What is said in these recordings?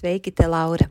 Sveiki, te Laura!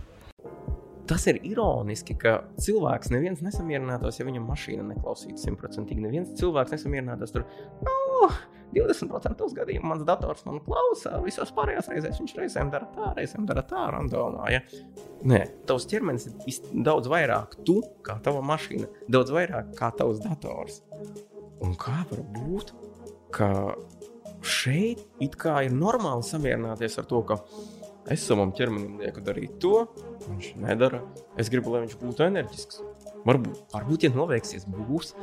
tas ir ironiski, ka cilvēks neviens nesamierinātos, ja viņam mašīna neklausītu simtprocentīgi. Neviens cilvēks nesamierinātos tur. Oh, 20% gadījumā mans dators man klausa, visos pārējās reizēs viņš reizēm dara tā, reizēm dara tā, randomā. Ja? Nē, tavs ķermenis ir daudz vairāk tu kā tava mašīna, daudz vairāk kā tavs dators. Un kā var būt, ka šeit it kā ir normāli samierināties ar to, ka Es savam ķermenim lieku darīt to, viņš nedara. Es gribu, lai viņš būtu enerģisks. Varbūt, varbūt ja noveiksies, būs.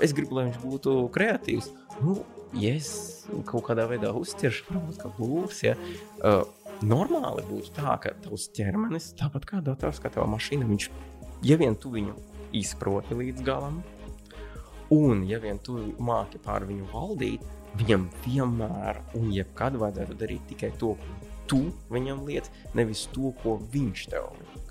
Es gribu, lai viņš būtu kreatīvs. Nu, ja es kaut kādā veidā uztveršu, varbūt ka būs. Ja. Uh, normāli būtu tā, ka tavs ķermenis, tāpat kā dators, kā tava mašīna, viņš, ja vien tu viņu izproti līdz galam, un ja vien tu māki pār viņu valdīt, viņam vienmēr un jebkad vajadzētu darīt tikai to, ko tu viņam liec, nevis to, ko viņš tev liek.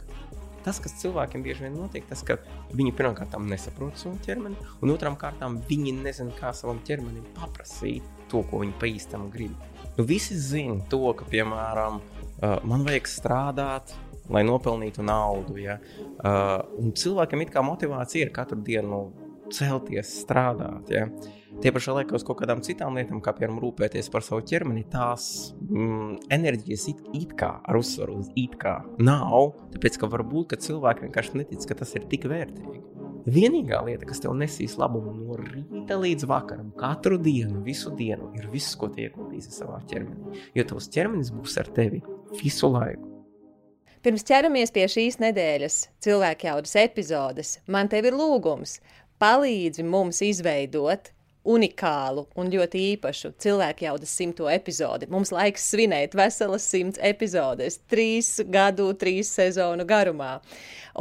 Tas, kas cilvēkiem bieži vien notiek, tas, ka viņi pirmkārt nesaprot savu ķermeni, un otrām kārtām viņi nezina, kā savam ķermenim paprasīt to, ko viņi pa īstam grib. Nu, visi zina to, ka, piemēram, man vajag strādāt, lai nopelnītu naudu. Ja? Un cilvēkam ir kā motivācija ir katru dienu celties, strādāt. Ja? Tie pašā laikā uz kaut kādām citām lietām, kā piemēram rūpēties par savu ķermeni, tās mm, enerģijas it, it kā ar uzsvaru uz it kā nav. Tāpēc, ka varbūt ka cilvēki vienkārši netic, ka tas ir tik vērtīgi. Vienīgā lieta, kas tev nesīs labumu no rīta līdz vakaram, katru dienu, visu dienu, ir viss, ko tu ieguldīsi savā ķermenī. Jo tavs ķermenis būs ar tevi visu laiku. Pirms ķeramies pie šīs nedēļas cilvēku jaudas epizodes, man te ir lūgums palīdzi mums izveidot unikālu un ļoti īpašu cilvēku jaudas simto epizodi. Mums laiks svinēt veselas simts epizodes, trīs gadu, trīs sezonu garumā.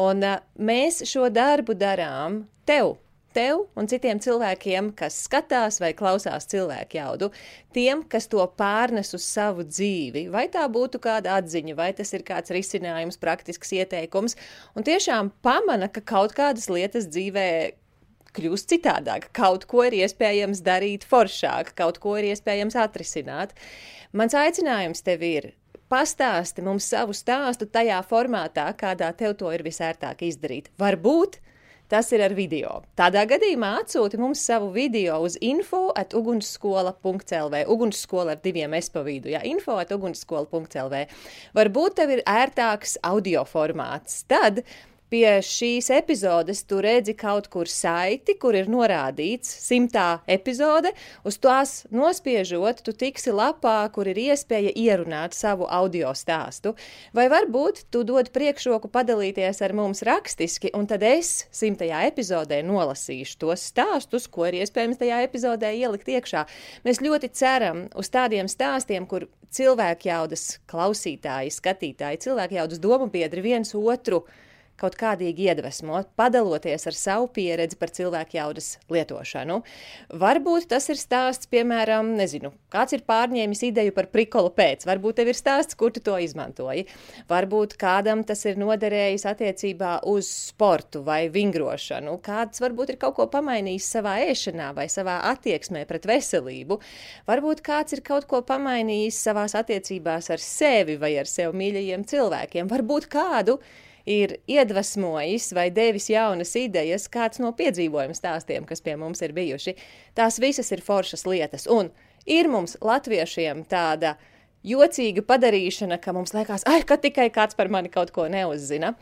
Un uh, mēs šo darbu darām tev. Tev un citiem cilvēkiem, kas skatās vai klausās cilvēku jaudu, tiem, kas to pārnes uz savu dzīvi, vai tā būtu kāda atziņa, vai tas ir kāds risinājums, praktisks ieteikums, un tiešām pamana, ka kaut kādas lietas dzīvē kļūst citādāk. Kaut ko ir iespējams darīt foršāk, kaut ko ir iespējams atrisināt. Mans aicinājums tev ir pastāsti mums savu stāstu tajā formātā, kādā tev to ir visērtāk izdarīt. Varbūt tas ir ar video. Tādā gadījumā atsūti mums savu video uz info at ugunsskola.lv. Ugunsskola ar diviem es pa vidu, jā, info at ugunsskola.lv. Varbūt tev ir ērtāks audio formāts. Tad pie šīs epizodes tu redzi kaut kur saiti, kur ir norādīts simtā epizode. Uz tās nospiežot, tu tiksi lapā, kur ir iespēja ierunāt savu audio stāstu. Vai varbūt tu dod priekšroku padalīties ar mums rakstiski, un tad es simtajā epizodē nolasīšu tos stāstus, ko ir iespējams tajā epizodē ielikt iekšā. Mēs ļoti ceram uz tādiem stāstiem, kur cilvēku jaudas klausītāji, skatītāji, cilvēku jaudas domu biedri viens otru kaut kādīgi iedvesmot, padaloties ar savu pieredzi par cilvēku jaudas lietošanu. Varbūt tas ir stāsts, piemēram, nezinu, kāds ir pārņēmis ideju par prikolu pēc, varbūt tev ir stāsts, kur tu to izmantoji. Varbūt kādam tas ir noderējis attiecībā uz sportu vai vingrošanu, kāds varbūt ir kaut ko pamainījis savā ēšanā vai savā attieksmē pret veselību. Varbūt kāds ir kaut ko pamainījis savās attiecībās ar sevi vai ar sev mīļajiem cilvēkiem. Varbūt kādu ir iedvesmojis vai devis jaunas idejas, kāds no piedzīvojuma stāstiem, kas pie mums ir bijuši. Tās visas ir foršas lietas. Un ir mums, latviešiem, tāda jocīga padarīšana, ka mums liekas, ah, ka tikai kāds par mani kaut ko neuzzina.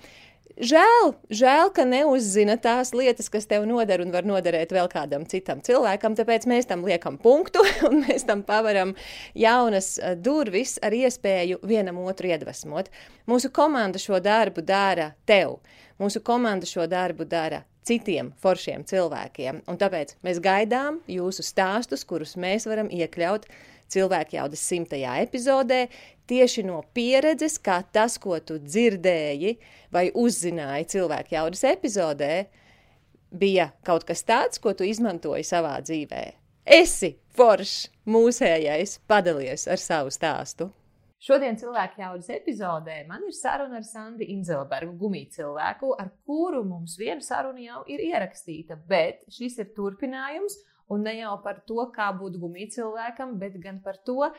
Žēl, žēl, ka neuzzina tās lietas, kas tev noder un var noderēt vēl kādam citam cilvēkam, tāpēc mēs tam liekam punktu un mēs tam pavaram jaunas eh, durvis ar iespēju vienam otru iedvesmot. Mūsu komanda šo darbu dara tev. Mūsu komanda šo darbu dara citiem foršiem cilvēkiem, un tāpēc mēs gaidām jūsu stāstus, kurus mēs varam iekļaut cilvēku jaudas simtajā epizodē, tieši no pieredzes, kā tas, ko tu dzirdēji vai uzzināji cilvēku jaudas epizodē, bija kaut kas tāds, ko tu izmantoji savā dzīvē. Esi foršs, mūsējais, padalies ar savu stāstu. Šodien cilvēku jaudas epizodē man ir saruna ar Sandi Inzelbergu, gumiju cilvēku, ar kuru mums viena saruna jau ir ierakstīta, bet šis ir turpinājums, Un ne jau par to, kā būt gumija cilvēkam, bet gan par to,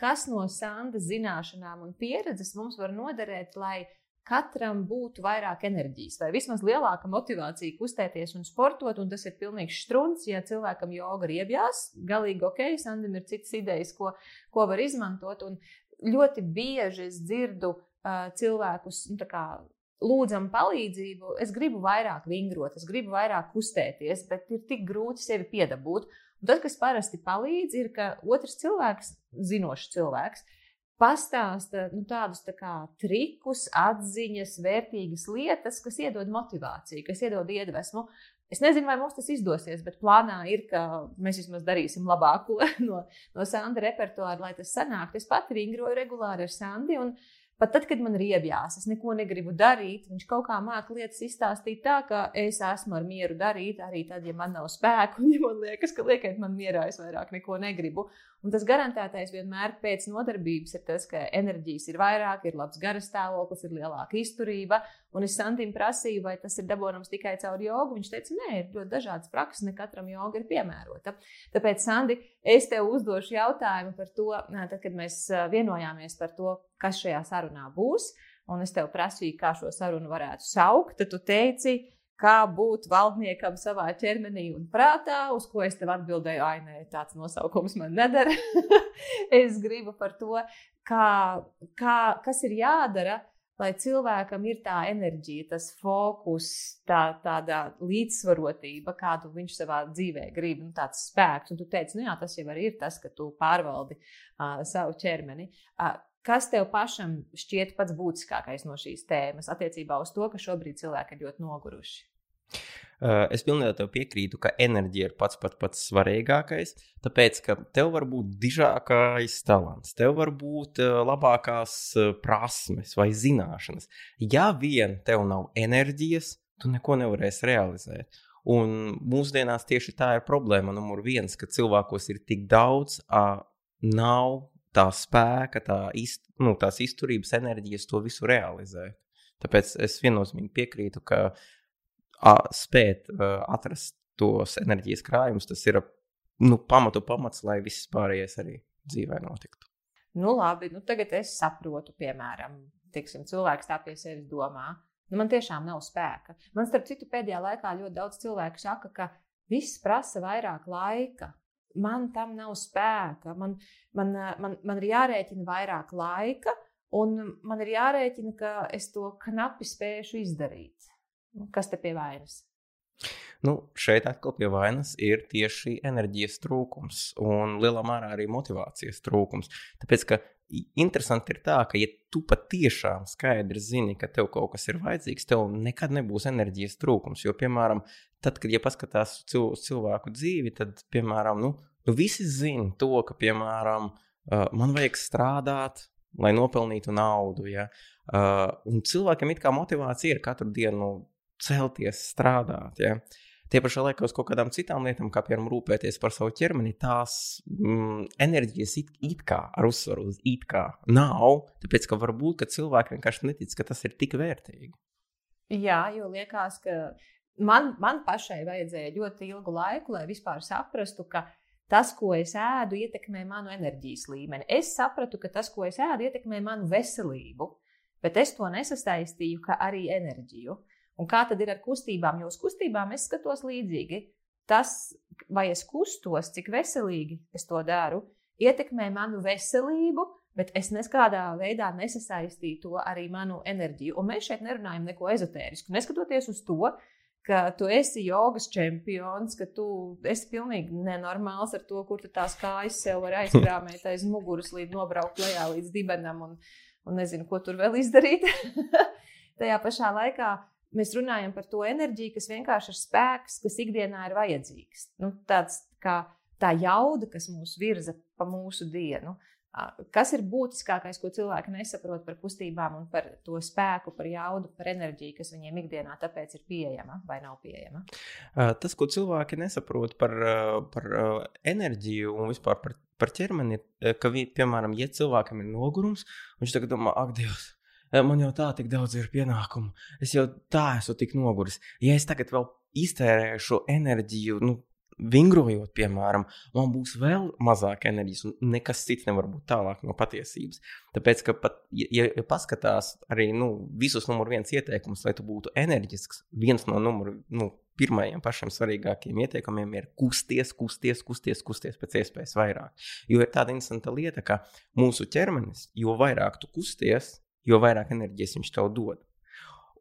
kas no Sanda zināšanām un pieredzes mums var noderēt, lai katram būtu vairāk enerģijas, vai vismaz lielāka motivācija kustēties un sportot. Un tas ir pilnīgs strunts, ja cilvēkam joga riebjās. Galīgi ok, Sandam ir citas idejas, ko, ko var izmantot. Un ļoti bieži es dzirdu uh, cilvēkus nu, lūdzam palīdzību, es gribu vairāk vingrot, es gribu vairāk kustēties, bet ir tik grūti sevi piedabūt. Un tas, kas parasti palīdz, ir, ka otrs cilvēks, zinošs cilvēks, pastāsta nu, tādus tā kā, trikus, atziņas, vērtīgas lietas, kas iedod motivāciju, kas iedod iedvesmu. Es nezinu, vai mums tas izdosies, bet plānā ir, ka mēs vismaz darīsim labāko no, no Sandra repertuāra, lai tas sanāktu. Es pati vingroju regulāri ar Sandi. Pat tad, kad man ir iebjās, es neko negribu darīt, viņš kaut kā māca lietas izstāstīt tā, ka es esmu ar mieru darīt, arī tad, ja man nav spēku, un ja man liekas, ka liekat man mierā, es vairāk neko negribu. Un tas garantētais vienmēr pēc nodarbības ir tas, ka enerģijas ir vairāk, ir labs garas stāvoklis, ir lielāka izturība. Un es Santim prasīju, vai tas ir dabūjams tikai caur jogu. Viņš teica, nē, ir ļoti dažādas prakses, ne katram joga ir piemērota. Tāpēc, Sandi, es tev uzdošu jautājumu par to, tad, kad mēs vienojāmies par to, kas šajā sarunā būs. Un es tev prasīju, kā šo sarunu varētu saukt. Tad tu teici, kā būt valdniekam savā ķermenī un prātā, uz ko es tev atbildēju, ah, nē, tāds nosaukums man nedara. es gribu par to, kā, kā, kas ir jādara. Lai cilvēkam ir tā enerģija, tas fokus, tā, tāda līdzsvarotība, kādu viņš savā dzīvē grib, un tāds spēks. Un tu teici, nu jā, tas jau ir tas, ka tu pārvaldi uh, savu ķermeni. Uh, Kas tev pašam šķiet pats būtiskākais no šīs tēmas attiecībā uz to, ka šobrīd cilvēki ir ļoti noguruši? Es pilnībā tev piekrītu, ka enerģija ir pats pats, pats svarīgākais. Tāpēc, ka tev var būt dižākais talants, tev var būt labākās prasmes vai zināšanas. Ja vien tev nav enerģijas, tu neko nevarēsi realizēt. Un mūsdienās tieši tā ir problēma numur viens, ka cilvēkos ir tik daudz, uh, nav tā spēka, tā izt, nu, tās izturības enerģijas to visu realizēt. Tāpēc es viennozīmīgi piekrītu, ka a, spēt atrast tos enerģijas krājumus, tas ir nu, pamatu pamats, lai viss pārējais arī dzīvē notiktu. Nu, labi, nu tagad es saprotu, piemēram, tiksim, cilvēks tā pie sevis domā. Nu, man tiešām nav spēka. Man, starp citu, pēdējā laikā ļoti daudz cilvēku saka, ka viss prasa vairāk laika man tam nav spēka, man, man, man, man ir jārēķina vairāk laika, un man ir jārēķina, ka es to knapi spēšu izdarīt. Nu, kas te pie vainas? Nu, šeit atkal pie vainas ir tieši enerģijas trūkums un lielā mērā arī motivācijas trūkums. Tāpēc, ka interesanti ir tā, ka, ja tu patiešām skaidri zini, ka tev kaut kas ir vajadzīgs, tev nekad nebūs enerģijas trūkums. Jo, piemēram, tad, kad ja paskatās uz cilvēku dzīvi, tad, piemēram, nu, nu visi zina to, ka, piemēram, man vajag strādāt, lai nopelnītu naudu. Ja? Uh, un cilvēkam ir kā motivācija ir katru dienu celties, strādāt. Ja? Tie pašā laikā uz kaut kādām citām lietām, kā piemēram rūpēties par savu ķermeni, tās mm, enerģijas it, it kā ar uzsvaru uz it kā nav. Tāpēc, ka varbūt ka cilvēki vienkārši netic, ka tas ir tik vērtīgi. Jā, jo liekas, ka man, man pašai vajadzēja ļoti ilgu laiku, lai vispār saprastu, ka tas, ko es ēdu, ietekmē manu enerģijas līmeni. Es sapratu, ka tas, ko es ēdu, ietekmē manu veselību, bet es to nesasaistīju arī enerģiju. Un kā tad ir ar kustībām? Jo uz kustībām es skatos līdzīgi. Tas, vai es kustos, cik veselīgi es to daru, ietekmē manu veselību, bet es nekādā veidā nesasaistīju to arī manu enerģiju. Un mēs šeit nerunājam neko ezotērisku. Neskatoties uz to, ka tu esi jogas čempions, ka tu esi pilnīgi nenormāls ar to, kur tu tās kājas sev var aizkrāmēt aiz muguras, līdz nobraukt lejā līdz dibenam un, un nezinu, ko tur vēl izdarīt. Tajā pašā laikā mēs runājam par to enerģiju, kas vienkārši ir spēks, kas ikdienā ir vajadzīgs. Nu, tāds kā tā jauda, kas mūs virza pa mūsu dienu. Kas ir būtiskākais, ko cilvēki nesaprot par kustībām un par to spēku, par jaudu, par enerģiju, kas viņiem ikdienā tāpēc ir pieejama vai nav pieejama? Tas, ko cilvēki nesaprot par, par enerģiju un vispār par, par ķermeni, ir, ka, piemēram, ja cilvēkam ir nogurums, viņš tagad domā, ak, Dievs, man jau tā tik daudz ir pienākumu, es jau tā esmu tik noguris. Ja es tagad vēl iztērēšu enerģiju, nu, vingrojot, piemēram, man būs vēl mazāk enerģijas, un nekas cits nevar būt tālāk no patiesības. Tāpēc, ka pat, ja, ja paskatās arī nu, visus numur viens ieteikumus, lai tu būtu enerģisks, viens no numuru, nu, pirmajiem pašiem svarīgākajiem ieteikumiem ir kusties, kusties, kusties, kusties pēc iespējas vairāk. Jo ir tāda interesanta lieta, ka mūsu ķermenis, jo vairāk tu kusties, jo vairāk enerģijas viņš tev dod.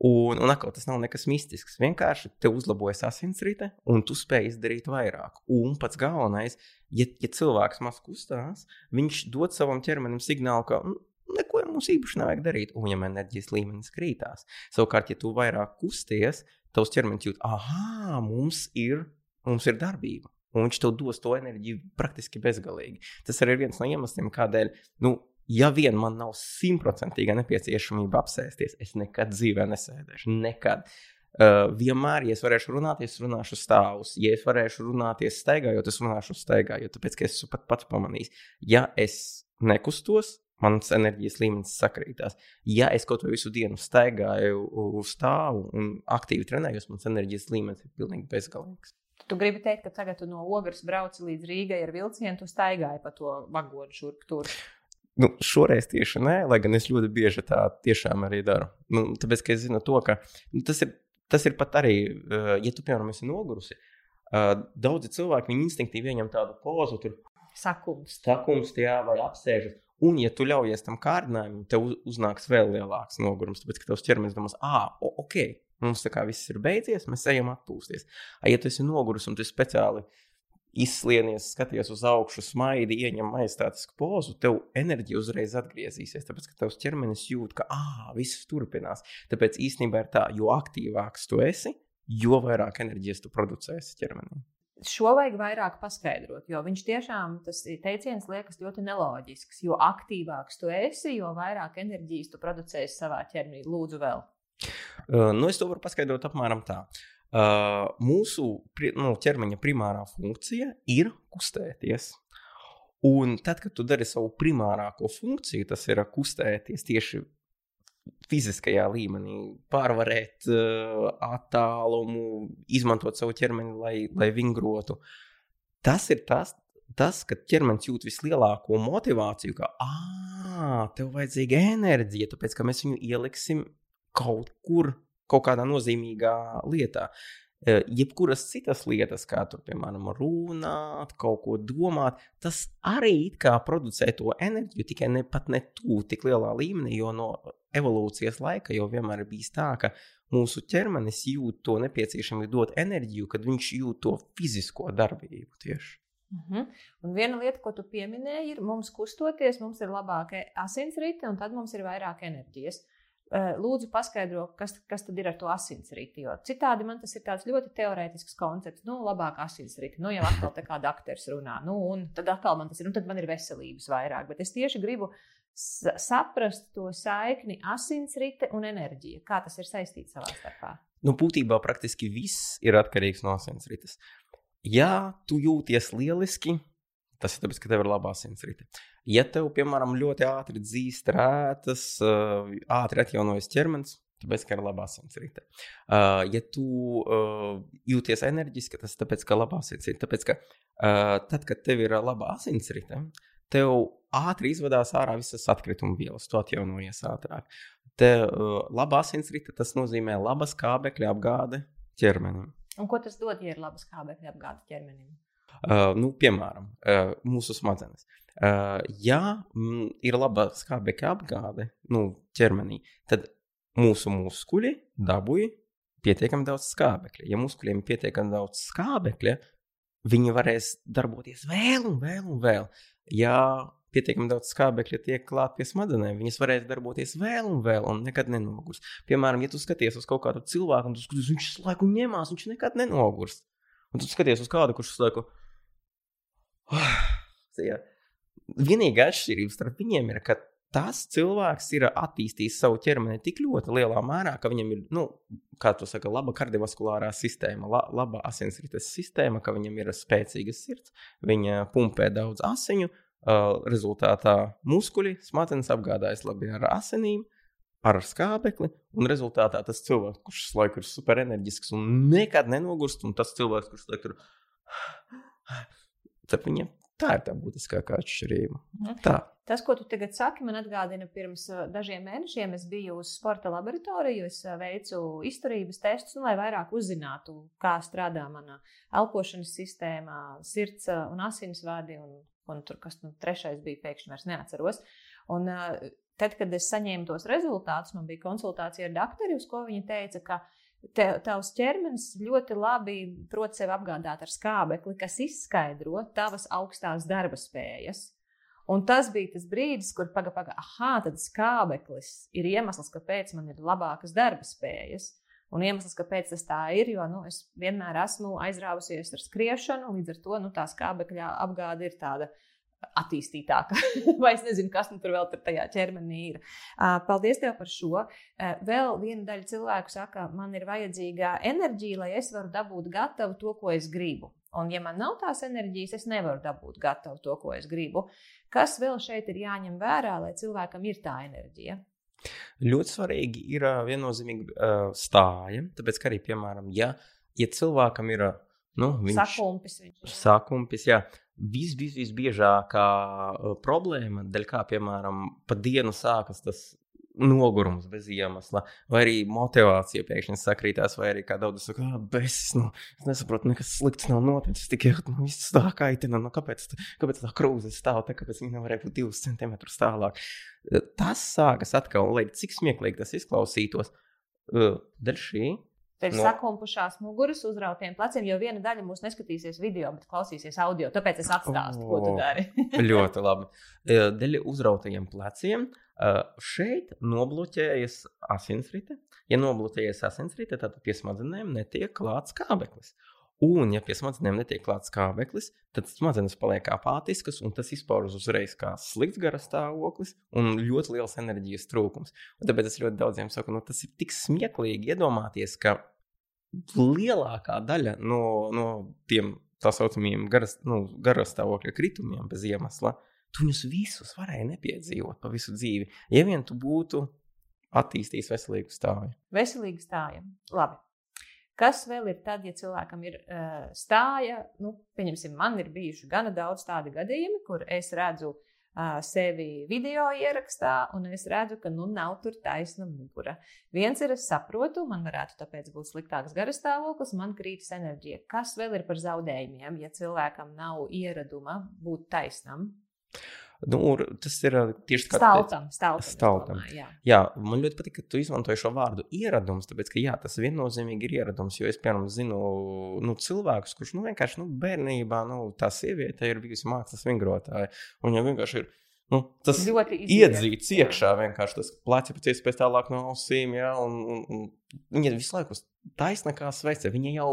Un, un atkal tas nav nekas mistisks. Vienkārši te uzlabojas asinsrite, un tu spēj izdarīt vairāk. Un pats galvenais, ja, ja cilvēks maz kustās, viņš dod savam ķermenim signālu, ka mm, neko mums īpaši nevajag darīt, un viņam enerģijas līmenis krītās. Savukārt, ja tu vairāk kusties, tavs ķermenis jūt, ah, mums ir, mums ir darbība. Un viņš tev dos to enerģiju praktiski bezgalīgi. Tas arī ir viens no iemesliem, kādēļ nu, ja vien man nav simtprocentīga nepieciešamība apsēsties, es nekad dzīvē nesēdēšu. Nekad. Uh, vienmēr, ja es varēšu runāt, es runāšu stāvus. Ja es varēšu runāties staigājot, es runāšu staigājot, tāpēc ka es esmu pat pats pamanījis. Ja es nekustos, mans enerģijas līmenis sakrītās. Ja es kaut ko visu dienu staigāju stāvu un aktīvi trenējos, mans enerģijas līmenis ir pilnīgi bezgalīgs. Tu gribi teikt, ka tagad no ogles brauci līdz Rīgai ar vilcienu, tu staigāji pa to vagonu šurp tur. Nu, šoreiz tieši nē, lai gan es ļoti bieži tā tiešām arī daru. Nu, tāpēc, ka es zinu to, ka nu, tas, ir, tas ir pat arī, uh, ja tu, piemēram, esi nogurusi, uh, daudzi cilvēki instinktīvi ieņem tādu pozu, tur sakums, sakums jā, vai apsēžas. Un, ja tu ļaujies tam kārdinājumam, tev uznāks vēl lielāks nogurums, tāpēc, ka tavs ķermenis domās, ah, ok, mums tā kā viss ir beidzies, mēs ejam atpūsties. Ja tu esi noguris un tu speciāli uh, izslienies, skaties uz augšu, smaidi, ieņem majestātisku pozu, tev enerģija uzreiz atgriezīsies. Tāpēc, ka tavs ķermenis jūt, ka ah, viss turpinās. Tāpēc īstenībā ir tā, jo aktīvāks tu esi, jo vairāk enerģijas tu producēsi ķermenī. Šo vajag vairāk paskaidrot, jo viņš tiešām tas teiciens liekas ļoti neloģisks. Jo aktīvāks tu esi, jo vairāk enerģijas tu producēsi savā ķermenī. Lūdzu, vēl. Uh, nu, es to varu paskaidrot apmēram tā. Uh, Uh, mūsu nu, ķermeņa primārā funkcija ir kustēties. Un tad, kad tu dari savu primārāko funkciju, tas ir kustēties tieši fiziskajā līmenī, pārvarēt uh, attālumu, izmantot savu ķermeni, lai, lai vingrotu. Tas ir tas, tas, ka ķermenis jūt vislielāko motivāciju, ka, ah, tev vajadzīga enerģija, tāpēc ka mēs viņu ieliksim kaut kur kaut kādā nozīmīgā lietā. E, jebkuras citas lietas, kā tur, piemēram, runāt, kaut ko domāt, tas arī it kā producē to enerģiju, tikai ne pat ne tuvu tik lielā līmenī, jo no evolūcijas laika jau vienmēr ir bijis tā, ka mūsu ķermenis jūt to nepieciešamību dot enerģiju, kad viņš jūt to fizisko darbību tieši. Uh mhm. -huh. Un viena lieta, ko tu pieminēji, ir, mums kustoties, mums ir labāka asinsrite, un tad mums ir vairāk enerģijas. Eh, lūdzu, paskaidro, kas, kas tad ir ar to asinsriti. Jo citādi man tas ir tāds ļoti teorētisks koncepts. Nu, labāk asinsriti. Nu, jau atkal tā kā doktors runā. Nu, un tad atkal man tas ir, nu, tad man ir veselības vairāk. Bet es tieši gribu saprast to saikni asinsrite un enerģija. Kā tas ir saistīts savā starpā? Nu, būtībā praktiski viss ir atkarīgs no asinsrites. Ja tu jūties lieliski, tas ir tāpēc, ka tev ir laba asinsrite. Ja tev, piemēram, ļoti ātri dzīst rētas, ātri atjaunojas ķermenis, tāpēc, ka ir laba asinsrite. Uh, ja tu uh, jūties enerģiski, tas tāpēc, ka ir laba asinsrite. Tāpēc, ka uh, tad, kad tev ir laba asinsrite, tev ātri izvadās ārā visas atkrituma vielas, tu atjaunojies ātrāk. Te uh, laba asinsrite, tas nozīmē laba skābekļa apgāde ķermenim. Un ko tas dod, ja ir laba skābekļa apgāde ķermenim? Nu, piemēram, mūsu smadzenes. Ja ir laba skābekļa apgāde nu, ķermenī, tad mūsu muskuļi dabūja pietiekami daudz skābekļa. Ja muskuļiem ir pietiekami daudz skābekļa, viņi varēs darboties vēl un vēl un vēl. Ja pietiekami daudz skābekļa tiek klāt pie smadzenēm, viņas varēs darboties vēl un vēl, un nekad nenogurs. Piemēram, ja tu skaties uz kaut kādu cilvēku, un tu skaties, viņš visu laiku ņemās, viņš nekad nenogurs. Un tu skaties uz kādu, kurš visu laiku Ja. Vienīgā atšķirība starp viņiem ir, ka tas cilvēks ir attīstījis savu ķermeni tik ļoti lielā mērā, ka viņam ir, nu, kā tu saki, laba kardiovaskulārā sistēma, la, laba asinsrites sistēma, ka viņam ir spēcīga sirds, viņa pumpē daudz asiņu, uh, rezultātā muskuļi, smadzenes apgādājas labi ar asinīm, ar skābekli, un rezultātā tas cilvēks, kurš laiku ir superenerģisks un nekad nenogurst, un tas cilvēks, kurš ir Tad viņiem tā ir tā būtiskākā atšķirība. Mhm. Tā. Tas, ko tu tagad saki, man atgādina, pirms dažiem mēnešiem es biju uz sporta laboratoriju, es veicu izturības testus, nu, lai vairāk uzzinātu, kā strādā mana elpošanas sistēma, sirds un asinsvadi, un, un tur, kas nu, trešais bija, pēkšņi vairs neatceros. Un, tad, kad es saņēmu tos rezultātus, man bija konsultācija ar doktoru, uz ko viņa teica, ka te, tavs ķermenis ļoti labi prot sevi apgādāt ar skābekli, kas izskaidro tavas augstās darba spējas. Un tas bija tas brīdis, kur pagaidi, paga, ah, tad skābeklis ir iemesls, kāpēc man ir labākas darba spējas. Un iemesls, kāpēc tas tā ir, jo nu, es vienmēr esmu aizrāvusies ar skriešanu, līdz ar to nu, tā skābekļa apgāde ir tāda attīstītāka. Vai es nezinu, kas nu tur vēl tur tajā ķermenī ir. Paldies tev par šo. Vēl viena daļa cilvēku saka, man ir vajadzīga enerģija, lai es varu dabūt gatavu to, ko es gribu. Un, ja man nav tās enerģijas, es nevaru dabūt gatavu to, ko es gribu. Kas vēl šeit ir jāņem vērā, lai cilvēkam ir tā enerģija? Ļoti svarīgi ir viennozīmīgi uh, stāja. Tāpēc, ka arī, piemēram, ja, ja cilvēkam ir nu, viņš, sakumpis, viņš. sakumpis jā, vis, vis, visbiežākā uh, problēma, dēļ kā, piemēram, pa dienu sākas tas nogurums bez iemesla, vai arī motivācija pēkšņi sakrītās, vai arī kā daudz saka, ah, besis, nu, es nesaprotu, nekas slikts nav noticis, tikai nu, viss tā kaitina, nu, kāpēc, kāpēc tā krūze stāv te, kāpēc viņa nevarēja būt divus centimetrus tālāk. Tas sākas atkal, lai cik smieklīgi tas izklausītos, dēļ šī ir no. sakumpušās muguras, uzrautiem pleciem, jo viena daļa mūs neskatīsies video, bet klausīsies audio. Tāpēc es atstāstu, ko tu dari. ļoti labi. Dēļ uzrautajiem pleciem šeit nobloķējas asinsrite. Ja nobloķējas asinsrite, tad pie smadzenēm netiek klāts kābeklis. Un, ja pie smadzenēm netiek klāts kābeklis, tad smadzenes paliek apātiskas, un tas izpaužas uzreiz kā slikts gara stāvoklis un ļoti liels enerģijas trūkums. Un tāpēc es ļoti daudziem saku, nu, tas ir tik smieklīgi iedomāties, ka lielākā daļa no, no tiem tā saucamajiem garas, nu, garastāvokļa kritumiem bez iemesla, tu viņus visus varēji nepiedzīvot pa visu dzīvi, ja vien tu būtu attīstījis veselīgu stāju. Veselīgu stāju. Labi. Kas vēl ir tad, ja cilvēkam ir uh, stāja? Nu, pieņemsim, man ir bijuši gana daudz tādu gadījumu, kur es redzu uh, sevi video ierakstā, un es redzu, ka nu nav tur taisna mugura. Viens ir, es saprotu, man varētu tāpēc būt sliktāks garastāvoklis, man krītas enerģija. Kas vēl ir par zaudējumiem, ja cilvēkam nav ieraduma būt taisnam? Nu, tas ir tieši tāds - staltam, staltam. Domāju, jā. jā, man ļoti patīk, ka tu izmantoji šo vārdu ieradums, tāpēc, ka jā, tas viennozīmīgi ir ieradums. Jo es, piemēram, zinu nu, cilvēkus, kurš nu, vienkārši nu, bērnībā nu, tā sieviete ir bijusi mākslas vingrotāja. Un viņa vienkārši ir. Nu, tas ļoti iedzīts iekšā, vienkārši tas plecs pēc iespējas tālāk no ausīm. Ja, un, un, un viņa visu laiku taisnā kā sveice. Viņa jau,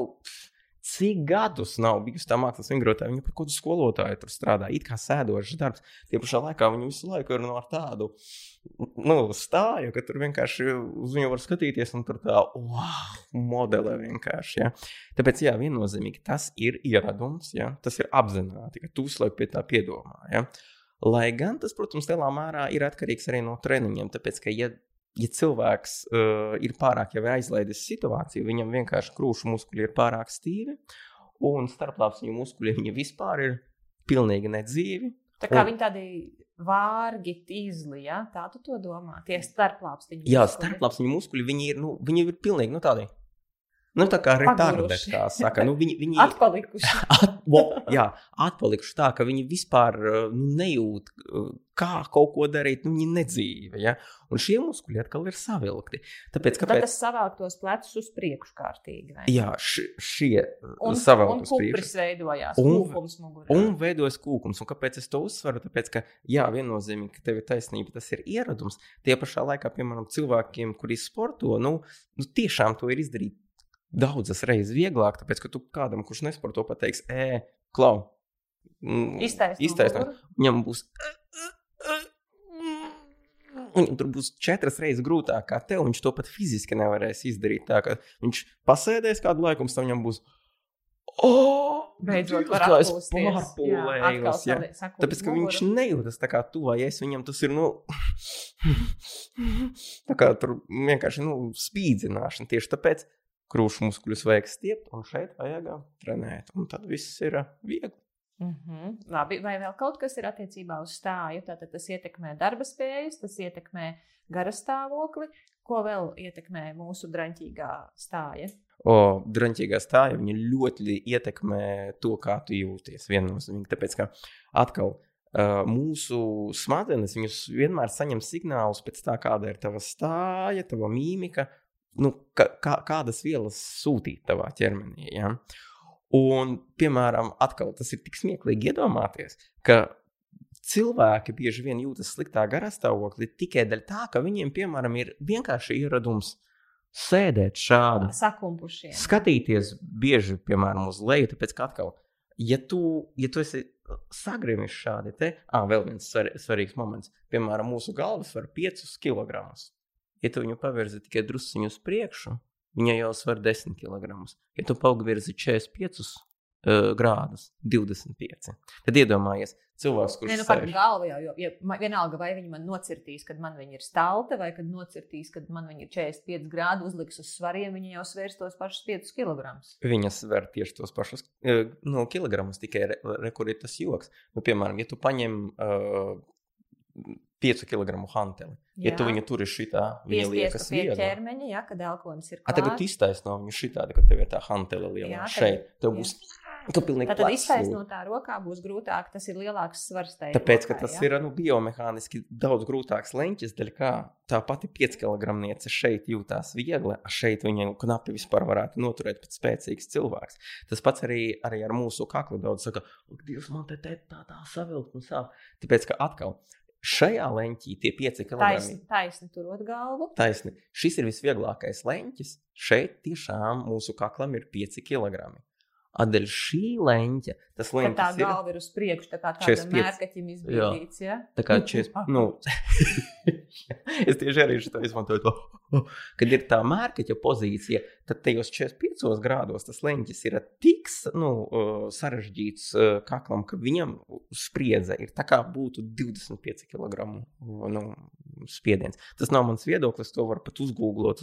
Cik gadus nav bijusi tā mākslas vingrotāja, viņa par kādu skolotāju tur strādā, it kā sēdošs darbs. Tie pašā laikā viņa visu laiku ir no tādu nu, stāju, ka tur vienkārši uz viņu var skatīties un tur tā, wow, modelē vienkārši. Ja? Tāpēc, jā, viennozīmīgi tas ir ieradums, ja? tas ir apzināti, ka tu visu laiku pie tā piedomā. Ja? Lai gan tas, protams, lielā mērā ir atkarīgs arī no treniņiem, tāpēc, ka, ja ja cilvēks uh, ir pārāk jau aizlaidis situāciju, viņam vienkārši krūšu muskuļi ir pārāk stīvi, un starplāpsņu muskuļi viņa vispār ir pilnīgi nedzīvi. Tā kā un... viņi tādi vārgi, tīzli, ja? tā tu to domā? Tie starplāpsņu muskuļi. Jā, starplāpsņu muskuļi, viņi ir, nu, viņi ir pilnīgi, nu, tādi Nu, tā kā retardēti, kā saka. Nu, viņi, viņi atpalikuši. At, bo, jā, atpalikuši tā, ka viņi vispār nu, nejūt, kā kaut ko darīt. Nu, viņi nedzīvo. Ja? Un šie muskuļi atkal ir savilkti. Tāpēc, kāpēc... Tad tas savāk tos plecus uz priekšu kārtīgi. Vai? Jā, š, šie savilkti uz priekšu. veidojās. Un, kūkums mugurā. un veidojas kūkums. Un kāpēc es to uzsveru? Tāpēc, ka, jā, viennozīmīgi, ka tev ir taisnība, tas ir ieradums. Tie pašā laikā, piemēram, cilvēkiem, kuri sporto, nu, nu tiešām to ir izdarīt daudzas reizes vieglāk, tāpēc, ka tu kādam, kurš nesporto, pateiks, ē, klau, mm, iztaisno. Viņam būs. Viņam tur būs četras reizes grūtāk, kā tev. Viņš to pat fiziski nevarēs izdarīt. Tā, viņš pasēdēs kādu laiku, un tam viņam būs. Oh, Beidzot, var pārpūlējos. Ja? Tāpēc, ka viņš nejūtas tā kā tu vai es, viņam tas ir, nu, tā kā tur vienkārši, nu, spīdzināšana. Tieši tāpēc krūšu muskuļus vajag stiept, un šeit vajag trenēt. Un tad viss ir viegli. Mm -hmm. Labi, vai vēl kaut kas ir attiecībā uz stāju? Tātad tas ietekmē darba spējas, tas ietekmē gara stāvokli. Ko vēl ietekmē mūsu drāmīgā stāja? O, drāmīgā stāja ļoti ietekmē to, kā tu jūties. Viennozīmīgi, tāpēc ka atkal uh, mūsu smadzenes vienmēr saņem signālus pēc tā, kāda ir tava stāja, tava mīmika, nu, kā, kādas vielas sūtīt tavā ķermenī. Ja? Un, piemēram, atkal tas ir tik smieklīgi iedomāties, ka cilvēki bieži vien jūtas sliktā garastāvoklī tikai dēļ tā, ka viņiem, piemēram, ir vienkārši ieradums sēdēt šādi. Sakumpušie. Skatīties bieži, piemēram, uz leju, tāpēc, ka atkal, ja tu, ja tu esi sagrimis šādi, te, ah, vēl viens svar, svarīgs moments, piemēram, mūsu galvas var 5 kg. Ja tu viņu pavirzi tikai druskuļi uz priekšu, viņa jau sver 10 kg. Ja tu paugvirzi 45 uh, grādus, 25. Tad iedomājies, cilvēks, kurš ir. Sēž... galva jau, jo, ja, vienalga, vai viņi man nocirtīs, kad man viņa ir stalta, vai kad nocirtīs, kad man viņa ir 45 grādi, uzliks uz svariem, viņa jau svērs tos pašus 5 kg. Viņa sver tieši tos pašus no kilogramus, tikai re, re, kur ir tas joks. Nu, piemēram, ja tu paņem uh, 5 kg hanteli. Jā. Ja tu viņu tur ir šitā, viņa liekas viegla. ķermeņa, ja, kad elkonis ir klāt. A, tagad iztaisno viņu šitādi, ka tev ir tā hantele lielā jā, šeit. Tev būs, Tad iztaisnot tā rokā būs grūtāk, tas ir lielāks svars. Tāpēc, rokā, ka tas jā? ir, nu, biomehāniski daudz grūtāks leņķis, dēļ kā tā pati 5 kg šeit jūtās viegli, šeit viņa knapi vispār varētu noturēt pēc spēcīgs cilvēks. Tas pats arī, arī ar mūsu kaklu daudz saka, Dievs, man te tā, tā savilkt un sāp. Tāpēc, ka atkal, Šajā leņķī tie 5 kg. Taisni, taisni turot galvu. Taisni. Šis ir visvieglākais leņķis. Šeit tiešām mūsu kaklam ir 5 kg. Atdeļ šī leņķa, tas leņķis tā ir. Tā galva ir uz priekšu, tā kā tādam mērkaķim izbīdīts, ja? Tā kā 40, nu, es tieši arī šo izmantoju to. Kad ir tā mērkaķa pozīcija, tad tajos 45 grādos tas leņķis ir tik nu, sarežģīts kaklam, ka viņam spriedze ir tā kā būtu 25 kg nu, spiediens. Tas nav mans viedoklis, to var pat uzgooglot,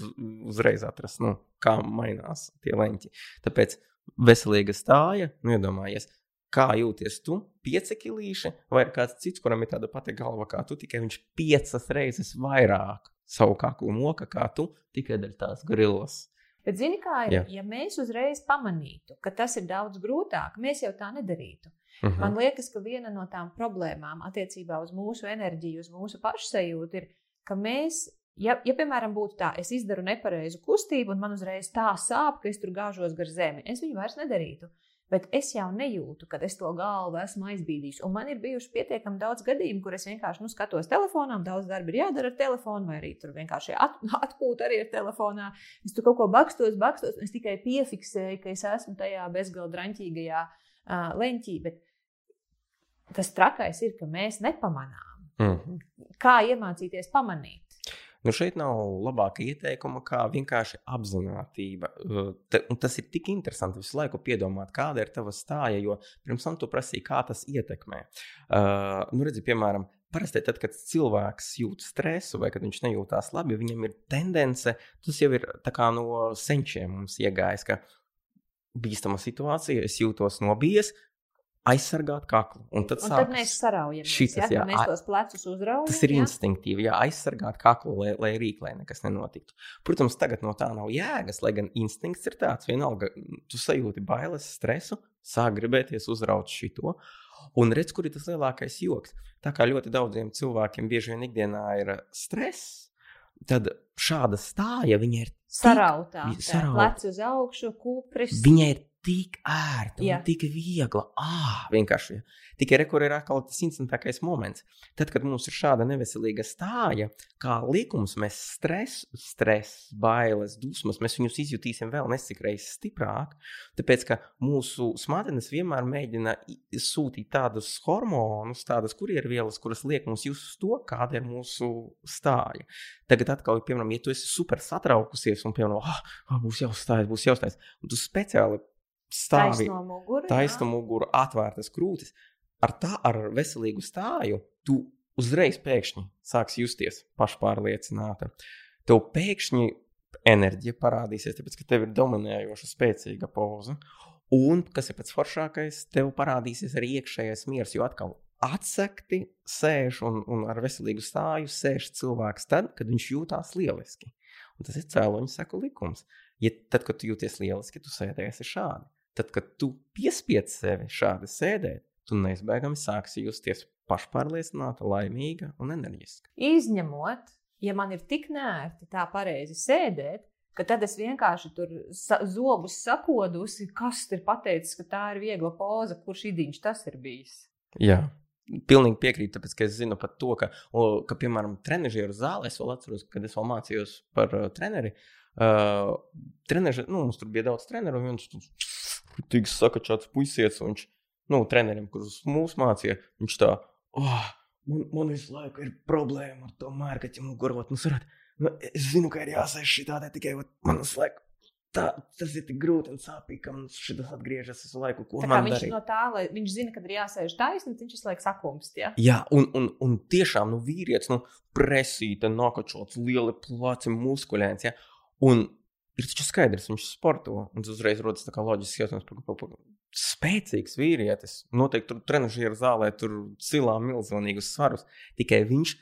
uzreiz atrast, nu, kā mainās tie leņķi. Tāpēc veselīga stāja, nu, iedomājies, kā jūties tu, pieci kilīši, vai kāds cits, kuram ir tāda pati galva kā tu, tikai viņš piecas reizes vairāk savu kaklu moka kā tu, tikai dēļ tās grillas. Bet, zini, kā ir, Jā. ja mēs uzreiz pamanītu, ka tas ir daudz grūtāk, mēs jau tā nedarītu. Uh mhm. -huh. Man liekas, ka viena no tām problēmām attiecībā uz mūsu enerģiju, uz mūsu pašsajūtu ir, ka mēs Ja, ja, piemēram, būtu tā, es izdaru nepareizu kustību, un man uzreiz tā sāp, ka es tur gāžos gar zemi, es viņu vairs nedarītu. Bet es jau nejūtu, kad es to galvu esmu aizbīdījis. Un man ir bijuši pietiekami daudz gadījumu, kur es vienkārši nu, skatos telefonā, daudz darba ir jādara ar telefonu, vai arī tur vienkārši at, atpūta arī ar telefonā. Es tur kaut ko bakstos, bakstos, un es tikai piefiksēju, ka es esmu tajā bezgalīgi draņķīgajā uh, leņķī. Bet tas trakais ir, ka mēs nepamanām. Mm -hmm. Kā iemācīties pamanīt? Nu, šeit nav labāka ieteikuma, kā vienkārši apziņotība. Te, tas ir tik interesanti visu laiku piedomāt, kāda ir tava stāja, jo pirms tam tu prasīji, kā tas ietekmē. Uh, nu, redzi, piemēram, Parasti, tad, kad cilvēks jūt stresu vai kad viņš nejūtās labi, viņam ir tendence, tas jau ir no senčiem mums iegājis, ka bīstama situācija, es jūtos nobijies, aizsargāt kaklu. Un tad, un tad mēs saraujam. Šitas, ja? jā, mēs tos plecus uzraujam. Tas ir jā? instinktīvi, jā, aizsargāt kaklu, lai, lai rīklē nekas nenotiktu. Protams, tagad no tā nav jēgas, lai gan instinkts ir tāds, vienalga, tu sajūti bailes, stresu, sāk gribēties uzraut šito. Un redz, kur ir tas lielākais joks. Tā kā ļoti daudziem cilvēkiem bieži vien ikdienā ir stress, tad šāda stāja viņa ir sarautā. Sarauta. Pleci uz augšu, kupris. Viņa ir tik ērta un tik viegla. Ah, vienkārši. Tikai rekur ir atkal tas interesantākais moments. Tad, kad mums ir šāda neveselīga stāja, kā likums, mēs stresu, stres, bailes, dusmas, mēs viņus izjutīsim vēl nesik reizes stiprāk. Tāpēc, ka mūsu smadzenes vienmēr mēģina sūtīt tādus hormonus, tādas kurjervielas, kuras liek mums just to, kāda ir mūsu stāja. Tagad atkal, piemēram, ja tu esi super satraukusies un, piemēram, ah, oh, būs jāuzstājas, būs jāuzstājas, un tu speciāli stāvi taisno muguru, taisno muguru atvērtas krūtis. Ar tā, ar veselīgu stāju, tu uzreiz pēkšņi sāksi justies pašpārliecināta. Tev pēkšņi enerģija parādīsies, tāpēc, ka tev ir dominējoša, spēcīga poza. Un, kas ir pats foršākais, tev parādīsies arī iekšējais miers, jo atkal atsekti sēž un, un ar veselīgu stāju sēž cilvēks tad, kad viņš jūtās lieliski. Un tas ir cēloņa seku likums. Ja tad, kad tu jūties lieliski, tu sēdēsi šādi. Tad, kad tu piespiedz sevi šādi sēdēt, tu neizbēgami sāksi justies pašpārliecināta, laimīga un enerģiska. Izņemot, ja man ir tik nērti tā pareizi sēdēt, ka tad es vienkārši tur zobus sakodusi, kas ir pateicis, ka tā ir viegla poza, kurš idiņš tas ir bijis. Jā. Pilnīgi piekrītu, tāpēc, es zinu par to, ka, o, ka piemēram, trenižera zālē, es vēl atceros, kad es vēl mācījos par uh, treneri. Uh, treneži, nu, mums tur bija daudz treneru, un viens tik sakačāts puisietis, un viņš, nu, trenerim, kurus mūs mācīja, viņš tā, oh, man, man visu laiku ir problēma ar to mērķi, mugurot, nu, sarat, nu, es zinu, ka ir jāsēž šī tādā tikai, man visu laiku. Tā, tas ir tik grūti un sāpīgi, ka mums šis atgriežas visu laiku. Ko tā viņš darīt? no tā, lai viņš zina, kad ir jāsēž taisni, viņš visu laiku sakumst. Ja? Jā, un, un, un tiešām, nu, vīrietis, nu, presīta, nakačots, lieli pleci, muskuļēns. Ja? Un ir taču skaidrs, viņš sporto. Un tas uzreiz rodas tā kā loģisks jautājums par kaut ko spēcīgs vīrietis. Noteikti tur trenižera zālē tur cilā milzīgus svarus. Tikai viņš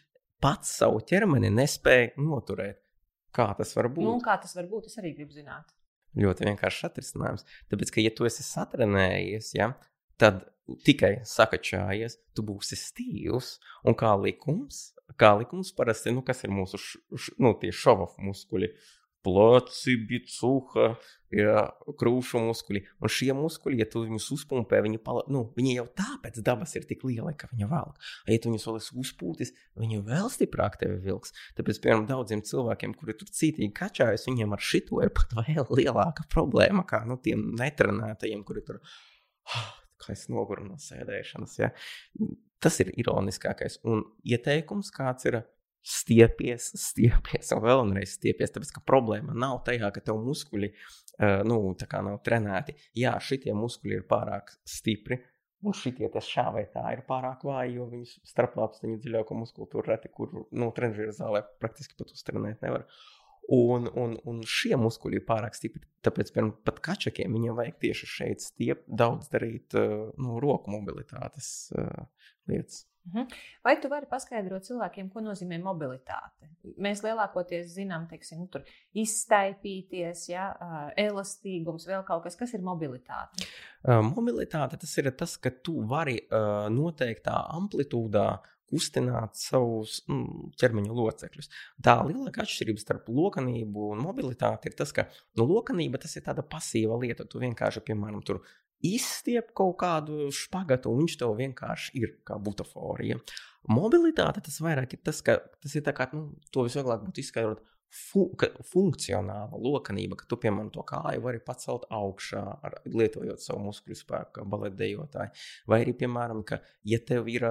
pats savu ķermeni nespēja noturēt. Kā tas var būt? Nu, kā tas var būt? Es arī gribu zināt. Ļoti vienkāršs atrisinājums. Tāpēc, ka, ja tu esi satrenējies, ja, tad tikai sakačājies, tu būsi stīvs. Un kā likums, kā likums parasti, nu, kas ir mūsu š, š, nu, šova muskuļi, pleci, bicuha, ja, krūšu muskuļi. Un šie muskuļi, ja tu viņus uzpumpē, viņi, pala, nu, viņi jau tāpēc dabas ir tik liela, ka viņa velk. Ja tu viņus vēl esi uzpūtis, viņi vēl stiprāk tevi vilks. Tāpēc, piemēram, daudziem cilvēkiem, kuri tur cītīgi kačājas, viņiem ar šito ir pat vēl lielāka problēma kā nu, tiem netrenētajiem, kuri tur. Oh, kā es noguru no sēdēšanas. Ja? Tas ir ironiskākais. Un ieteikums, kāds ir stiepies, stiepies un vēlreiz stiepies. Tāpēc, problēma nav tajā, ka tev muskuļi uh, nu, nav trenēti. Jā, šitie muskuļi ir pārāk stipri. Un šitie šā vai tā ir pārāk vāji, jo viņus starplāpstiņu dziļāko muskultūru reti, kur nu, trenižera zālē praktiski pat uztrenēt nevar. Un, un, un šie muskuļi ir pārāk stipri. Tāpēc, piemēram, pat kačakiem viņam vajag tieši šeit stiep, daudz darīt uh, nu, roku mobilitātes uh, lietas. Mhm. Vai tu vari paskaidrot cilvēkiem, ko nozīmē mobilitāte? Mēs lielākoties zinām, teiksim, nu, izstaipīties, ja, elastīgums, vēl kaut kas, kas ir mobilitāte. Mobilitāte tas ir tas, ka tu vari noteiktā amplitūdā kustināt savus mm, ķermeņa locekļus. Tā lielākā atšķirība starp lokanību un mobilitāti ir tas, ka nu, lokanība tas ir tāda pasīva lieta. Tu vienkārši, piemēram, tur izstiep kaut kādu špagatu, un viņš tev vienkārši ir kā butaforija. Mobilitāte tas vairāk ir tas, ka tas ir tā kā, nu, to visvieglāk būtu izskaidrot fu funkcionāla lokanība, ka tu, piemēram, to kāju vari pacelt augšā, ar, lietojot savu muskuļu spēku, kā baletdejotāji. Vai arī, piemēram, ka, ja tev ir,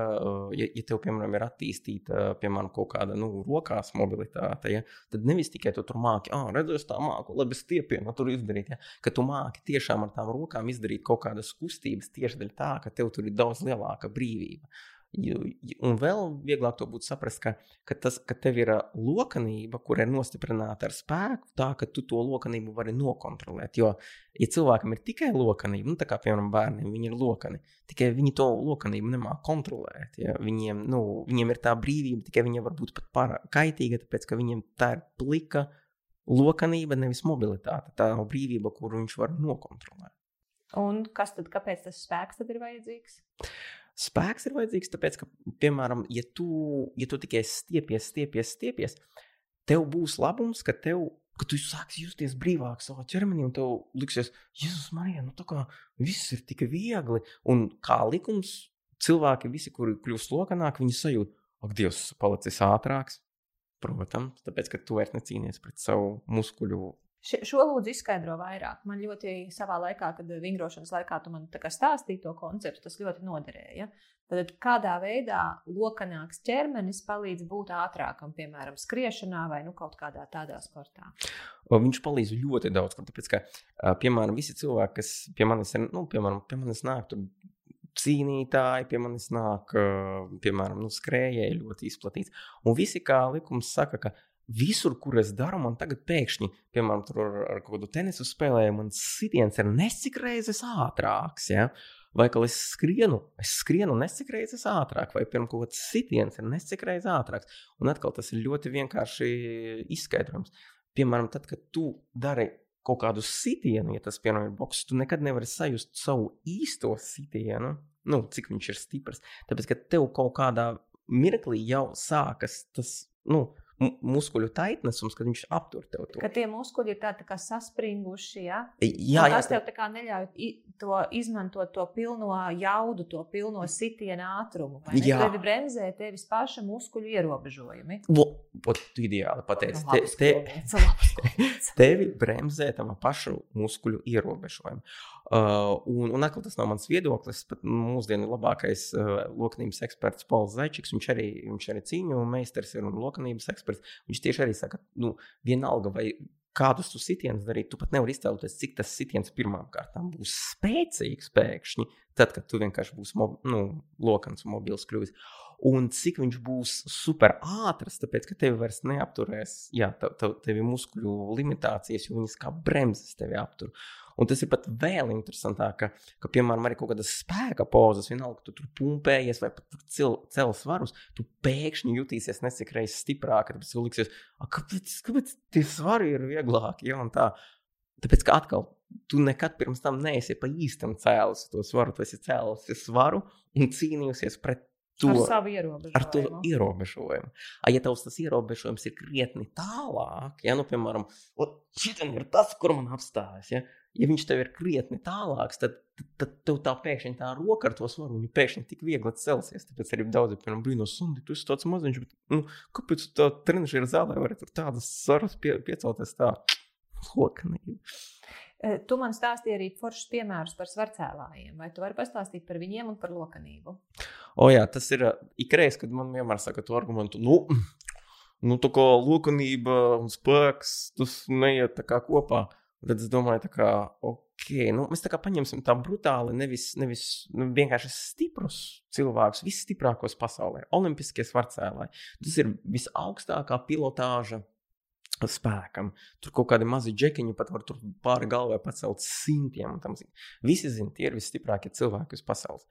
ja, ja tev, piemēram, ir attīstīta, piemēram, kaut kāda, nu, rokās mobilitāte, ja, tad nevis tikai tu tur māki, ah, redzu, es tā māku, labi, stiepienu tur izdarīt, ja, ka tu māki tiešām ar tām rokām izdarīt kaut kādas kustības tieši dēļ tā, ka tev tur ir daudz lielāka brīvība. Un vēl vieglāk to būtu saprast, ka, ka, tas, ka tev ir lokanība, kur ir nostiprināta ar spēku, tā ka tu to lokanību vari nokontrolēt. Jo, ja cilvēkam ir tikai lokanība, nu, tā kā piemēram bērniem, viņi ir lokani, tikai viņi to lokanību nemāķi kontrolēt. Ja? Viņiem, nu, viņiem ir tā brīvība, tikai viņa var būt pat pārāk kaitīga, tāpēc ka viņiem tā ir plika lokanība, nevis mobilitāte. Tā nav brīvība, kuru viņš var nokontrolēt. Un kas tad, kāpēc tas spēks tad ir vajadzīgs? Spēks ir vajadzīgs, tāpēc, ka, piemēram, ja tu, ja tu tikai stiepies, stiepies, stiepies, tev būs labums, ka tev. Ka tu sāksi justies brīvāk savā ķermenī, un tev liksies, Jēzus, Marija, nu tā kā viss ir tik viegli. Un kā likums, cilvēki, visi, kuri kļūst lokanāki, viņi sajūt, ak, Dievs, palicis ātrāks. Protams, tāpēc, ka tu vairs necīnies pret savu muskuļu Šo lūdzu izskaidro vairāk. Man ļoti savā laikā, kad vingrošanas laikā tu man stāstīji to konceptu, tas ļoti noderēja. Tad kādā veidā lokanāks ķermenis palīdz būt ātrākam, piemēram, skriešanā vai nu, kaut kādā tādā sportā? Viņš palīdz ļoti daudz, tāpēc, ka, piemēram, visi cilvēki, kas pie manis, ir, nu, piemēram, pie manis nāk, tur cīnītāji, pie manis nāk, piemēram, nu, skrējēji ļoti izplatīts. Un visi, kā likums saka, ka Visur, kur es daru, man tagad pēkšņi, piemēram, ar, ar kādu tenisu spēlēju, man sitiens ir nesik reizes ātrāks. Ja? Vai kā es skrienu, es skrienu nesik reizes ātrāk, vai piemēram, kaut kāds sitiens ir nesik reizes ātrāks. Un atkal tas ir ļoti vienkārši izskaidrojams. Piemēram, tad, kad tu dari kaut kādu sitienu, ja tas, piemēram, ir boks, tu nekad nevari sajust savu īsto sitienu, nu, cik viņš ir stiprs. Tāpēc, ka tev kaut kādā mirklī jau sākas tas, nu, muskuļu taitnesums, kad viņš aptur tev to. Ka tie muskuļi ir tādi tā kā saspringuši, ja? jā, jā, tas tev tā kā neļauj to izmantot to pilno jaudu, to pilno sitienu ātrumu. Jā. Tevi bremzē tevis paša muskuļu ierobežojumi. Ot, tu ideāli pateici. Te, te, tevi bremzē tava paša muskuļu ierobežojumi. Uh, un, un atkal tas nav mans viedoklis, bet mūsdienu labākais uh, loknības eksperts Pauls Zaičiks, viņš arī, viņš arī cīņu meistars ir un loknības eksperts. Viņš tieši arī saka, nu, vienalga vai kādus tu sitienus darīt, tu pat nevari iztēloties, cik tas sitiens pirmām kārtām būs spēcīgs pēkšņi, tad, kad tu vienkārši būsi mob, nu, lokans un mobils kļuvis. Un cik viņš būs super ātrs, tāpēc, ka tevi vairs neapturēs, jā, tev, tev, tev ir muskuļu limitācijas, jo viņas kā bremzes tevi aptur. Un tas ir pat vēl interesantāk, ka, ka piemēram, arī kaut kādas spēka pozas, vienalga, ka tu tur pumpējies vai pat cel, cel svarus, tu pēkšņi jutīsies nesik reizes stiprāk, tāpēc tu liksies, kāpēc, kāpēc tie svari ir vieglāki, ja un tā. Tāpēc, ka atkal, tu nekad pirms tam neesi pa īstam cēlis to svaru, tu esi cēlis svaru un cīnījusies pret to, ar savu ierobežojumu. Ar to ierobežojumu. A, ja tavs tas ierobežojums ir krietni tālāk, ja, nu, piemēram, šis ir tas, kur man apstājas, ja, ja viņš tev ir krietni tālāks, tad, tad, tev tā pēkšņi tā roka ar to svaru, viņa pēkšņi tik viegli celsies. Tāpēc arī daudzi, piemēram, brīnos, un tu esi tāds maziņš, bet, nu, kāpēc tu tā trenižera zālē vari tur tādas sarunas pie, piecelties tā lokanīgi? E, tu man stāstīji arī foršus piemērus par svarcēlājiem. Vai tu vari pastāstīt par viņiem un par lokanību? O, jā, tas ir ikreiz, kad man vienmēr saka to argumentu, nu, nu tā kā lokanība un spēks, tas neiet tā kā kopā. Tad es domāju, ka okay, nu, mēs tā kā paņemsim tā brutāli, nevis, nevis nu, vienkārši stiprus cilvēkus, visstiprākos pasaulē, olimpiskie svarcēlāji. Tas ir visaugstākā pilotāža spēkam. Tur kaut kādi mazi džekiņi pat var pāri galvai pacelt simtiem. Visi zina, tie ir visstiprākie cilvēki uz pasaules.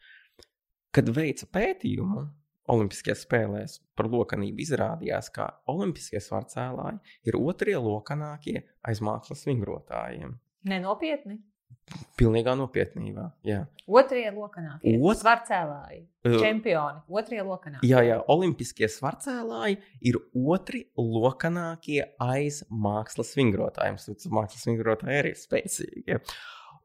Kad veica pētījumu, Olimpiskajās spēlēs par lokanību izrādījās, ka olimpiskie svārcēlāji ir otrie lokanākie aiz mākslas vingrotājiem. Nenopietni. Pilnīgā nopietnībā. Jā. Otrie lokanākie. Ot... Svarcēlāji. Čempioni. Otrie lokanākie. Jā, jā. Olimpiskie svarcēlāji ir otri lokanākie aiz mākslas vingrotājiem. Mākslas vingrotāji arī ir spēcīgi. Ja?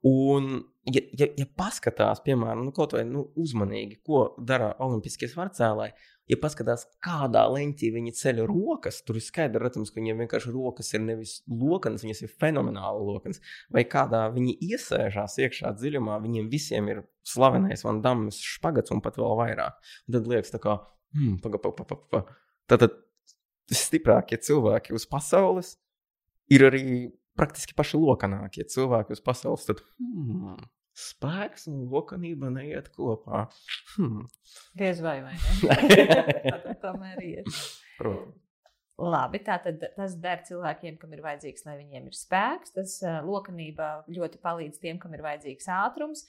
Un, ja, ja, ja paskatās, piemēram, nu, kaut vai nu, uzmanīgi, ko dara olimpiskie svarcēlāji, ja paskatās, kādā leņķī viņi ceļ rokas, tur ir skaidrs, redzams, ka viņiem vienkārši rokas ir nevis lokanas, viņas ir fenomenāli lokanas, vai kādā viņi iesēžās iekšā dziļumā, viņiem visiem ir slavenais Van Dāmas špagats un pat vēl vairāk. Un tad liekas, tā kā, hmm, paga, paga, paga, paga. Tad stiprākie cilvēki uz pasaules ir arī praktiski paši lokanākie cilvēki uz pasaules, tad hmm, spēks un lokanība neiet kopā. Hmm. Diez vai, vai ne? Tomēr iet. Protams. Labi, tātad tas der cilvēkiem, kam ir vajadzīgs, lai viņiem ir spēks. Tas uh, lokanība ļoti palīdz tiem, kam ir vajadzīgs ātrums.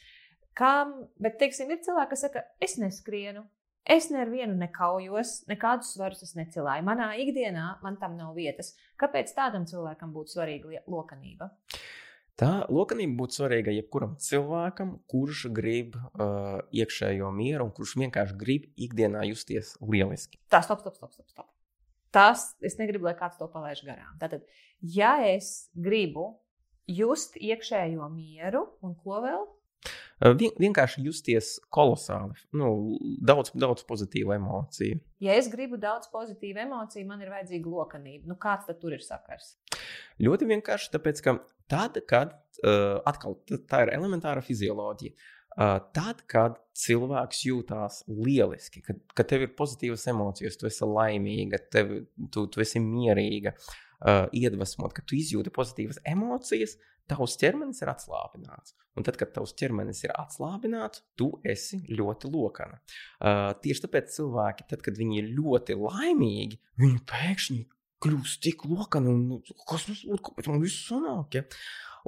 Kam, bet, teiksim, ir cilvēki, kas saka, es neskrienu, Es nevienu nekaujos, nekādus svarus es necilāju. Manā ikdienā man tam nav vietas. Kāpēc tādam cilvēkam būtu svarīga lokanība? Tā lokanība būtu svarīga jebkuram cilvēkam, kurš grib uh, iekšējo mieru un kurš vienkārši grib ikdienā justies lieliski. Tā, stop, stop, stop. stop, stop. Tas es negribu, lai kāds to palaiž garām. Tātad, ja es gribu just iekšējo mieru un ko vēl, Vien, vienkārši justies kolosāli. Nu, daudz, daudz pozitīvu emociju. Ja es gribu daudz pozitīvu emociju, man ir vajadzīga lokanība. Nu, kāds tad tur ir sakars? Ļoti vienkārši tāpēc, ka tad, kad uh, atkal tā ir elementāra fizioloģija. Uh, tad, kad cilvēks jūtas lieliski, kad, kad tev ir pozitīvas emocijas, tu esi laimīga, tev, tu, tu esi mierīga, uh, iedvesmot, ka tu izjūti pozitīvas emocijas, uh, tavs ķermenis ir atslābināts. Un tad, kad tavs ķermenis ir atslābināts, tu esi ļoti lokana. Uh, tieši tāpēc cilvēki, tad, kad viņi ir ļoti laimīgi, viņi pēkšņi kļūst tik lokani, un nu, kas mums būtu, kāpēc man viss sanāk. Ja?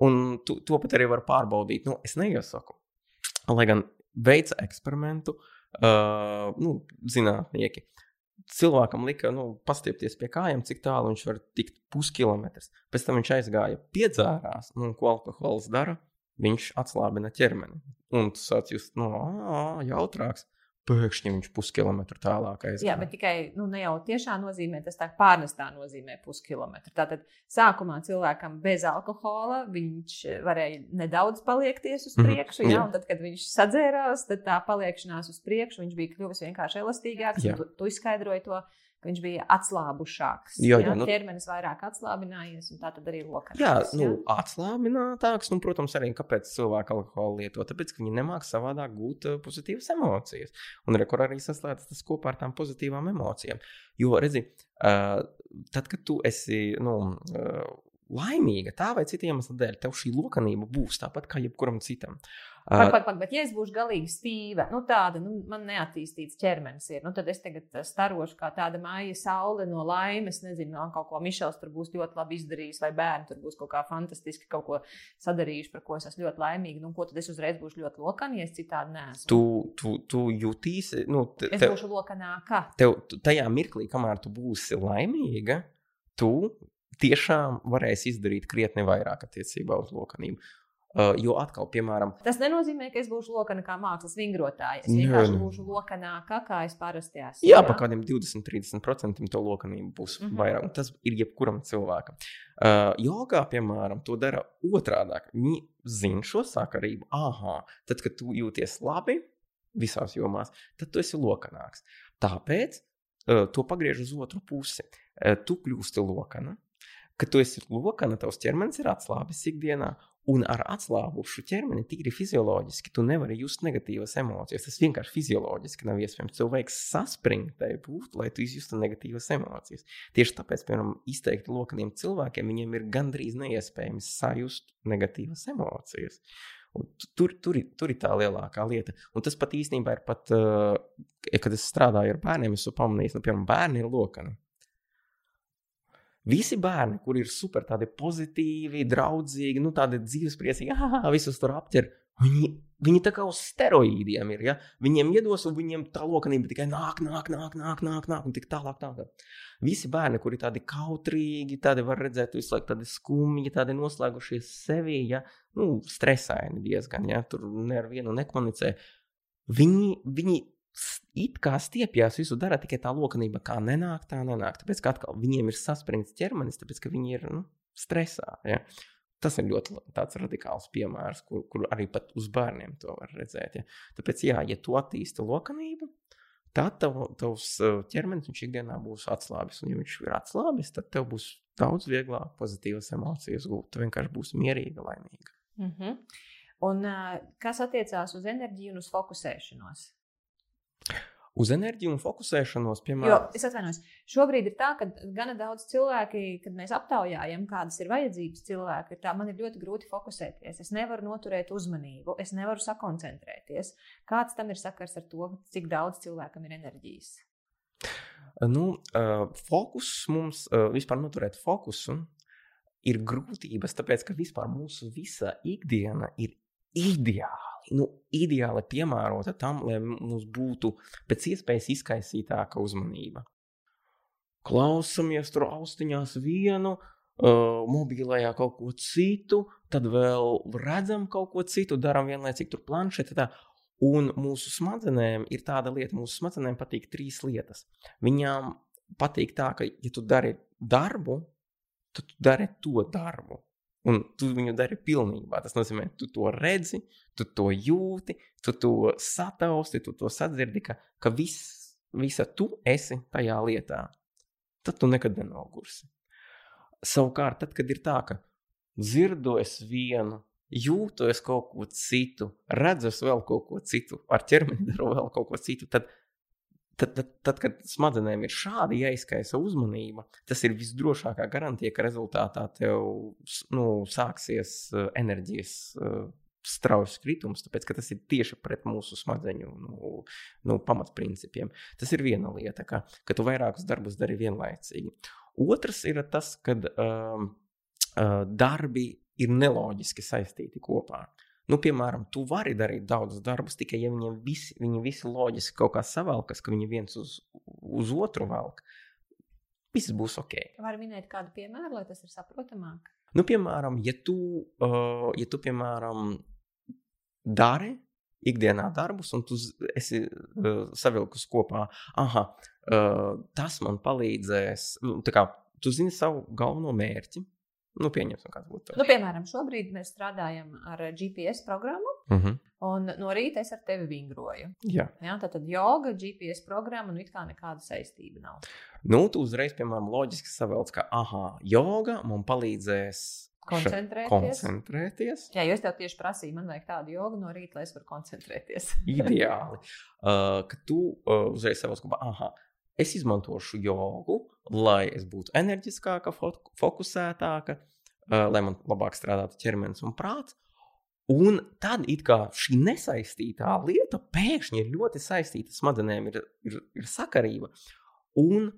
Un tu, to pat arī var pārbaudīt. Nu, es neiesaku, lai gan veica eksperimentu, uh, nu, zinātnieki cilvēkam lika nu, pastiepties pie kājām, cik tālu viņš var tikt puskilometrs. Pēc tam viņš aizgāja, piedzērās, un ko alkohols dara? Viņš atslābina ķermeni. Un tas just, nu, jautrāks pēkšņi viņš puskilometru tālāk aizgāja. Jā, bet tikai nu, ne jau tiešā nozīmē, tas tā pārnestā nozīmē puskilometru. Tātad sākumā cilvēkam bez alkohola viņš varēja nedaudz paliekties uz mhm, priekšu, mm -hmm. jā, un tad, kad viņš sadzērās, tad tā paliekšanās uz priekšu viņš bija kļuvis vienkārši elastīgāks. Tu, tu izskaidroji to ka viņš bija atslābušāks. Jā, jā, jā nu, ķermenis vairāk atslābinājies, un tā arī lokā. Jā, nu, jā? atslābinātāks, un, protams, arī kāpēc cilvēki alkoholu lieto. Tāpēc, ka viņi nemāk savādāk gūt uh, pozitīvas emocijas. Un rekur arī saslēdzas tas kopā ar tām pozitīvām emocijām. Jo, redzi, uh, tad, kad tu esi, nu, uh, laimīga tā vai cita iemesla dēļ, tev šī lokanība būs tāpat kā jebkuram citam. Pak, pak, pak, bet, ja es būšu galīgi stīva, nu, tāda nu, man neattīstīts ķermenis ir, nu, tad es tagad starošu kā tāda māja saule no laimes. Nezinu, no kaut ko Mišels tur būs ļoti labi izdarījis, vai bērni tur būs kaut kā fantastiski kaut ko sadarījuši, par ko es esmu ļoti laimīga. Nu, ko tad es uzreiz būšu ļoti lokana, ja es citādi neesmu? Tu, tu, tu jutīsi, nu, te, es būšu lokanāka. Tev tajā mirklī, kamēr tu būsi laimīga, tu tiešām varēs izdarīt krietni vairāk attiecībā uz lokanību. Uh, jo atkal, piemēram, tas nenozīmē, ka es būšu lokana kā mākslas vingrotāja. Es vienkārši jā, būšu lokanākā, kā es parasti esmu. Jā, jā? pa kādiem 20-30% to lokanību būs mm -hmm. vairāk. Tas ir jebkuram cilvēkam. Uh, jogā, piemēram, to dara otrādi. Viņi zina šo sakarību. Aha, tad, kad tu jūties labi visās jomās, tad tu esi lokanāks. Tāpēc uh, to pagriež uz otru pusi. Uh, tu kļūsti lokana ka tu esi lokana, tavs ķermenis ir atslābis ikdienā, un ar atslābušu ķermeni tīri fizioloģiski tu nevari just negatīvas emocijas. Tas vienkārši fizioloģiski nav iespējams. Cilvēks saspringtai būt, lai tu izjustu negatīvas emocijas. Tieši tāpēc, piemēram, izteikti lokaniem cilvēkiem, viņiem ir gandrīz neiespējams sajust negatīvas emocijas. Un tur, tur, tur ir tā lielākā lieta. Un tas pat īstenībā ir pat, uh, kad es strādāju ar bērniem, es esmu pamanījis, nu, piemēram, bērni ir lokani. Visi bērni, kur ir super tādi pozitīvi, draudzīgi, nu, tādi dzīvespriecīgi, ah, visus tur apķer. Viņi, viņi tā kā uz steroīdiem ir. Ja? Viņiem iedos, un viņiem tā lokanība tikai nāk, nāk, nāk, nāk, nāk, nāk un tik tālāk. tālāk. Visi bērni, kuri tādi kautrīgi, tādi var redzēt, visu laiku tādi skumji, tādi noslēgušies sevi, ja? nu, stresaini diezgan, ja tur ne ar vienu nekomunicē. Viņi, viņi it kā stiepjas, visu dara, tikai tā lokanība kā nenāk, tā nenāk. Tāpēc, ka atkal viņiem ir saspringts ķermenis, tāpēc, ka viņi ir nu, stresā. Ja? Tas ir ļoti radikāls piemērs, kur, kur arī pat uz bērniem to var redzēt. Ja. Tāpēc, jā, ja tu attīsti lokanību, tad tev, tavs eh, ķermenis ikdienā būs atslābis. Un, ja viņš ir atslābis, tad tev būs daudz vieglāk pozitīvas emocijas gūt. Tu vienkārši būsi mierīga, laimīga. Mm -hmm. Un uh, kas attiecās uz enerģiju un uz fokusēšanos? Uz enerģiju un fokusēšanos, piemēram. Jo, es atvainojos, šobrīd ir tā, ka gana daudz cilvēki, kad mēs aptaujājam, kādas ir vajadzības cilvēki, ir tā, man ir ļoti grūti fokusēties. Es nevaru noturēt uzmanību, es nevaru sakoncentrēties. Kāds tam ir sakars ar to, cik daudz cilvēkam ir enerģijas? Nu, uh, fokus mums uh, vispār noturēt fokusu ir grūtības, tāpēc ka vispār mūsu visa ikdiena ir ideāla nu, ideāli piemērota tam, lai mums būtu pēc iespējas izkaisītāka uzmanība. Klausamies tur austiņās vienu, uh, mobilajā kaut ko citu, tad vēl redzam kaut ko citu, darām vienlaicīgi tur planšetē. Un mūsu smadzenēm ir tāda lieta, mūsu smadzenēm patīk trīs lietas. Viņām patīk tā, ka, ja tu dari darbu, tad tu dari to darbu. Un tu viņu dari pilnībā. Tas nozīmē, tu to redzi, tu to jūti, tu to satausti, tu to sadzirdi, ka, ka viss, visa tu esi tajā lietā. Tad tu nekad nenogursi. Savukārt, tad, kad ir tā, ka dzirdu es vienu, jūtu es kaut ko citu, redzu es vēl kaut ko citu, ar ķermeni daru vēl kaut ko citu, tad Tad, tad, tad, kad smadzenēm ir šādi jāizkaisa uzmanība, tas ir visdrošākā garantija, ka rezultātā tev nu, sāksies uh, enerģijas uh, strauji kritums, tāpēc ka tas ir tieši pret mūsu smadzeņu nu, nu, pamatprincipiem. Tas ir viena lieta, ka, ka tu vairākus darbus dari vienlaicīgi. Otrs ir tas, ka um, uh, darbi ir neloģiski saistīti kopā. Nu, piemēram, tu vari darīt daudzus darbus, tikai ja viņiem visi, viņi visi loģiski kaut kā savalkas, ka viņi viens uz, uz otru velk, viss būs ok. Var minēt kādu piemēru, lai tas ir saprotamāk? Nu, piemēram, ja tu, uh, ja tu piemēram, dari ikdienā darbus, un tu esi uh, savilkus kopā, ah, uh, tas man palīdzēs. Nu, kā, tu zini savu galveno mērķi, Nu, pieņemsim, kāds būtu. Nu, piemēram, šobrīd mēs strādājam ar GPS programmu, uh mhm. -huh. un no rīta es ar tevi vingroju. Jā. Jā, tā tad joga, GPS programma, un it kā nekāda saistība nav. Nu, tu uzreiz, piemēram, loģiski savelc, ka, ah, joga man palīdzēs. Koncentrēties. koncentrēties. Jā, jo es tev tieši prasīju, man vajag tādu jogu no rīta, lai es varu koncentrēties. Ideāli. Uh, ka tu uh, uzreiz savos kopā, ah, es izmantošu jogu, lai es būtu enerģiskāka, fokusētāka, uh, lai man labāk strādātu ķermenis un prāts. Un tad šī nesaistītā lieta pēkšņi ir ļoti saistīta ar smadzenēm, ir, ir, ir sakarība. Un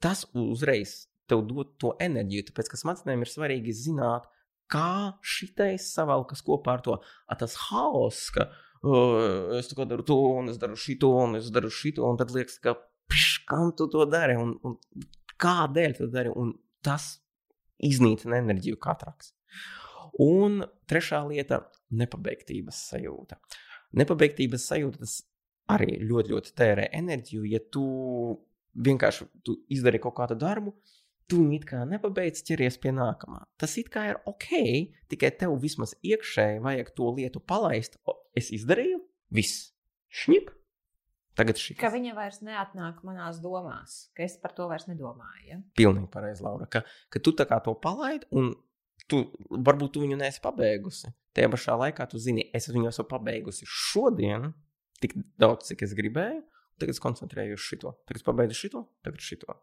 tas uzreiz tev dod to enerģiju, tāpēc ka smadzenēm ir svarīgi zināt, kā šitais savalkas kopā ar to. A, tas haoss, ka uh, es daru to, un es daru šito, un es daru šito, un tad liekas, ka pš, kam tu to dari un, un kādēļ tu dari. Un tas iznīcina enerģiju katraks. Un trešā lieta - nepabeigtības sajūta. Nepabeigtības sajūta tas arī ļoti, ļoti tērē enerģiju. Ja tu vienkārši tu izdari kaut kādu darbu, tu it kā nepabeidz, ķeries pie nākamā. Tas it kā ir ok, tikai tev vismaz iekšēji vajag to lietu palaist. O, es izdarīju, viss, šņip, Tagad šī. Ka viņa vairs neatnāk manās domās, ka es par to vairs nedomāju. Ja? Pilnīgi pareizi, Laura. Ka, ka tu tā kā to palaidi, un tu, varbūt tu viņu neesi pabeigusi. Tajā pašā laikā tu zini, es viņu esmu pabeigusi šodien, tik daudz, cik es gribēju. Tagad es koncentrējos uz šo. Tagad es pabeidzu šo, tagad šo.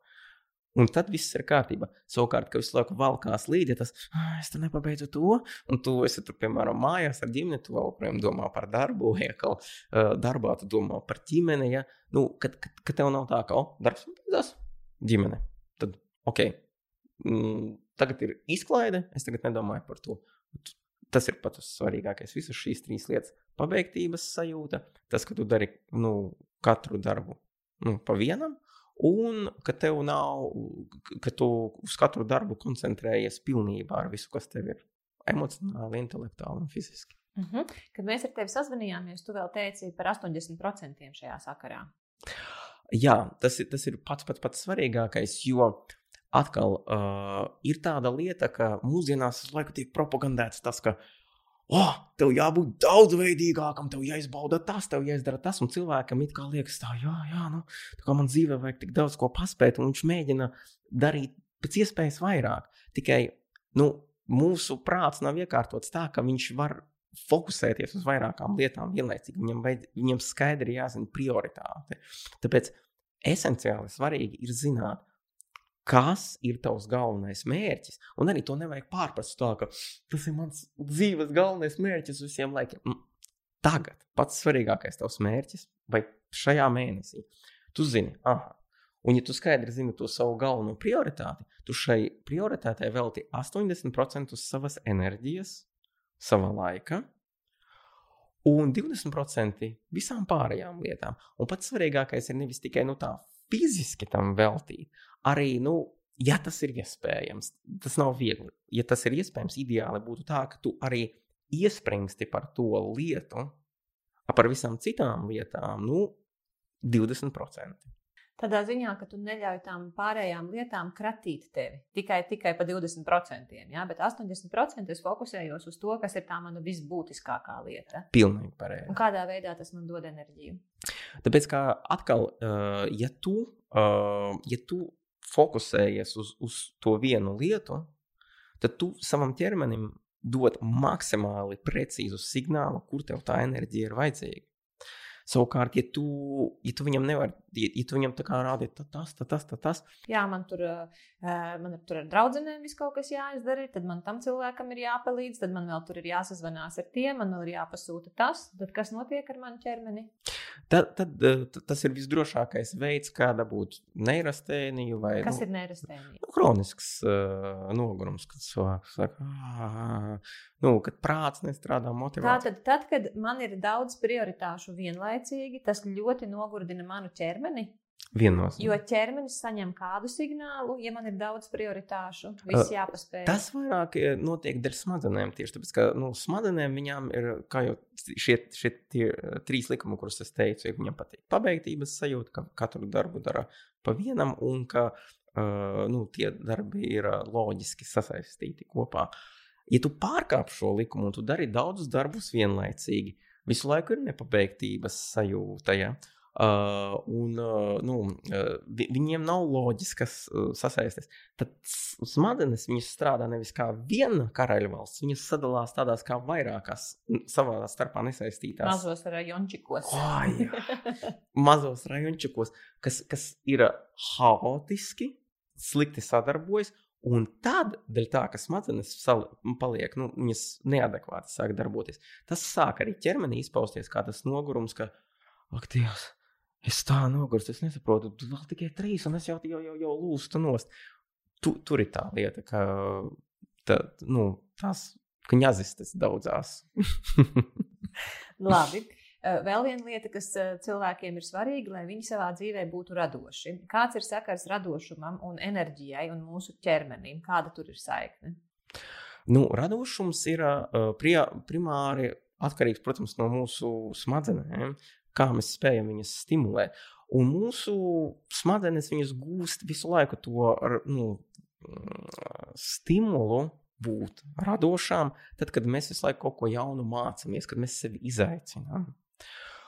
Un tad viss ir kārtībā. Savukārt, ka visu laiku valkās līdzi, tas es tur nepabeidzu to, un tu esi tur, piemēram, mājās ar ģimeni, tu joprojām domā par darbu, ja kaut uh, darbā tu domā par ģimeni. Ja? Nu, kad, kad, kad tev nav tā, ka, oh, darbs beidzās, ģimene. Tad, ok, mm, tagad ir izklaide, es tagad nedomāju par to. Tas ir pats svarīgākais. Visas šīs trīs lietas - pabeigtības sajūta, tas, ka tu dari nu, katru darbu nu, pa vienam, un ka tev nav, ka tu uz katru darbu koncentrējies pilnībā ar visu, kas tev ir emocionāli, intelektuāli un fiziski. Uh mhm. -huh. Kad mēs ar tevi sazvanījāmies, tu vēl teici par 80% šajā sakarā. Jā, tas ir, tas ir pats pats, pats svarīgākais, jo atkal uh, ir tāda lieta, ka mūsdienās visu laiku tiek propagandēts tas, ka oh, tev jābūt daudzveidīgākam, tev jāizbauda tas, tev jāizdara tas. Un cilvēkam it kā liekas, tā, jā, jā, nu, tā kā man dzīvē vajag tik daudz ko paspēt, un viņš mēģina darīt pēc iespējas vairāk. Tikai nu, mūsu prāts nav iekārtots tā, ka viņš var fokusēties uz vairākām lietām vienlaicīgi. Viņam, vajad, viņam skaidri jāzina prioritāte. Tāpēc esenciāli svarīgi ir zināt, kas ir tavs galvenais mērķis. Un arī to nevajag pārprast tā, ka tas ir mans dzīves galvenais mērķis visiem laikiem. Tagad pats svarīgākais tavs mērķis vai šajā mēnesī. Tu zini, ah, un ja tu skaidri zini to savu galveno prioritāti, tu šai prioritātei velti 80% savas enerģijas, sava laika. Un 20% visām pārējām lietām. Un pats svarīgākais ir nevis tikai nu, tā fiziski tam veltīt, arī, nu, ja tas ir iespējams, tas nav viegli. Ja tas ir iespējams, ideāli būtu tā, ka tu arī iespringsti par to lietu, par visām citām lietām, nu, 20%. Tādā ziņā, ka tu neļauj tām pārējām lietām kratīt tevi tikai, tikai pa 20%. Ja? Bet 80% es fokusējos uz to, kas ir tā mana visbūtiskākā lieta. Pilnīgi pareizi. Un kādā veidā tas man dod enerģiju? Tāpēc, kā atkal, ja tu, ja tu fokusējies uz, uz to vienu lietu, tad tu savam ķermenim dod maksimāli precīzu signālu, kur tev tā enerģija ir vajadzīga. Savukārt, ja tu, ja tu viņam nevari, ja, ja tu viņam tā kā rādi, tad tas, tad tas, tad tas. Jā, man tur, man tur ar draugiem viss kaut kas jāizdara, tad man tam cilvēkam ir jāpalīdz, tad man vēl tur ir jāsazvanās ar tiem, man vēl ir jāpasūta tas. Tad kas notiek ar manu ķermeni? Tad, tad, tad tas ir visdrošākais veids, kā dabūt neirastēniju. Vai, kas nu, ir neirastēnija? Nu, kronisks uh, nogurums, kad cilvēks saka, nu, kad prāts nestrādā motivācijā. Tātad, tad, kad man ir daudz prioritāšu vienlaicīgi, tas ļoti nogurdina manu ķermeni. Vienos. Jo ķermenis saņem kādu signālu, ja man ir daudz prioritāšu, viss jāpaspēj. Tas vairāk notiek dēļ smadzenēm. Tieši tāpēc, ka nu, smadzenēm viņām ir, kā jau šie, šie tie, trīs likumi, kurus es teicu, ja viņam patīk pabeigtības sajūta, ka katru darbu dara pa vienam un ka uh, nu, tie darbi ir loģiski sasaistīti kopā. Ja tu pārkāp šo likumu un tu dari daudzus darbus vienlaicīgi, visu laiku ir nepabeigtības sajūta. Ja? Uh, Uh, un, uh, nu, vi, viņiem nav loģiskas uh, sasaistes. Tad smadzenes strādā nevis kā viena karaļvalsts, viņas sadalās tādās kā vairākās savā starpā nesaistītās. Mazos rajončikos. Oh, Mazos rajončikos, kas, kas ir haotiski, slikti sadarbojas. Un tad, dēļ tā, ka smadzenes paliek, nu, viņas neadekvāti sāk darboties, tas sāk arī ķermenī izpausties kā tas nogurums, ka, ak, Dievs, Es tā nogurstu, es nesaprotu, tu vēl tikai trīs, un es jau, jau, jau, jau lūstu nost. Tu, tur ir tā lieta, ka tā, nu, tās kņazistes daudzās. Labi. Vēl viena lieta, kas cilvēkiem ir svarīga, lai viņi savā dzīvē būtu radoši. Kāds ir sakars radošumam un enerģijai un mūsu ķermenim? Kāda tur ir saikne? Nu, radošums ir uh, primāri atkarīgs, protams, no mūsu smadzenēm kā mēs spējam viņus stimulēt. Un mūsu smadzenes gūst visu laiku to nu, stimulu būt radošām, tad, kad mēs visu laiku kaut ko jaunu mācāmies, kad mēs sevi izaicinām.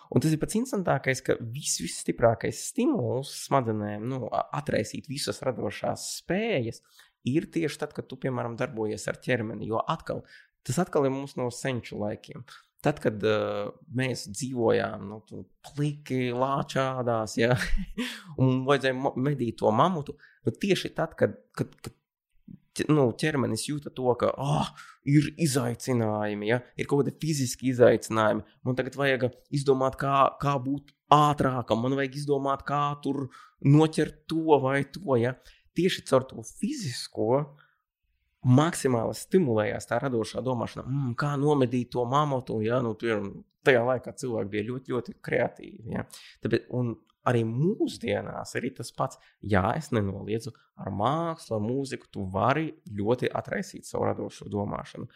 Un tas ir pats interesantākais, ka viss, visstiprākais stimuls smadzenēm nu, atraisīt visas radošās spējas ir tieši tad, kad tu, piemēram, darbojies ar ķermeni. Jo atkal, tas atkal ir mums no senču laikiem. Tad, kad uh, mēs dzīvojām nu, pliki, lāčādās, ja, un vajadzēja medīt to mamutu, nu, tieši tad, kad, kad, kad nu, ķermenis jūta to, ka oh, ir izaicinājumi, ja, ir kaut kādi fiziski izaicinājumi, man tagad vajag izdomāt, kā, kā būt ātrākam, man vajag izdomāt, kā tur noķert to vai to. Ja. Tieši caur to fizisko uh, maksimāli stimulējās tā radošā domāšana, mm, kā nomedīt to mamutu. Ja? Nu, tajā laikā cilvēki bija ļoti, ļoti kreatīvi. Ja? Tāpēc, arī mūsdienās ir tas pats. Jā, es nenoliedzu, ar mākslu, ar mūziku tu vari ļoti atraisīt savu radošo domāšanu.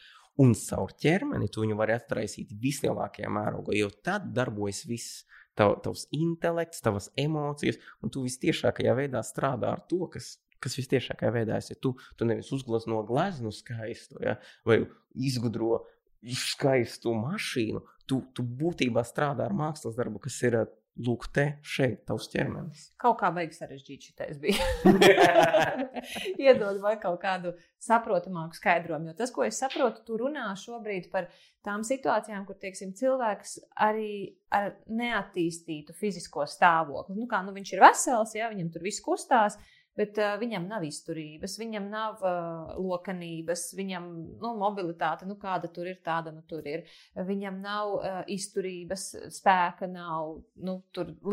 Un caur ķermeni tu viņu vari atraisīt vislielākajā mērogā, jo tad darbojas viss. Tav, tavs intelekts, tavas emocijas, un tu visciešākajā veidā strādā ar to, kas kas visciešākajā veidā ir. Ja tu, tu nevis uzglezno gleznu skaistu, ja, vai izgudro skaistu mašīnu, tu, tu būtībā strādā ar mākslas darbu, kas ir lūk, te, šeit, tavs ķermenis. Kaut kā vajag sarežģīt šitais bija. Iedod vai kaut kādu saprotamāku skaidrojumu. Jo tas, ko es saprotu, tu runā šobrīd par tām situācijām, kur, teiksim, cilvēks arī ar neattīstītu fizisko stāvokli. Nu, kā, nu, viņš ir vesels, ja viņam tur viss kustās, bet uh, viņam nav izturības, viņam nav uh, lokanības, viņam nu, mobilitāte, nu, kāda tur ir, tāda nu, tur ir. Viņam nav uh, izturības, spēka, nav nu,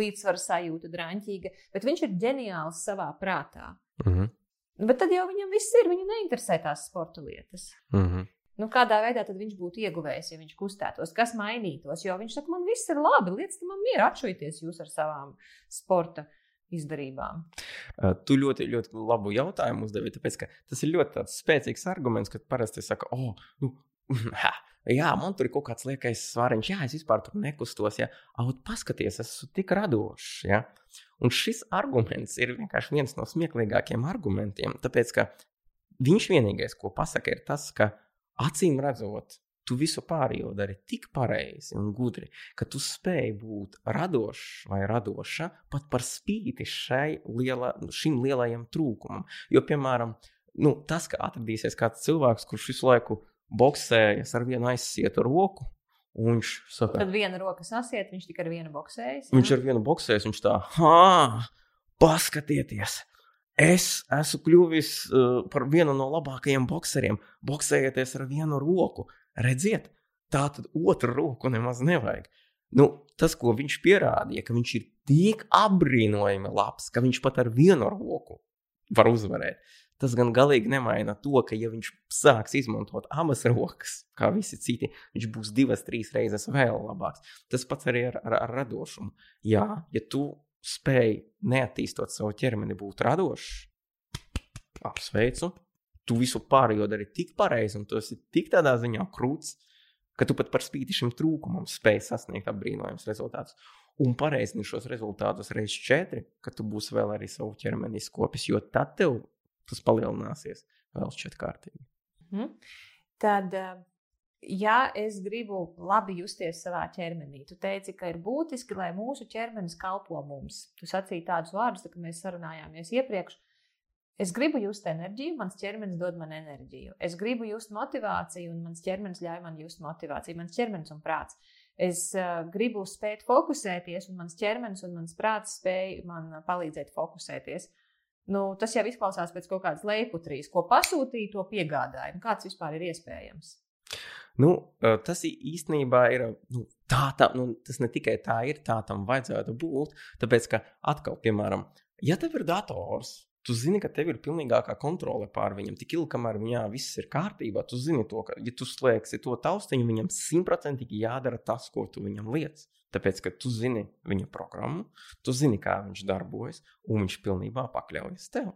līdzsvara sajūta, drāmķīga, bet viņš ir ģeniāls savā prātā. Mm -hmm. Bet tad jau viņam viss ir, viņu neinteresē tās sporta lietas. Mm -hmm. Nu, kādā veidā viņš būtu ieguvējis, ja viņš kustētos, kas mainītos? Jo viņš saka, man viss ir labi, lietas man mieru atšuities jūs ar savām sporta izdarībām? Tu ļoti, ļoti labu jautājumu uzdevi. Tāpēc, tas ir ļoti spēcīgs arguments, kad parasti saka, oh, nu, ha, jā, man tur ir kaut kāds liekais svariņš, jā, es vispār tur nekustos. Ja, Aut, paskaties, es esmu tik radošs. Ja. Un šis arguments ir vienkārši viens no smieklīgākajiem argumentiem. Tāpēc, ka viņš vienīgais, ko pasaka, ir tas, ka acīm redzot, tu visu pārējo dari tik pareizi un gudri, ka tu spēj būt radošs vai radoša pat par spīti liela, šim lielajam trūkumam. Jo, piemēram, nu, tas, ka atradīsies kāds cilvēks, kurš visu laiku boxējas ar vienu aizsietu roku, Un viņš saka, tad viena roka sasiet, viņš tikai ar vienu boxējas. Jā? Viņš ar vienu boxējas, viņš tā, ah, paskatieties! Es esmu kļuvis uh, par vienu no labākajiem boxeriem. Boxējieties ar vienu roku. Redziet, tā tad otru roku nemaz nevajag. Nu, tas, ko viņš pierādīja, ka viņš ir tik apbrīnojami labs, ka viņš pat ar vienu roku var uzvarēt. Tas gan galīgi nemaina to, ka, ja viņš sāks izmantot abas rokas, kā visi citi, viņš būs divas, trīs reizes vēl labāks. Tas pats arī ar, ar, ar radošumu. Jā, ja tu spēj neattīstot savu ķermeni, būt radošs, apsveicu, tu visu pārējo dari tik pareizi, un tu esi tik tādā ziņā krūts, ka tu pat par spīti šim trūkumam spēj sasniegt apbrīnojams rezultātus. Un pareizi šos rezultātus reizes četri, ka tu būsi vēl arī savu ķermeni izkopis, jo tad tev tas palielināsies vēl četrkārtīgi. Mm. Tad, eh, ja es gribu labi justies savā ķermenī, tu teici, ka ir būtiski, lai mūsu ķermenis kalpo mums. Tu sacīji tādus vārdus, tā, kad mēs sarunājāmies iepriekš. Es gribu just enerģiju, mans ķermenis dod man enerģiju. Es gribu just motivāciju, un mans ķermenis ļauj man just motivāciju. Mans ķermenis un prāts. Es uh, gribu spēt fokusēties, un mans ķermenis un mans prāts spēj man palīdzēt fokusēties. Nu, tas jau izklausās pēc kaut kādas leiputrīs, ko pasūtīja, to piegādāja. Nu, kāds vispār ir iespējams? Nu, tas īstenībā ir. Nu, tā, tā, nu, tas ne tikai tā ir, tā tam vajadzētu būt. Tāpēc, ka atkal, piemēram, ja tev ir dators, Tu zini, ka tev ir pilnīgākā kontrole pār viņam. Tik ilgi, kamēr viņā viss ir kārtībā, tu zini to, ka, ja tu slēgsi to taustiņu, viņam simtprocentīgi jādara tas, ko tu viņam liec. Tāpēc, ka tu zini viņa programmu, tu zini, kā viņš darbojas, un viņš pilnībā pakļaujas tev.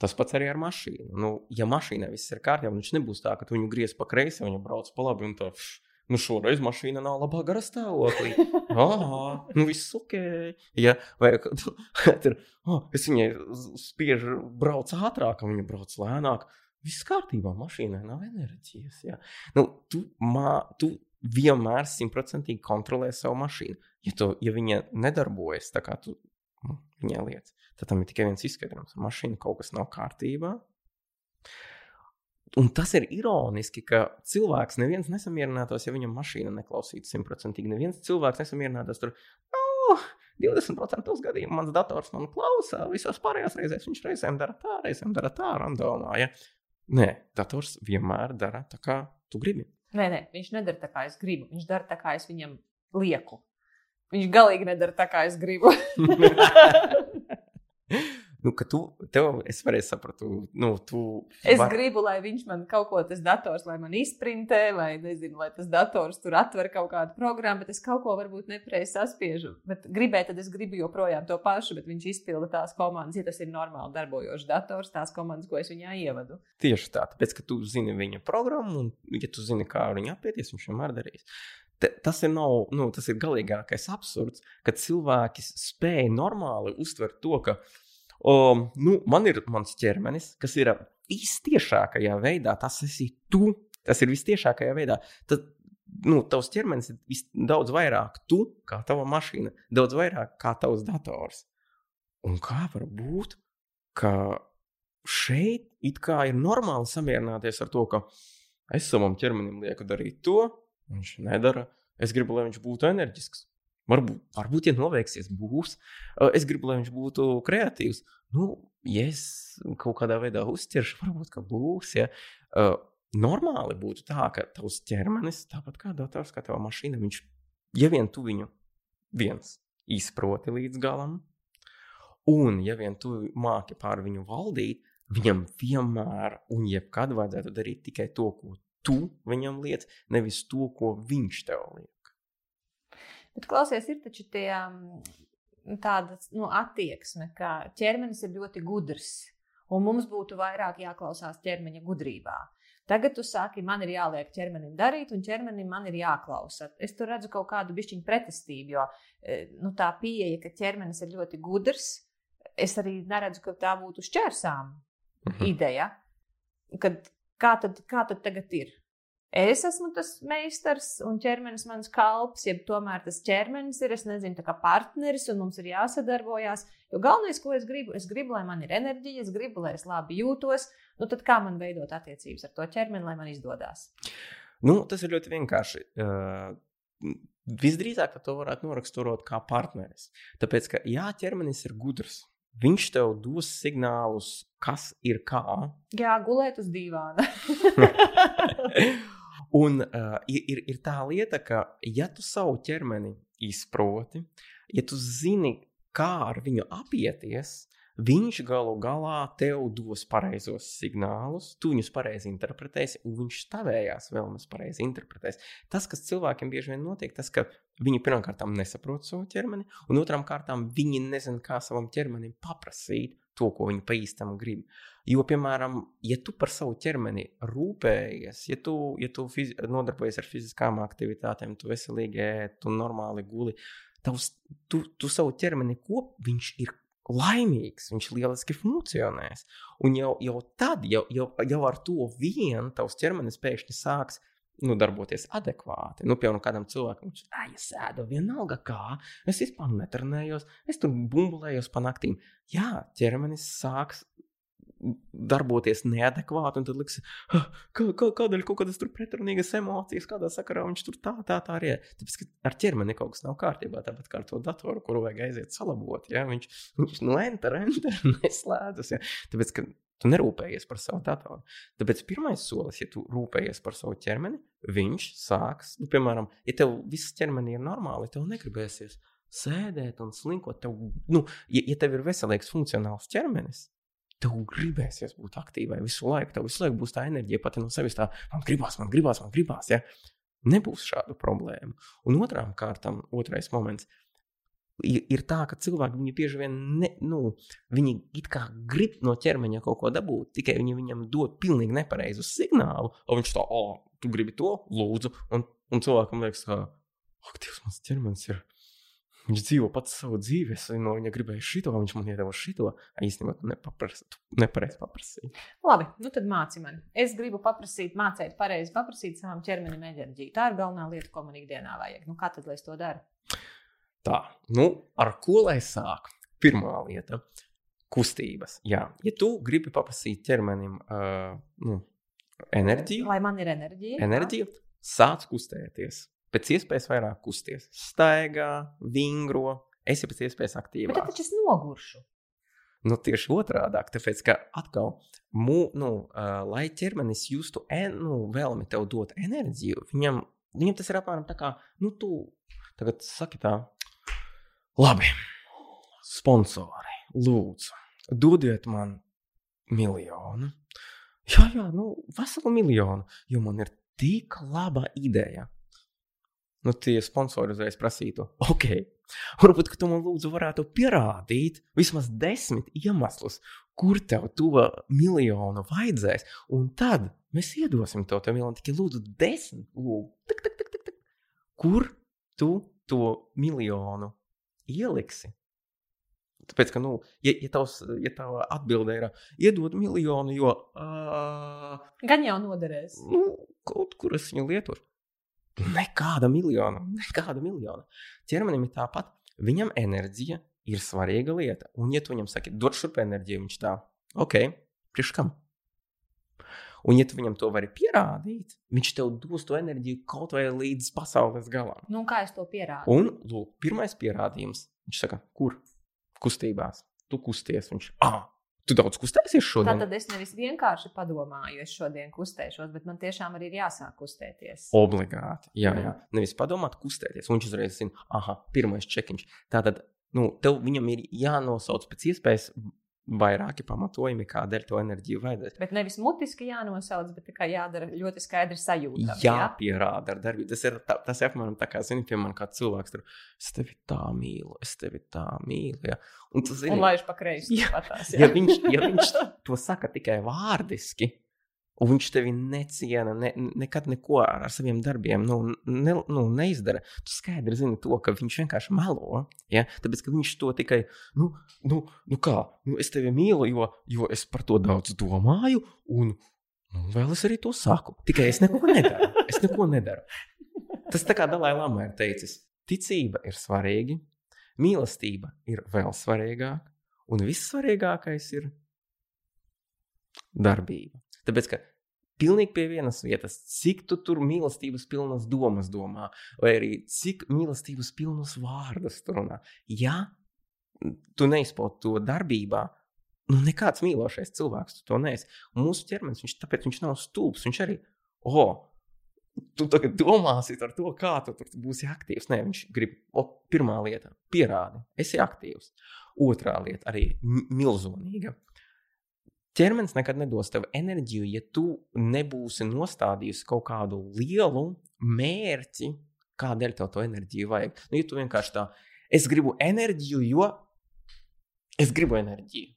Tas pats arī ar mašīnu. Nu, ja mašīnai viss ir kārtībā, viņš nebūs tā, ka tu viņu griez pa kreisi, viņa brauc pa labi un tā. Pš, Nu, šoreiz mašīna nav labā garā stāvoklī. Ah, nu viss ok. Ja, vai tur oh, es viņai spiežu, brauc ātrāk, viņa brauc lēnāk. Viss kārtībā, mašīnai nav enerģijas. Ja. Nu, tu, mā, tu vienmēr simtprocentīgi kontrolē savu mašīnu. Ja, tu, ja viņa nedarbojas tā, kā tu nu, viņai liec, tad tam ir tikai viens izskaidrojums. Mašīna kaut kas nav kārtībā. Un tas ir ironiski, ka cilvēks neviens nesamierinātos, ja viņam mašīna neklausītu simtprocentīgi. Neviens cilvēks nesamierinātos tur. Oh, 20% gadījumu mans dators man klausa, visās pārējās reizēs viņš reizēm dara tā, reizēm dara tā, randomā. Ja? Nē, dators vienmēr dara tā, kā tu gribi. Nē, nē, viņš nedara tā, kā es gribu. Viņš dara tā, kā es viņam lieku. Viņš galīgi nedara tā, kā es gribu. nu, ka tu, tev, es varēju saprast, nu, tu. Es var... gribu, lai viņš man kaut ko, tas dators, lai man izprintē, vai nezinu, lai tas dators tur atver kaut kādu programmu, bet es kaut ko varbūt nepareizi saspiežu. Bet gribēju, tad es gribu joprojām to pašu, bet viņš izpilda tās komandas, ja tas ir normāli darbojošs dators, tās komandas, ko es viņā ievadu. Tieši tā, tāpēc, ka tu zini viņa programmu, un, ja tu zini, kā viņu apieties, viņš vienmēr darīs. Tas ir, nav, nu, tas ir galīgākais absurds, kad cilvēki spēj normāli uztvert to, ka O, nu, man ir mans ķermenis, kas ir vistiešākajā veidā, tas esi tu. Tas ir vistiešākajā veidā. Tad, nu, tavs ķermenis ir daudz vairāk tu, kā tava mašīna, daudz vairāk kā tavs dators. Un kā var būt, ka šeit it kā ir normāli samierināties ar to, ka es savam ķermenim lieku darīt to, viņš nedara. Es gribu, lai viņš būtu enerģisks. Varbūt, varbūt ja noveiksies, būs. Es gribu, lai viņš būtu kreatīvs. Nu, ja es kaut kādā veidā uzķeršu, varbūt ka būs. Ja. Normāli būtu tā, ka tavs ķermenis, tāpat kā dators, kā tava mašīna, viņš, ja vien tu viņu viens izproti līdz galam, un ja vien tu māki pār viņu valdīt, viņam vienmēr un jebkad vajadzētu darīt tikai to, ko tu viņam liec, nevis to, ko viņš tev liek. Bet klausies, ir taču tie, tāda nu, attieksme, ka ķermenis ir ļoti gudrs, un mums būtu vairāk jāklausās ķermeņa gudrībā. Tagad tu saki, man ir jāliek ķermenim darīt, un ķermenim man ir jāklausa. Es tur redzu kaut kādu bišķiņu pretestību, jo e, nu, tā pieeja, ka ķermenis ir ļoti gudrs, es arī neredzu, ka tā būtu šķērsām mhm. ideja. Kad, kā, tad, kā tad tagad ir? Es esmu tas meistars un ķermenis mans kalps, ja tomēr tas ķermenis ir, es nezinu, tā kā partneris un mums ir jāsadarbojās. Jo galvenais, ko es gribu, es gribu, lai man ir enerģija, es gribu, lai es labi jūtos. Nu, tad kā man veidot attiecības ar to ķermeni, lai man izdodas? Nu, tas ir ļoti vienkārši. Uh... Visdrīzāk to varētu noraksturot kā partneris. Tāpēc, ka jā, ķermenis ir gudrs. Viņš tev dos signālus, kas ir kā. Jā, gulēt uz dīvāna. Un uh, ir, ir tā lieta, ka, ja tu savu ķermeni izproti, ja tu zini, kā ar viņu apieties, viņš galu galā tev dos pareizos signālus, tu viņus pareizi interpretēsi, un viņš tavējās vēlmes pareizi interpretēs. Tas, kas cilvēkiem bieži vien notiek, tas, ka viņi pirmkārt nesaprot savu ķermeni, un otrām kārtām viņi nezina, kā savam ķermenim paprasīt to, ko viņi pa īstam grib. Jo, piemēram, ja tu par savu ķermeni rūpējies, ja tu, ja tu fizi nodarbojies ar fiziskām aktivitātēm, tu veselīgi ēd, tu normāli guli, tavs, tu, tu savu ķermeni kop, viņš ir laimīgs, viņš lieliski funkcionēs. Un jau, jau tad, jau, jau, jau ar to vien tavs ķermenis pēkšņi sāks nu, darboties adekvāti. Nu, piemēram, kādam cilvēkam ir, ah, es ēdu vienalga kā, es vispār netrenējos, es tur bumbulējos pa naktīm. Jā, ķermenis sāks darboties neadekvāti, un tad liks, kā, kā, kādēļ kaut kādas pretrunīgas emocijas, kādā sakarā viņš tur tā, tā, tā arī ir. Tāpēc, ka ar ķermeni kaut kas nav kārtībā, tāpat kā ar to datoru, kuru vajag aiziet salabot. Ja? Viņš, viņš nu, enter, enter, neslēdzas. Ja? Tāpēc, ka tu nerūpējies par savu datoru. Tāpēc pirmais solis, ja tu rūpējies par savu ķermeni, viņš sāks, nu, piemēram, ja tev viss ķermenī ir normāli, tev negribēsies sēdēt un slinkot. Tev, nu, ja, ja tev ir veselīgs, funkcionāls ķermenis, tev gribēsies būt aktīvai visu laiku. Tev visu laiku būs tā enerģija pati no sevis. Tā, man gribās, man gribās, man gribās. Ja? Nebūs šādu problēmu. Un otrām kārtām, otrais moments. Ir tā, ka cilvēki bieži vien ne, nu, viņi grib no ķermeņa kaut ko dabūt, tikai viņi viņam dod pilnīgi nepareizu signālu. Un viņš tā, oh, tu gribi to, lūdzu. Un, un cilvēkam liekas, ka, ak, Dievs, mans ķermenis ir Viņš dzīvo pats savu dzīvi. Es no viņa gribēju šito, viņš man iedeva šito. Īstenībā tu nepareizi paprasīji. Labi, nu tad māci man. Es gribu paprasīt, mācīt pareizi paprasīt savam ķermenim enerģiju. Tā ir galvenā lieta, ko man ikdienā vajag. Nu, kā tad lai es to daru? Tā, nu, ar ko lai sāk? Pirmā lieta - kustības. Jā, ja tu gribi paprasīt ķermenim uh, nu, enerģiju, lai man ir enerģija, enerģija sāc kustēties pēc iespējas vairāk kusties. Staigā, vingro, esi pēc iespējas aktīvāk. Bet tad es noguršu. Nu, tieši otrādi, tāpēc, ka atkal, mū, nu, uh, lai ķermenis justu en, nu, vēlmi tev dot enerģiju, viņam, viņam tas ir apmēram tā kā, nu, tu tagad saki tā, labi, sponsori, lūdzu, dodiet man miljonu. Jā, jā, nu, veselu miljonu, jo man ir tik laba ideja nu, tie sponsori uzreiz prasītu, ok, varbūt tu man lūdzu varētu pierādīt vismaz desmit iemeslus, kur tev to miljonu vajadzēs, un tad mēs iedosim tev to miljonu. Tikai lūdzu, desmit, lūdzu, tik, tik, tik, tik, tik. kur tu to miljonu ieliksi? Tāpēc, ka, nu, ja, ja tavs, ja tava atbilde ir iedod miljonu, jo. Uh, Gan jau noderēs. Nu, kaut kur es viņu lietošu. Nekāda miljona, nekāda miljona. Ķermenim ir tāpat. Viņam enerģija ir svarīga lieta. Un, ja tu viņam saki, dod šurp enerģiju, viņš tā, ok, priekš kam? Un, ja tu viņam to vari pierādīt, viņš tev dos to enerģiju kaut vai līdz pasaules galam. Nu, kā es to pierādu? Un, lūk, pirmais pierādījums. Viņš saka, kur? Kustībās. Tu kusties. Viņš, ah, tu daudz kustēsies šodien. Tātad es nevis vienkārši padomāju, es šodien kustēšos, bet man tiešām arī ir jāsāk kustēties. Obligāti. Jā, jā. Nevis padomāt, kustēties. Un viņš uzreiz zina, ah, pirmais čekiņš. Tātad, nu, tev viņam ir jānosauc pēc iespējas vairāki pamatojumi, kādēļ to enerģiju vajadzēs. Bet nevis mutiski jānosauc, bet tikai jādara ļoti skaidri sajūta. Jāpierāda ar darbību. Tas ir, tā, tas ir apmēram tā, kā, zini, piemēram, kā cilvēks tur, es tevi tā mīlu, es tevi tā mīlu. Ja? Un, tu, zini, un laiž pa kreisi. Ja. ja, viņš, ja viņš to saka tikai vārdiski, un viņš tevi neciena, ne, nekad neko ar, ar saviem darbiem nu, ne, nu, neizdara. Tu skaidri zini to, ka viņš vienkārši melo. Ja? Tāpēc, viņš to tikai, nu, nu, nu kā, nu, es tevi mīlu, jo, jo es par to daudz domāju, un nu, vēl es arī to saku. Tikai es neko nedaru. Es neko nedaru. Tas tā kā Dalai Lama ir teicis, ticība ir svarīga, mīlestība ir vēl svarīgāka, un vissvarīgākais ir darbība. Tāpēc, ka pilnīgi pie vienas vietas, cik tu tur mīlestības pilnas domas domā, vai arī cik mīlestības pilnas vārdus tur runā. Ja tu neizpaudi to darbībā, nu nekāds mīlošais cilvēks to neesi. Un mūsu ķermenis, viņš, tāpēc viņš nav stulbs, viņš arī, oh, tu tagad domāsi par to, kā tu tur būsi aktīvs. Nē, viņš grib, o, pirmā lieta, pierādi, esi aktīvs. Otrā lieta, arī milzīga ķermenis nekad nedos tev enerģiju, ja tu nebūsi nostādījusi kaut kādu lielu mērķi, kādēļ tev to enerģiju vajag. Nu, ja tu vienkārši tā, es gribu enerģiju, jo es gribu enerģiju.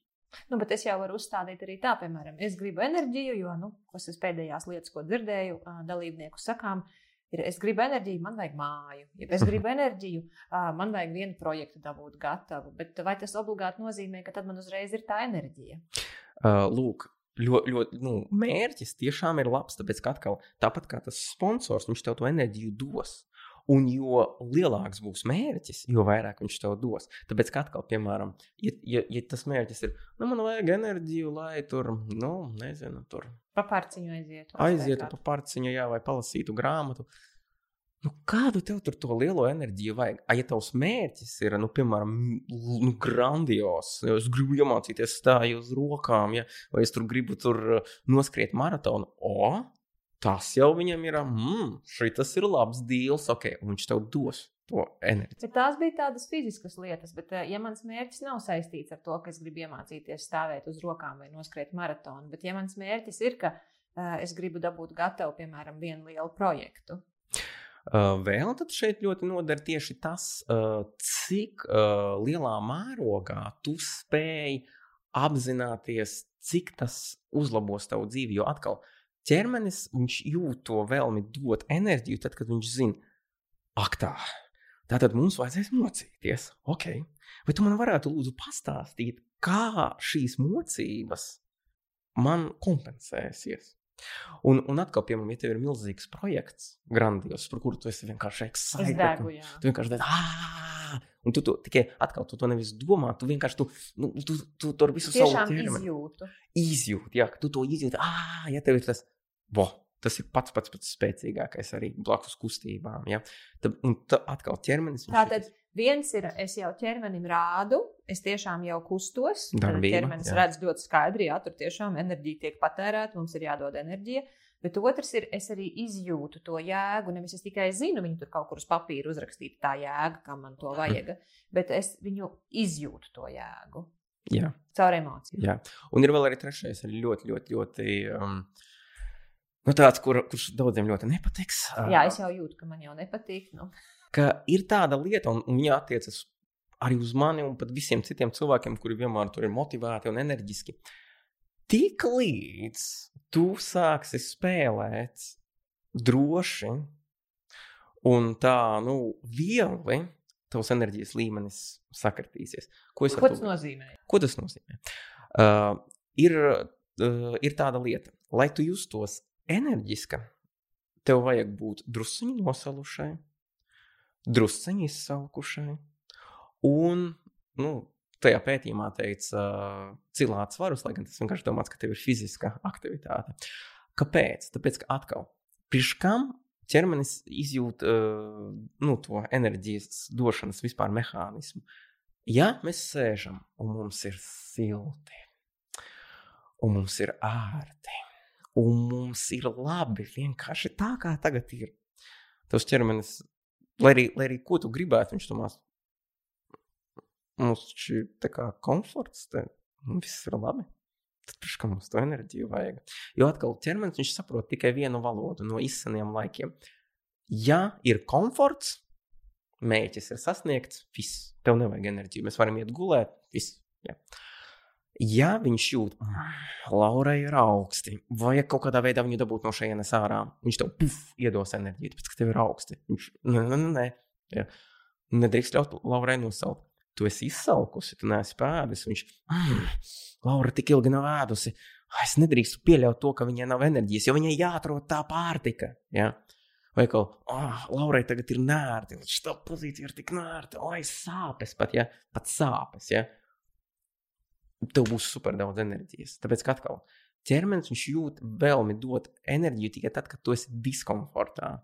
Nu, bet es jau varu uzstādīt arī tā, piemēram, es gribu enerģiju, jo, nu, kas ir pēdējās lietas, ko dzirdēju dalībnieku sakām, ir, es gribu enerģiju, man vajag māju. Ja es gribu enerģiju, man vajag vienu projektu dabūt gatavu. Bet vai tas obligāti nozīmē, ka tad man uzreiz ir tā enerģija? Uh, lūk, ļoti, ļoti nu, mērķis tiešām ir labs. Tāpēc, ka atkal, tāpat kā tas sponsors, viņš tev to enerģiju dos. Un jo lielāks būs mērķis, jo vairāk viņš tev dos. Tāpēc, kā atkal, piemēram, ja, ja, ja tas mērķis ir, nu, man vajag enerģiju, lai tur, nu, nezinu, tur. Pa pārciņu aizietu. Aizietu pa pārciņu, jā, vai palasītu grāmatu. Nu, kādu tev tur to lielo enerģiju vajag? A, ja tavs mērķis ir, nu, piemēram, nu, grandios, ja es gribu iemācīties stāju uz rokām, ja, vai es tur gribu tur uh, noskriet maratonu, o, tas jau viņam ir, mm, šis ir labs deals, ok, un viņš tev dos. Bet tās bija tādas fiziskas lietas, bet, uh, ja mans mērķis nav saistīts ar to, ka es gribu iemācīties stāvēt uz rokām vai noskriet maratonu, bet ja mans mērķis ir, ka uh, es gribu dabūt gatavu, piemēram, vienu lielu projektu, Uh, vēl tad šeit ļoti noder tieši tas, uh, cik uh, lielā mērogā tu spēj apzināties, cik tas uzlabos tavu dzīvi. Jo atkal, ķermenis jūt to vēlmi dot enerģiju, tad, kad viņš zina, ak, tā, tātad mums vajadzēs mocīties. Ok, vai tu man varētu lūdzu pastāstīt, kā šīs mocības man kompensēsies? Un, un atkal, piemēram, ja tev ir milzīgs projekts, grandios, par kuru tu esi vienkārši excited, tu vienkārši dari, un tu to tikai atkal, tu to nevis domā, tu vienkārši tu, nu, tu, tu to visu savu ķermeni izjūtu. Izjūti, jā, tu to izjūti, ah, ja tev ir tas, bo, tas ir pats pats pats spēcīgākais arī blakus kustībām, ja. Tad, un tad atkal ķermenis. Tātad. Viens ir, es jau ķermenim rādu, es tiešām jau kustos. Darbība, ķermenis jā. redz ļoti skaidri, jā, tur tiešām enerģija tiek patērēta, mums ir jādod enerģija. Bet otrs ir, es arī izjūtu to jēgu. Nevis es tikai zinu, viņu tur kaut kur uz papīra uzrakstīta tā jēga, kam man to vajag, bet es viņu izjūtu to jēgu. Jā. Caur emocijām. Jā. Un ir vēl arī trešais, ļoti, ļoti, ļoti. Um, nu, tāds, kur, kurš daudziem ļoti nepatiks. Jā, es jau jūtu, ka man jau nepatīk. Nu ka ir tāda lieta, un, un viņa attiecas arī uz mani un pat visiem citiem cilvēkiem, kuri vienmēr tur ir motivēti un enerģiski. Tik līdz tu sāksi spēlēt droši un tā, nu, viegli, tavs enerģijas līmenis sakritīsies. Ko, Ko tas nozīmē? Ko tas nozīmē? Uh, ir, uh, ir tāda lieta, lai tu justos enerģiska, tev vajag būt drusciņi nosalušai, drusciņi izsalkušai. Un, nu, tajā pētījumā teica, uh, cilāt svarus, lai gan tas vienkārši domāts, ka tev ir fiziska aktivitāte. Kāpēc? Tāpēc, ka atkal, pirms kam ķermenis izjūt uh, nu, to enerģijas došanas vispār mehānismu. Ja mēs sēžam un mums ir silti, un mums ir ērti, un mums ir labi vienkārši tā, kā tagad ir, tas ķermenis, lai arī, lai arī ko tu gribētu, viņš domās, mums šī tā kā komforts, te, viss ir labi. Tad pirms kam mums to enerģiju vajag? Jo atkal ķermenis viņš saprot tikai vienu valodu no izseniem laikiem. Ja ir komforts, mērķis ir sasniegts, viss, tev nevajag enerģiju. Mēs varam iet gulēt, viss. Ja. Ja viņš jūt, ka Laurai ir augsti, vajag kaut kādā veidā viņu dabūt no šejienes ārā, viņš tev puf, iedos enerģiju, tāpēc ka tev ir augsti. Viņš nē, nē, nē, ja. nedrīkst ļaut Laurai nosaukt tu esi izsalkusi, tu neesi pēdis. Viņš, mm, Laura tik ilgi nav ēdusi. Es nedrīkstu pieļaut to, ka viņai nav enerģijas, jo viņai jāatrod tā pārtika. Ja? Vai kaut kā, oh, Laurai tagad ir nērti, šī pozīcija ir tik nērta, oi, sāpes pat, ja, pat sāpes. Ja? Tev būs super daudz enerģijas. Tāpēc, ka atkal ķermenis jūt vēlmi dot enerģiju tikai tad, kad tu esi diskomfortā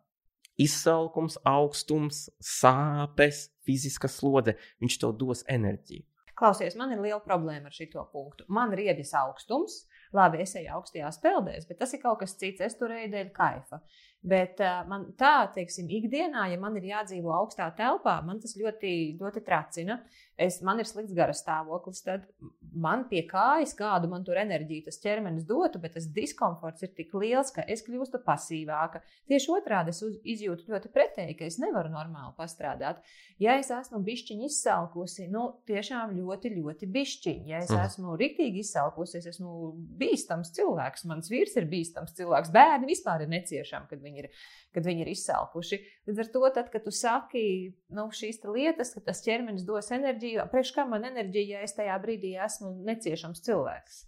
izsalkums, augstums, sāpes, fiziska slodze. Viņš tev dos enerģiju. Klausies, man ir liela problēma ar šo punktu. Man ir riebis augstums, labi, es eju augstajās peldēs, bet tas ir kaut kas cits. Es tur eju dēļ kaifa. Bet uh, man tā, teiksim, ikdienā, ja man ir jādzīvo augstā telpā, man tas ļoti, ļoti tracina. Es, man ir slikts gara stāvoklis, tad man pie kājas kādu man tur enerģiju tas ķermenis dotu, bet tas diskomforts ir tik liels, ka es kļūstu pasīvāka. Tieši otrādi es uz, izjūtu ļoti pretēji, ka es nevaru normāli pastrādāt. Ja es esmu bišķiņi izsalkusi, nu, tiešām ļoti, ļoti bišķiņi. Ja es mm. esmu riktīgi izsalkusi, es esmu bīstams cilvēks, mans vīrs ir bīstams cilvēks, bērni vispār ir neciešami, kad viņi ir, kad viņi ir izsalkuši. Līdz ar to, tad, kad tu saki nu, šīs lietas, ka tas ķermenis dos enerģiju, priekš kā man enerģija, ja es tajā brīdī esmu neciešams cilvēks.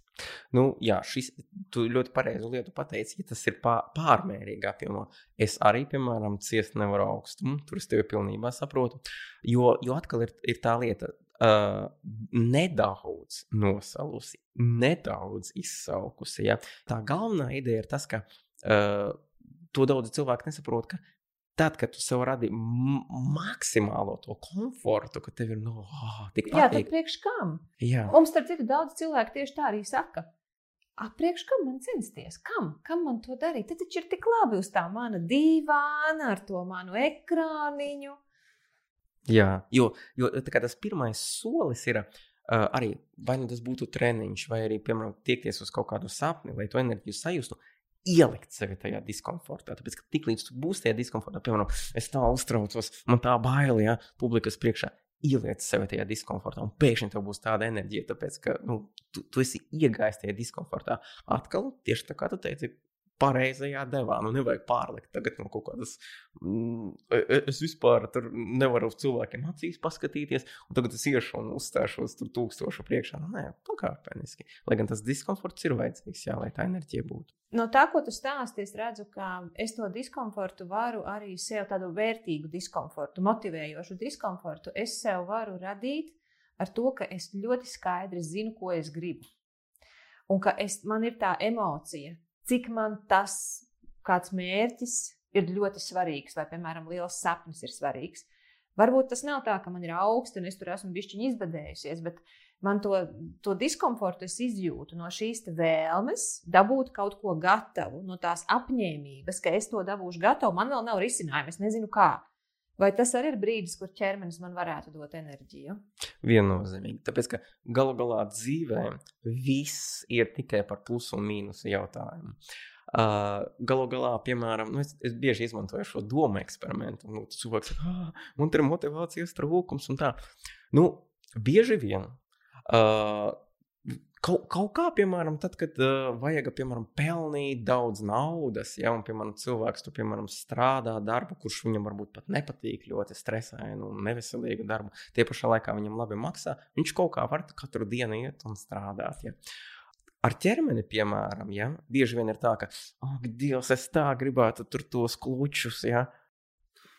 Nu, jā, šis tu ļoti pareizi lietu pateici, ja tas ir pārmērīgi apjomā. Es arī, piemēram, ciest nevaru augstumu, tur es tevi pilnībā saprotu. Jo, jo atkal ir, ir tā lieta, uh, nedaudz nosalusi, nedaudz izsaukusi. Ja? Tā galvenā ideja ir tas, ka uh, to daudz cilvēku nesaprot, ka tad, kad tu sev radi maksimālo to komfortu, ka tev ir no, oh, tik patīk. Jā, tad priekš kam? Jā. Mums, starp citu, daudz cilvēku tieši tā arī saka. Apriekš kam man censties? Kam? Kam man to darīt? Tad taču ir tik labi uz tā mana dīvāna, ar to manu ekrāniņu. Jā, jo, jo tas pirmais solis ir uh, arī, vai nu tas būtu treniņš, vai arī, piemēram, tiekties uz kaut kādu sapni, lai to enerģiju sajustu ielikt sevi tajā diskomfortā. Tāpēc, ka tiklīdz tu būsi tajā diskomfortā, piemēram, es tā uztraucos, man tā bail, ja publikas priekšā. Ieliec sevi tajā diskomfortā, un pēkšņi tev būs tāda enerģija, tāpēc, ka nu, tu, tu esi iegājis tajā diskomfortā. Atkal, tieši tā kā tu teici, pareizajā devā. Nu, nevajag pārlikt tagad no kaut kādas. Mm, e, e, es vispār nevaru uz cilvēkiem acīs paskatīties, un tagad es iešu un uzstāšos tur tūkstošu priekšā. Nu, nē, pakāpeniski. Lai gan tas diskomforts ir vajadzīgs, jā, lai tā enerģija būtu. No tā, ko tu stāstīji, es redzu, ka es to diskomfortu varu arī sev tādu vērtīgu diskomfortu, motivējošu diskomfortu. Es sev varu radīt ar to, ka es ļoti skaidri zinu, ko es gribu. Un ka es, man ir tā emocija, cik man tas kāds mērķis ir ļoti svarīgs, vai, piemēram, liels sapnis ir svarīgs. Varbūt tas nav tā, ka man ir augsts un es tur esmu bišķiņi izbadējusies, bet man to, to diskomfortu es izjūtu no šīs vēlmes dabūt kaut ko gatavu, no tās apņēmības, ka es to dabūšu gatavu. Man vēl nav risinājumu, es nezinu kā. Vai tas arī ir brīdis, kur ķermenis man varētu dot enerģiju? Viennozīmīgi. Tāpēc, ka galu galā dzīvē viss ir tikai par plusu un mīnusu jautājumu. Uh, galu galā, piemēram, nu es, es bieži izmantoju šo domu eksperimentu. Nu, cilvēks saka, ah, man ir motivācijas trūkums un tā. Nu, bieži vien uh, Kaut, kaut kā, piemēram, tad, kad uh, vajag, piemēram, pelnīt daudz naudas, ja, un, piemēram, cilvēks tur, piemēram, strādā darbu, kurš viņam varbūt pat nepatīk, ļoti stresainu un neveselīgu darbu, tie pašā laikā viņam labi maksā, viņš kaut kā var katru dienu iet un strādāt. Ja. Ar ķermeni, piemēram, ja, bieži vien ir tā, ka, ak, Dievs, es tā gribētu tur tos klučus, ja,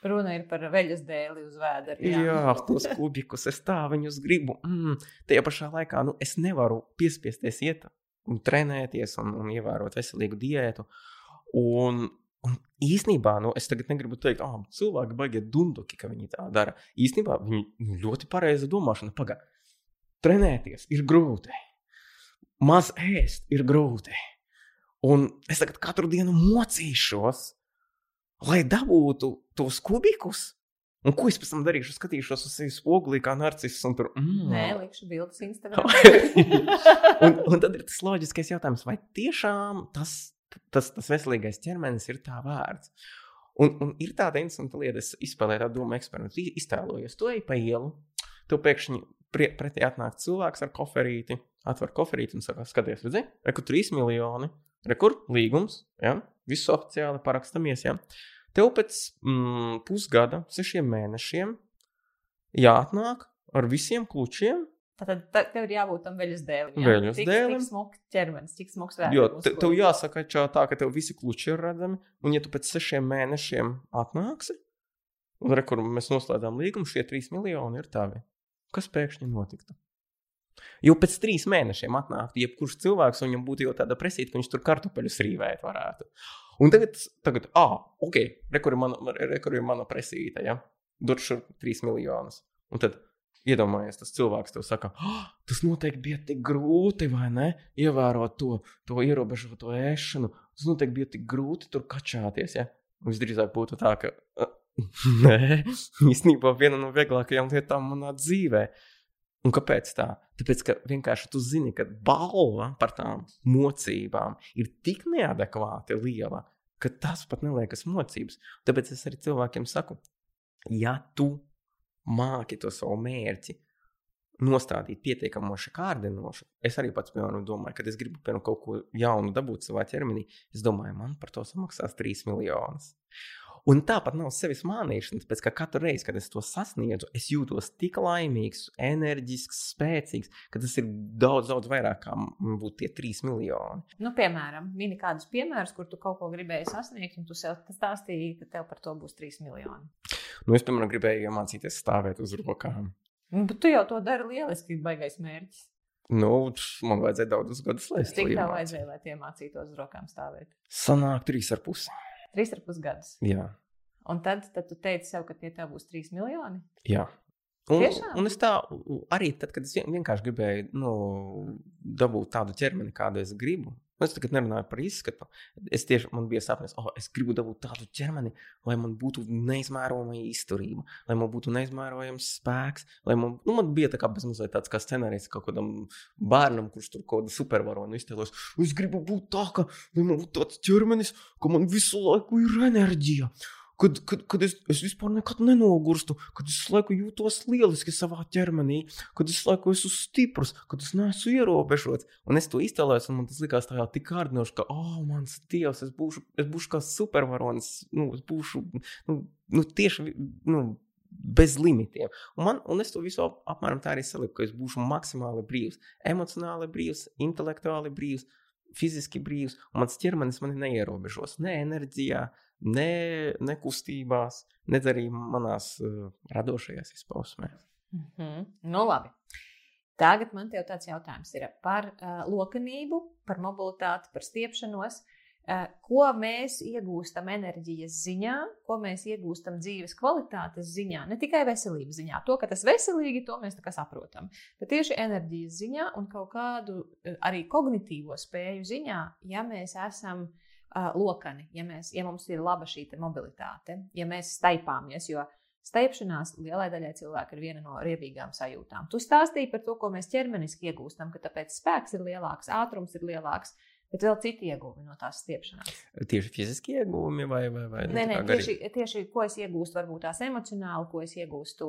Runa ir par veļas dēli uz vēdera. Jā, jā tos kubikus, es tā viņus gribu. Mm. Tajā pašā laikā nu, es nevaru piespiesties iet un trenēties un, un ievērot veselīgu diētu. Un, un īsnībā, nu, es tagad negribu teikt, ka oh, cilvēki baigiet dunduki, ka viņi tā dara. Īsnībā viņi nu, ļoti pareiza domāšana. Pagaid, trenēties ir grūti. Maz ēst ir grūti. Un es tagad katru dienu mocīšos, lai dabūtu tos kubikus. Un ko es pēc tam darīšu? Skatīšos uz sevis oglī, kā narciss. Tur, mm. Nē, likšu bildes Instagram. un, un tad ir tas loģiskais jautājums, vai tiešām tas, tas, tas veselīgais ķermenis ir tā vērts. Un, un ir tāda interesanta lieta, es izspēlēju tādu domu eksperimentu, iztēlojos, to ej pa ielu, tu pēkšņi pretī atnāk cilvēks ar koferīti, atver koferīti un saka, skaties, redzi, reku 3 miljoni, rekur līgums, ja, viss oficiāli parakstamies, ja. Tev pēc mm, pusgada, sešiem mēnešiem jāatnāk ar visiem klučiem. Tad tev ir jābūt tam veļas dēlim. Jā? Veļas cik, dēlim. Cik smuks ķermenis, cik smuks vērts. Jo te, tev jāsaka čā, tā, ka tev visi kluči ir redzami, un ja tu pēc sešiem mēnešiem atnāksi, un re, kur mēs noslēdzām līgumu, šie trīs miljoni ir tavi. Kas pēkšņi notiktu? Jo pēc trīs mēnešiem atnāktu jebkurš cilvēks, un viņam būtu jau tāda presīta, ka viņš tur kartupeļus rīvēt varētu. Un tagad, tagad ah, ok, rekur ir mana, rekur ir mana presīta, ja? Dod šur 3 miljonus. Un tad iedomājies, tas cilvēks tev saka, oh, tas noteikti bija tik grūti, vai ne? Ievērot to, to ierobežoto ēšanu. Tas noteikti bija tik grūti tur kačāties, ja? Visdrīzāk būtu tā, ka nē, īstenībā viena no vieglākajām lietām manā dzīvē. Un kāpēc tā? Tāpēc, ka vienkārši tu zini, ka balva par tām mocībām ir tik neadekvāti liela, ka tas pat neliekas mocības. Tāpēc es arī cilvēkiem saku, ja tu māki to savu mērķi nostādīt pietiekami kārdinoši, es arī pats piemēram, domāju, ka es gribu piemēram, kaut ko jaunu dabūt savā ķermenī. Es domāju, man par to samaksās 3 miljonus. Un tāpat nav sevis mānīšana, tāpēc ka katru reizi, kad es to sasniedzu, es jūtos tik laimīgs, enerģisks, spēcīgs, ka tas ir daudz, daudz vairāk kā būtu tie trīs miljoni. Nu, piemēram, mini kādus piemērus, kur tu kaut ko gribēji sasniegt, un tu sev stāstīji, ka tev par to būs trīs miljoni. Nu, es, piemēram, gribēju iemācīties stāvēt uz rokām. Nu, bet tu jau to dari lieliski, baigais mērķis. Nu, man vajadzēja daudzus gadus, lai es to iemācītu. Cik tev vajadzēja, lai iemācītos uz rokām stāvēt? Sanāk, trīs ar pusi. Trīs ar pus gadus. Jā. Un tad, tad tu teici sev, ka tie tev būs trīs miljoni? Jā. Un, Tiešām? un es tā arī, tad, kad es vienkārši gribēju nu, dabūt tādu ķermeni, kādu es gribu, nu, es tagad nerunāju par izskatu. Es tieši man bija sapnis, oh, es gribu dabūt tādu ķermeni, lai man būtu neizmērojama izturība, lai man būtu neizmērojams spēks. Man, nu, man bija tā kā bezmazliet tāds kā scenārijs kaut kādam bērnam, kurš tur kaut kādu supervaronu iztēlos. Es gribu būt tā, ka man būtu tāds ķermenis, ka man visu laiku ir enerģija kad, kad, kad es, es vispār nekad nenogurstu, kad es laiku jūtos lieliski savā ķermenī, kad es laiku esmu stiprs, kad es neesmu ierobežots. Un es to iztēlojos, un man tas likās tā tik kārdinoši, ka, oh, mans dievs, es būšu, es būšu kā supervaronis, nu, es būšu nu, nu, tieši. Nu, bez limitiem. Un, man, un es to visu apmēram tā arī saliku, ka es būšu maksimāli brīvs, emocionāli brīvs, intelektuāli brīvs, fiziski brīvs, un mans ķermenis mani neierobežos ne enerģijā, ne, ne kustībās, ne arī manās uh, radošajās izpausmēs. Mm -hmm. Nu, labi. Tagad man te ir tāds jautājums ir par uh, lokanību, par mobilitāti, par stiepšanos. Uh, ko mēs iegūstam enerģijas ziņā, ko mēs iegūstam dzīves kvalitātes ziņā, ne tikai veselības ziņā. To, ka tas veselīgi, to mēs saprotam. Bet tieši enerģijas ziņā un kaut kādu uh, arī kognitīvo spēju ziņā, ja mēs esam uh, lokani, ja, mēs, ja mums ir laba šī mobilitāte, ja mēs staipāmies. Jo staipšanās lielai daļai cilvēku ir viena no riebīgām sajūtām. Tu stāstīji par to, ko mēs ķermeniski iegūstam, ka tāpēc spēks ir lielāks, ātrums ir lielāks. Bet vēl citi iegūmi no tās stiepšanās. Tieši fiziski iegūmi vai, vai, vai nē, nē, tieši, tieši ko es iegūstu, varbūt tās emocionāli, ko es iegūstu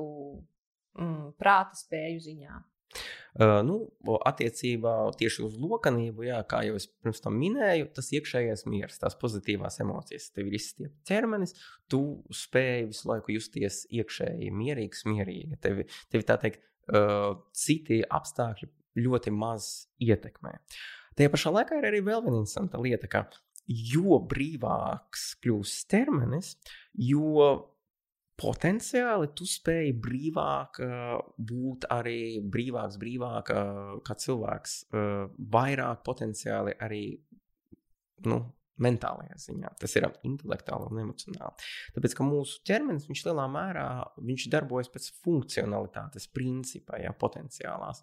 mm, prāta spēju ziņā. Uh, nu, attiecībā tieši uz lokanību, jā, kā jau es pirms tam minēju, tas iekšējais miers, tās pozitīvās emocijas. Tev ir izstiepts ķermenis, tu spēj visu laiku justies iekšēji mierīgs, mierīgi. Tevi, tevi tā teikt, uh, citi apstākļi ļoti maz ietekmē. Tajā pašā laikā ir arī vēl viena interesanta lieta, ka jo brīvāks kļūst ķermenis, jo potenciāli tu spēj brīvāk uh, būt arī brīvāks, brīvāk uh, kā cilvēks, uh, vairāk potenciāli arī nu, mentālajā ziņā. Tas ir intelektuāli un emocionāli. Tāpēc, ka mūsu ķermenis viņš lielā mērā viņš darbojas pēc funkcionalitātes principa, ja potenciālās.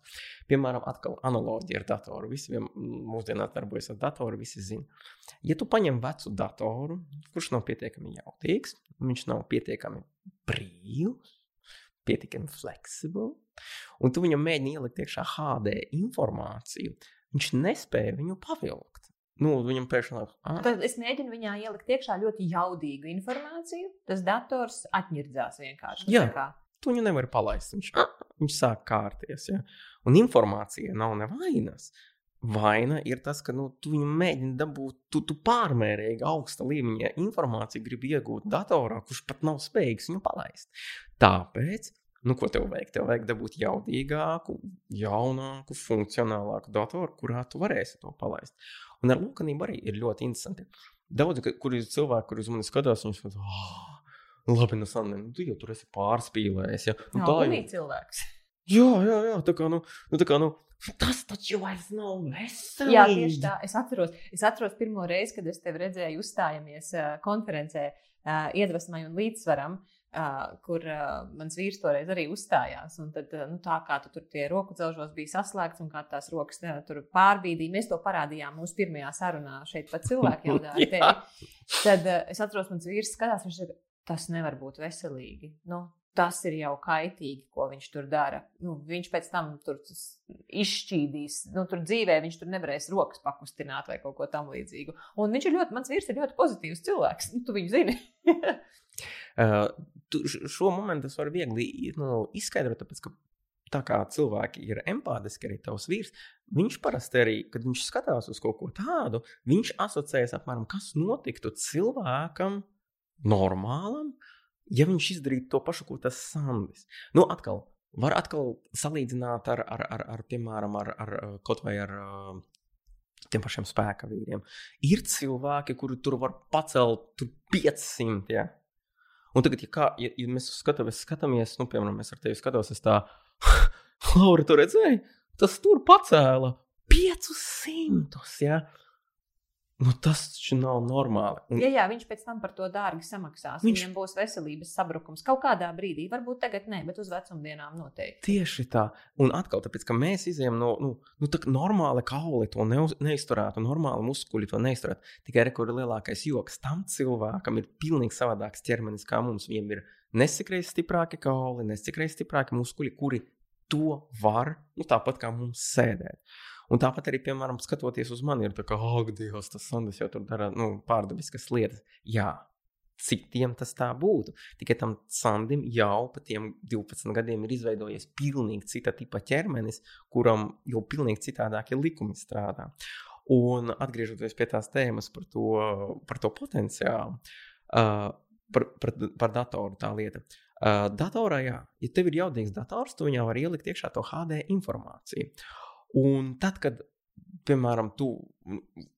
Piemēram, atkal analoģija ar datoru. Visi mūsdienās darbojas ar datoru, visi zina. Ja tu paņem vecu datoru, kurš nav pietiekami jautīgs, viņš nav pietiekami brīvs, pietiekami fleksibls, un tu viņam mēģini ielikt iekšā HD informāciju, viņš nespēja viņu pavilkt. Nu, viņam pēkšņi ah. Tad es mēģinu viņā ielikt iekšā ļoti jaudīgu informāciju. Tas dators atņirdzās vienkārši. Jā, tu viņu nevari palaist. Viņš, viņš sāk kārties. Ja? Un informācija nav nevainas. Vaina ir tas, ka nu, tu viņu mēģini dabūt, tu, tu pārmērīgi augsta līmeņa informāciju gribi iegūt datorā, kurš pat nav spējīgs viņu palaist. Tāpēc Nu, ko tev vajag? Tev vajag dabūt jaudīgāku, jaunāku, funkcionālāku datoru, kurā tu varēsi to palaist. Un ar lūkanību arī ir ļoti interesanti. Daudz, kur ir cilvēki, kurus man skatās, viņi saka, oh, labi, nu, Sandra, nu, tu jau tur esi pārspīlējis. Ja? Nu, tā ir cilvēks. Jā, jā, jā, tā kā, nu, nu, tā kā, nu, Tas taču vairs nav veselīgi. Jā, tieši tā. Es atceros, es atceros pirmo reizi, kad es tevi redzēju, uzstājamies uh, konferencē uh, iedvesmai un līdzsvaram. Uh, Uh, kur uh, mans vīrs toreiz arī uzstājās. Un tad, uh, nu, tā kā tu tur tie roku celšos bija saslēgts un kā tās rokas uh, tur pārbīdīja, mēs to parādījām mūsu pirmajā sarunā šeit pat cilvēku jaudā ar tevi. Tad uh, es atceros, mans vīrs skatās, viņš saka, tas nevar būt veselīgi. Nu, tas ir jau kaitīgi, ko viņš tur dara. Nu, viņš pēc tam tur izšķīdīs, nu, tur dzīvē viņš tur nevarēs rokas pakustināt vai kaut ko tamlīdzīgu. Un viņš ir ļoti, mans vīrs ir ļoti pozitīvs cilvēks. Nu, tu viņu zini. uh, šo momentu es varu viegli nu, izskaidrot, tāpēc, ka tā kā cilvēki ir empātiski, arī tavs vīrs, viņš parasti arī, kad viņš skatās uz kaut ko tādu, viņš asociējas apmēram, kas notiktu cilvēkam normālam, ja viņš izdarītu to pašu, ko tas Sandis. Nu, atkal, var atkal salīdzināt ar, ar, ar, ar piemēram, ar, ar kaut vai ar tiem pašiem spēka vīriem. Ir cilvēki, kuri tur var pacelt tur 500. Ja? Un tagad, ja, kā, ja, ja mēs skatāmies, skatāmies, nu, piemēram, mēs ar tevi skatāmies, es tā, Laura, tu redzēji, tas tur pacēla 500. Ja? Nu, tas taču nav normāli. Un... Ja, jā, viņš pēc tam par to dārgi samaksās. Viņš... Viņam būs veselības sabrukums kaut kādā brīdī. Varbūt tagad nē, bet uz vecumdienām noteikti. Tieši tā. Un atkal, tāpēc, ka mēs izējām no nu, nu, normāla kauli to ne, neizturētu, normāli muskuļi to neizturētu. Tikai rekords lielākais joks. Tam cilvēkam ir pilnīgi savādāks ķermenis kā mums. Viņam ir nesakreiz stiprāki kauli, nesakreiz stiprāki muskuļi, kuri to var, nu, tāpat kā mums sēdēt. Un tāpat arī, piemēram, skatoties uz mani, ir tā, ka, oh, Dievs, tas Sanders jau tur dara nu, pārdabiskas lietas. Jā, citiem tas tā būtu. Tikai tam Sandim jau pa tiem 12 gadiem ir izveidojies pilnīgi cita tipa ķermenis, kuram jau pilnīgi citādākie likumi strādā. Un atgriežoties pie tās tēmas par to, par to potenciālu, uh, par, par, par datoru tā lieta. Uh, datorā, jā, ja tev ir jaudīgs dators, tu viņā var ielikt iekšā to HD informāciju. Un tad, kad, piemēram, tu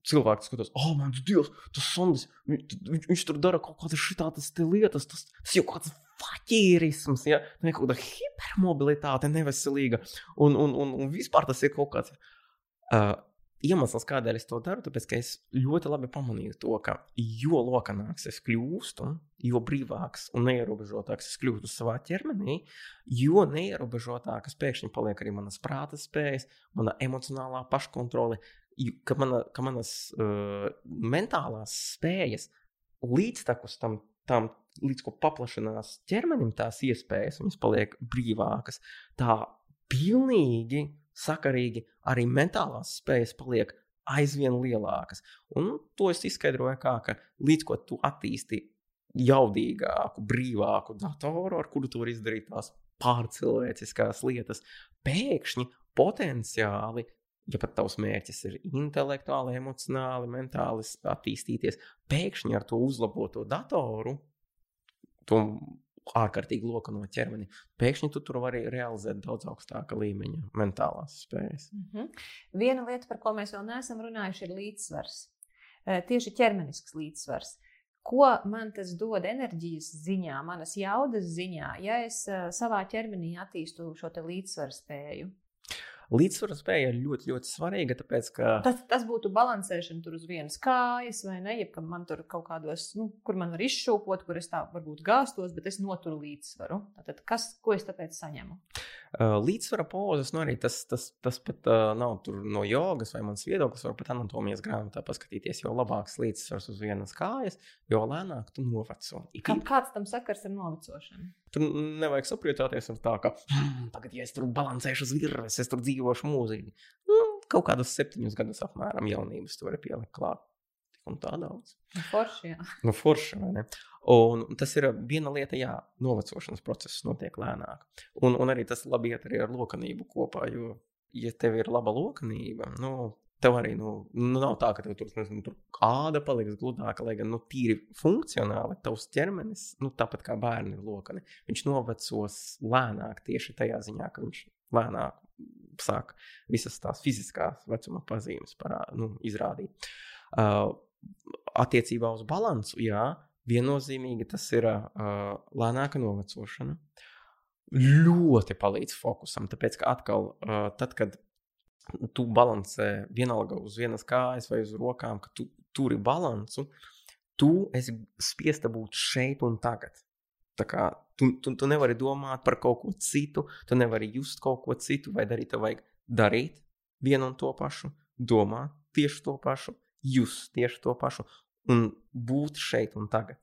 cilvēks skatās, oh, mans dievs, tas Sandis, viņš, viņš tur dara kaut kādas šitādas lietas, tas, tas jau kāds faķīrisms, ja? ne kaut kāda hipermobilitāte neveselīga. Un, un, un, un vispār tas ir kaut kāds. Uh, iemesls, kādēļ es to daru, tāpēc, ka es ļoti labi pamanīju to, ka jo lokanāks es kļūstu, jo brīvāks un neierobežotāks es kļūstu savā ķermenī, jo neierobežotākas pēkšņi paliek arī manas prāta spējas, mana emocionālā paškontrole, ka, mana, ka manas uh, mentālās spējas līdztekus tam, tam līdz ko paplašinās ķermenim tās iespējas, viņas paliek brīvākas. Tā pilnīgi sakarīgi, arī mentālās spējas paliek aizvien lielākas. Un to es izskaidroju kā, ka līdz ko tu attīsti jaudīgāku, brīvāku datoru, ar kuru tu vari izdarīt tās pārcilvēciskās lietas, pēkšņi potenciāli, ja pat tavs mērķis ir intelektuāli, emocionāli, mentāli attīstīties, pēkšņi ar to uzlaboto datoru, to ārkārtīgi lokano ķermeni, pēkšņi tu tur vari realizēt daudz augstāka līmeņa mentālās spējas. Mm -hmm. Viena lieta, par ko mēs vēl neesam runājuši, ir līdzsvars. Tieši ķermenisks līdzsvars. Ko man tas dod enerģijas ziņā, manas jaudas ziņā, ja es savā ķermenī attīstu šo līdzsvaru spēju? Līdzsvara spēja ir ļoti, ļoti svarīga. Tāpēc, ka... tas, tas būtu balansēšana tur uz vienas kājas, vai ne? Ja man tur kaut kādos, nu, kur man var izšūpot, kur es tā varbūt gāstos, bet es noturu līdzsvaru. Tātad, kas, ko es tāpēc saņemu? Līdzsvara pozas, nu arī tas, tas, tas pat uh, nav no jogas vai mans viedoklis, var pat anatomijas grāmatā paskatīties, jo labāks līdzsvars uz vienas kājas, jo lēnāk tu noveco. Kā, kāds tam sakars ar novecošanu? Tur nevajag sapriecāties ar tā, ka hmm, tagad, ja es tur balansēšu uz virves, es tur dzīvošu mūzīgi. Nu, kaut kādus septiņus gadus apmēram jaunības tur ir pielikt klāt. Un tā daudz. Nu, forši, jā. Nu, forši, vai ne? Un tas ir viena lieta, jā, novecošanas process notiek lēnāk. Un, un arī tas labi iet arī ar lokanību kopā, jo, ja tev ir laba lokanība, nu, tev arī nu, nu nav tā, ka tev tur, nezinu, tur āda paliks gludāka, lai gan nu, tīri funkcionāli tavs ķermenis, nu, tāpat kā bērni ir lokani, viņš novecos lēnāk tieši tajā ziņā, ka viņš lēnāk sāk visas tās fiziskās vecuma pazīmes parā, nu, izrādīt. Uh, attiecībā uz balansu, jā, viennozīmīgi tas ir uh, lēnāka novecošana. Ļoti palīdz fokusam, tāpēc ka atkal, uh, tad, kad tu balansē vienalga uz vienas kājas vai uz rokām, ka tu turi balansu, tu esi spiesta būt šeit un tagad. Tā kā tu, tu, tu nevari domāt par kaut ko citu, tu nevari just kaut ko citu vai darīt. Tev vajag darīt vienu un to pašu, domāt tieši to pašu, just tieši to pašu un būt šeit un tagad.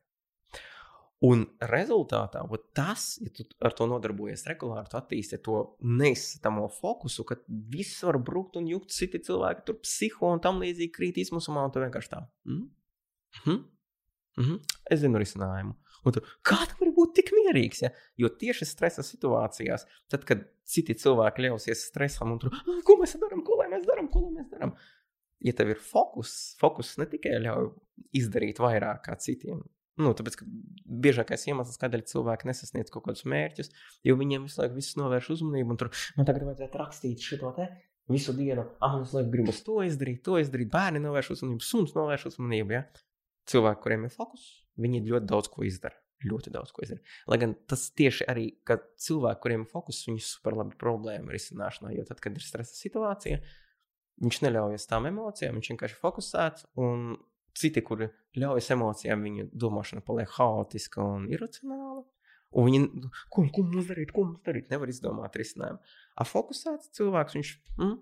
Un rezultātā tas, ja tu ar to nodarbojies regulāri, tu attīsti to neizsakāmo fokusu, ka viss var brukt un jukt, citi cilvēki tur psiho un tam līdzīgi krīt izmisumā, un tu vienkārši tā. Mm? Mm -hmm. Mm -hmm. Es zinu risinājumu. Un tu, kā tu vari būt tik mierīgs? Ja? Jo tieši stresa situācijās, tad, kad citi cilvēki ļausies stresam un tur, ko mēs darām, ko lai mēs darām, ko lai mēs darām, ja tev ir fokus, fokus ne tikai ļauj izdarīt vairāk kā citiem. Nu, tāpēc, ka biežākais iemesls, kādēļ cilvēki nesasniedz kaut kādus mērķus, jo viņiem visu laiku viss novērš uzmanību, un tur man tagad vajadzētu rakstīt šo te visu dienu, ah, es laiku gribu to izdarīt, to izdarīt, bērni novērš uzmanību, suns novērš uzmanību. Ja? Cilvēki, kuriem ir fokus, viņi ļoti daudz ko izdara. Ļoti daudz ko izdara. Lai gan tas tieši arī, ka cilvēki, kuriem ir fokus, viņi super labi problēma risināšanā, jo tad, kad ir stresa situācija, Viņš neļaujas tām emocijām, viņš vienkārši fokusēts. Un citi, kuri ļaujas emocijām, viņa domāšana paliek haotiska un iracionāla. Un viņi, ko, ko mums darīt, ko mums darīt, nevar izdomāt risinājumu. A fokusēts cilvēks, viņš, mm,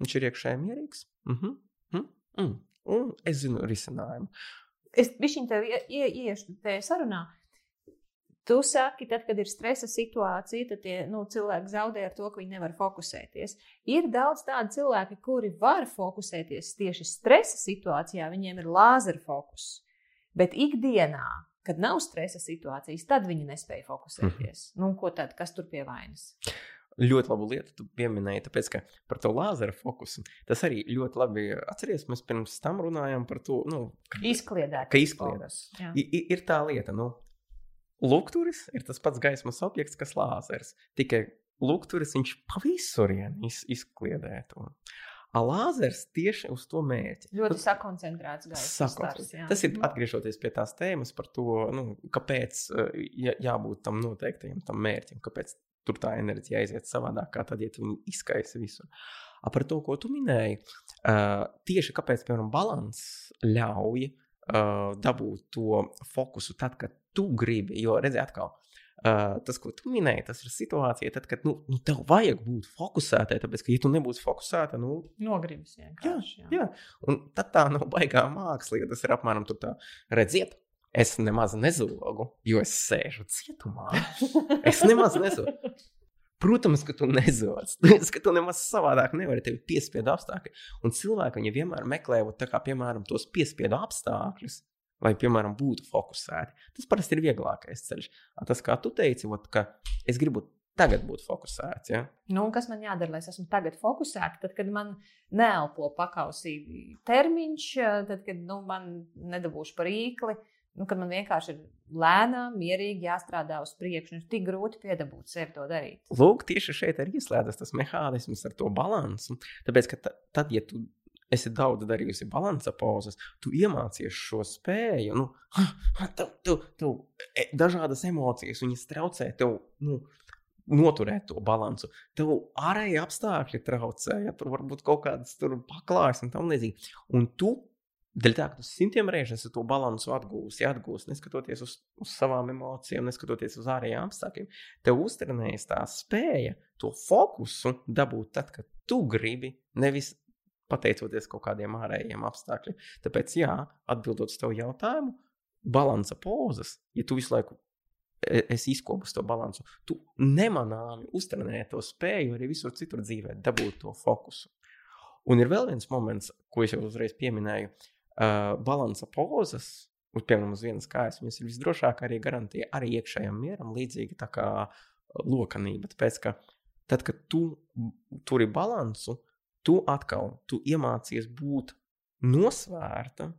viņš ir iekšēji mierīgs. Mm -hmm, mm, mm, un es zinu risinājumu. Es viņu tev ieiešu tajā sarunā. Tu saki, tad, kad ir stresa situācija, tad tie, nu, cilvēki zaudē ar to, ka viņi nevar fokusēties. Ir daudz tādu cilvēku, kuri var fokusēties tieši stresa situācijā, viņiem ir lāzera fokus. Bet ikdienā, kad nav stresa situācijas, tad viņi nespēja fokusēties. Mm nu, ko tad, kas tur pie vainas? Ļoti labu lietu tu pieminēji, tāpēc ka par to lāzera fokusu. Tas arī ļoti labi atceries. Mēs pirms tam runājām par to, nu, izkliedēt. Ka izkliedēs. Ir tā lieta, nu, Lukturis ir tas pats gaismas objekts, kas lāzers. Tikai lukturis viņš pa visurien iz, izkliedē to. Lāzers tieši uz to mērķi. Ļoti Tad, sakoncentrēts gaismas. Tas ir atgriežoties pie tās tēmas par to, nu, kāpēc jā, jābūt tam noteiktajam tam mērķim, kāpēc tur tā enerģija aiziet savādāk, kā tad, ja tu viņu izkaisi visur. A, par to, ko tu minēji, uh, tieši kāpēc, piemēram, balans ļauj uh, dabūt to fokusu tad, kad tu gribi. Jo, redziet, atkal. Uh, tas, ko tu minēji, tas ir situācija, tad, kad nu, nu, tev vajag būt fokusētai. Tāpēc, ka, ja tu nebūsi fokusēta, nu, vienkārši. Jā, jā. jā, un tad tā nav baigā māksla. Tas ir apmēram tā, redziet, es nemaz nezogu, jo es sēžu cietumā. Es nemaz nezogu. Protams, ka tu nezodzi. ka tu nemaz savādāk nevari. Tev ir piespiedu apstākļi. Un cilvēki viņi vienmēr meklē, kā, piemēram, tos piespiedu apstākļus, lai, piemēram, būtu fokusēti. Tas parasti ir vieglākais ceļš. Tas, kā tu teici, ot, ka es gribu tagad būt fokusēts. Ja? Nu, kas man jādara, lai es esmu tagad fokusēta? Tad, kad man neelpo pakausī termiņš, tad, kad nu, man nedabūšu par īkli, nu, kad man vienkārši ir lēnām, mierīgi jāstrādā uz priekšu. Ir tik grūti piedabūt sevi to darīt. Lūk, tieši šeit arī ieslēdzas tas mehānisms ar to balansu. Tāpēc, ka tad, ja tu esi daudz darījusi balansa pozas, tu iemācies šo spēju. Nu, tev, tev, tev, e, dažādas emocijas, viņas traucē tev. Nu, Noturēt to balansu. Tev ārēji apstākļi traucē, ja tur varbūt kaut kādas paklājas un tam līdzīgi. Un tu Dēļ tā, ka tu simtiem reižu esi to balansu atgūsi, atgūsi, neskatoties uz, uz savām emocijām, neskatoties uz ārējiem apstākļiem. Tev uztrenējas tā spēja, to fokusu dabūt tad, kad tu gribi, nevis pateicoties kaut kādiem ārējiem apstākļiem. Tāpēc, jā, atbildot uz tavu jautājumu, balansa pozas, ja tu visu laiku e, esi izkopis to balansu, tu nemanāmi uztrenē to spēju arī visur citur dzīvē, dabūt to fokusu. Un ir vēl viens moments, ko es jau uzreiz pieminēju, uh, balansa pozas. Uz, piemēram, uz vienas kājas viņas ir visdrošāk arī garantija arī iekšējam mieram, līdzīgi tā kā lokanība. Tāpēc, ka tad, kad tu turi balansu, tu atkal tu iemācies būt nosvērta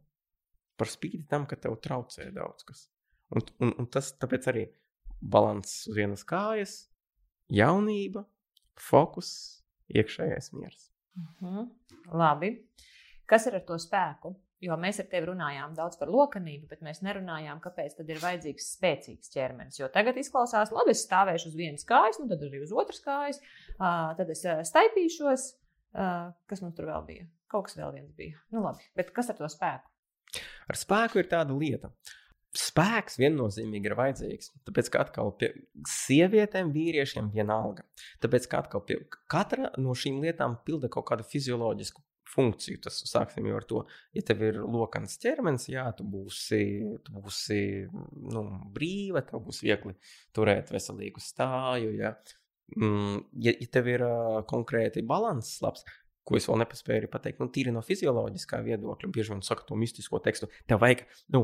par spīti tam, ka tev traucē daudz kas. Un, un, un tas tāpēc arī līdzsvars uz vienas kājas, jaunība, fokus, iekšējais miers. Uh mhm. -huh. Labi. Kas ir ar to spēku? Jo mēs ar tevi runājām daudz par lokanību, bet mēs nerunājām, kāpēc tad ir vajadzīgs spēcīgs ķermenis. Jo tagad izklausās, labi, es stāvēšu uz vienas kājas, nu tad arī uz otras kājas, uh, tad es staipīšos, Uh, kas mums tur vēl bija? Kaut kas vēl viens bija. Nu, labi, bet kas ar to spēku? Ar spēku ir tāda lieta. Spēks viennozīmīgi ir vajadzīgs. Tāpēc, ka atkal pie sievietēm, vīriešiem vienalga. Tāpēc, ka atkal pie katra no šīm lietām pilda kaut kādu fizioloģisku funkciju. Tas sāksim jau ar to, ja tev ir lokans ķermenis, jā, tu būsi, tu būsi nu, brīva, tev būs viegli turēt veselīgu stāju. Jā. Mm, ja, ja tev ir uh, konkrēti balanss labs, ko es vēl nepaspēju pateikt, nu, tīri no fizioloģiskā viedokļa, bieži vien saka to mistisko tekstu, tev vajag, nu,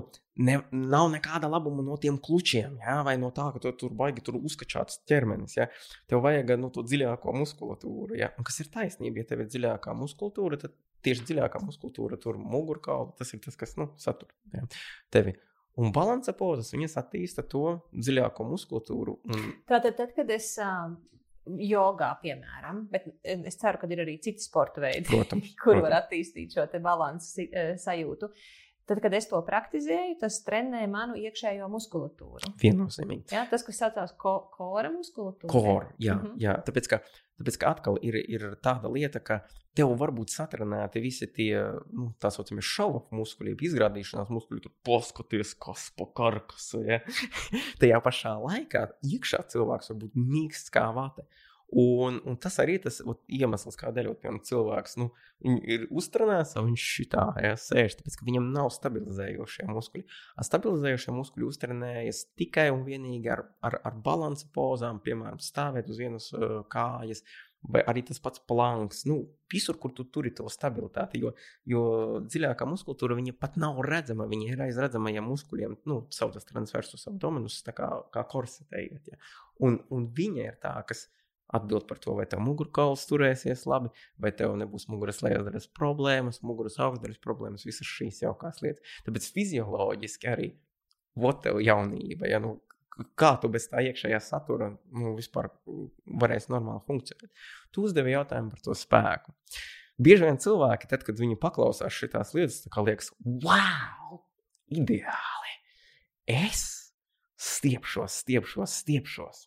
ne, nav nekāda labuma no tiem klučiem, jā, vai no tā, ka tu tur baigi tur uzkačāts ķermenis, jā. Tev vajag, nu, to dziļāko muskulatūru, jā. Un kas ir taisnība, ja tev ir dziļākā muskulatūra, tad tieši dziļākā muskulatūra tur mugurkaula, tas ir tas, kas, nu, satur jā, tevi. Un balansa pozas, viņas attīsta to dziļāko muskulatūru. Un... Tātad, tad, kad es uh, jogā, piemēram, bet es ceru, ka ir arī citi sporta veidi, protams, kur protams. var attīstīt šo balansu sajūtu. Tad, kad es to praktizēju, tas trenē manu iekšējo muskulatūru. Viennozīmīgi. Ja, tas, kas saucās ko, kora muskulatūra. Kora, jā, mm -hmm. jā. Tāpēc, ka, tāpēc, ka atkal ir, ir tāda lieta, ka tev var būt satrenēti visi tie nu, tā saucamie šaubu muskuļi, izrādīšanās muskuļi, tur paskaties, kas pa karkasu. Ja? Tajā pašā laikā iekšā cilvēks var būt mīksts kā vate. Un, un tas arī tas ot, iemesls, kādēļ piemēram, cilvēks nu, ir uztrenēts, viņš šitā ja, sēž, tāpēc, ka viņam nav stabilizējošie muskuļi. A stabilizējošie muskuļi uztrenējas tikai un vienīgi ar, ar, ar balansa pozām, piemēram, stāvēt uz vienas uh, kājas, vai arī tas pats planks. Nu, visur, kur tu turi to stabilitāti, jo, jo dziļākā muskultūra viņa pat nav redzama. Viņa ir aiz redzamajiem muskuļiem, nu, saucas transversus abdominus, kā, kā korsetējiet. Ja. Un, un viņa ir tā, kas atbild par to, vai tev mugurkauls turēsies labi, vai tev nebūs muguras lejasdaļas problēmas, muguras augšdaļas problēmas, visas šīs jaukās lietas. Tāpēc fizioloģiski arī vot tev jaunība. Ja, nu, kā tu bez tā iekšējā satura nu, vispār varēsi normāli funkcionēt. Tu uzdevi jautājumu par to spēku. Bieži vien cilvēki, tad, kad viņi paklausās šīs lietas, liekas, wow, ideāli! Es stiepšos, stiepšos, stiepšos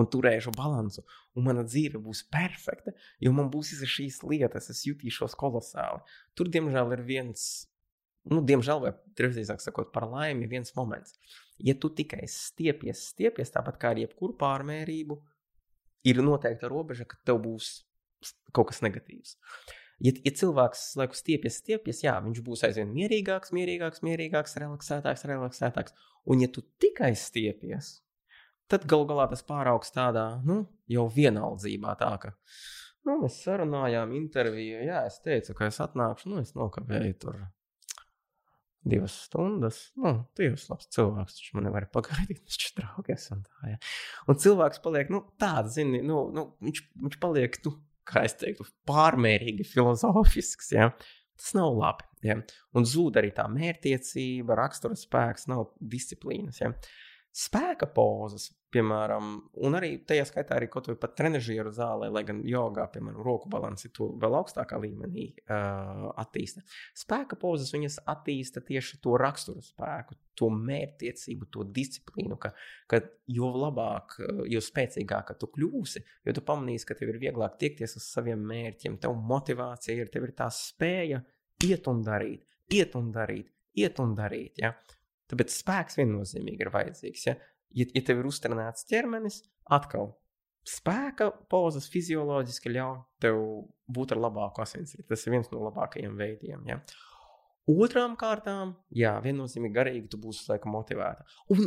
un turēšu balansu, un mana dzīve būs perfekta, jo man būs visas šīs lietas, es jutīšos kolosāli. Tur, diemžēl, ir viens, nu, diemžēl, vai drīzāk sakot, par laimi, viens moments. Ja tu tikai stiepies, stiepies, tāpat kā ar jebkuru pārmērību, ir noteikta robeža, ka tev būs kaut kas negatīvs. Ja, ja cilvēks laiku stiepjas, stiepjas, jā, viņš būs aizvien mierīgāks, mierīgāks, mierīgāks, relaksētāks, relaksētāks. Un, ja tu tikai stiepies, tad galu galā tas pāraugs tādā nu, jau vienaldzībā. Tā, ka, nu, mēs sarunājām, intervijā, jā, es teicu, ka es atnākšu, nu, es nokavēju tur. divas stundas. Nu, tu esi labs cilvēks, taču man nevar pagaidīt, mēs taču draugi esam. Tā, ja. Un cilvēks paliek nu, tāds, zini, nu, nu, viņš, viņš paliek, nu, kā es teiktu, pārmērīgi filozofisks. Ja. Tas nav labi. Ja. Un zūd arī tā mērķtiecība, rakstura spēks, nav disciplīnas. Ja. Spēka pozas, piemēram, un arī tajā skaitā arī kaut vai pat trenižieru zālē, lai gan jogā, piemēram, roku balanci to vēl augstākā līmenī uh, attīsta. Spēka pozas viņas attīsta tieši to raksturu spēku, to mērķtiecību, to disciplīnu, ka, ka jo labāk, jo spēcīgāk tu kļūsi, jo tu pamanīsi, ka tev ir vieglāk tiekties uz saviem mērķiem, tev motivācija ir, tev ir tā spēja iet un darīt, iet un darīt, iet un darīt. Ja? Tāpēc spēks viennozīmīgi ir vajadzīgs. Ja, ja, ja tev ir uztrenēts ķermenis, atkal spēka pozas fizioloģiski ļauj tev būt ar labāku asinsritu. Tas ir viens no labākajiem veidiem. Ja. Otrām kārtām, jā, viennozīmīgi garīgi tu būsi laikam motivēta. Un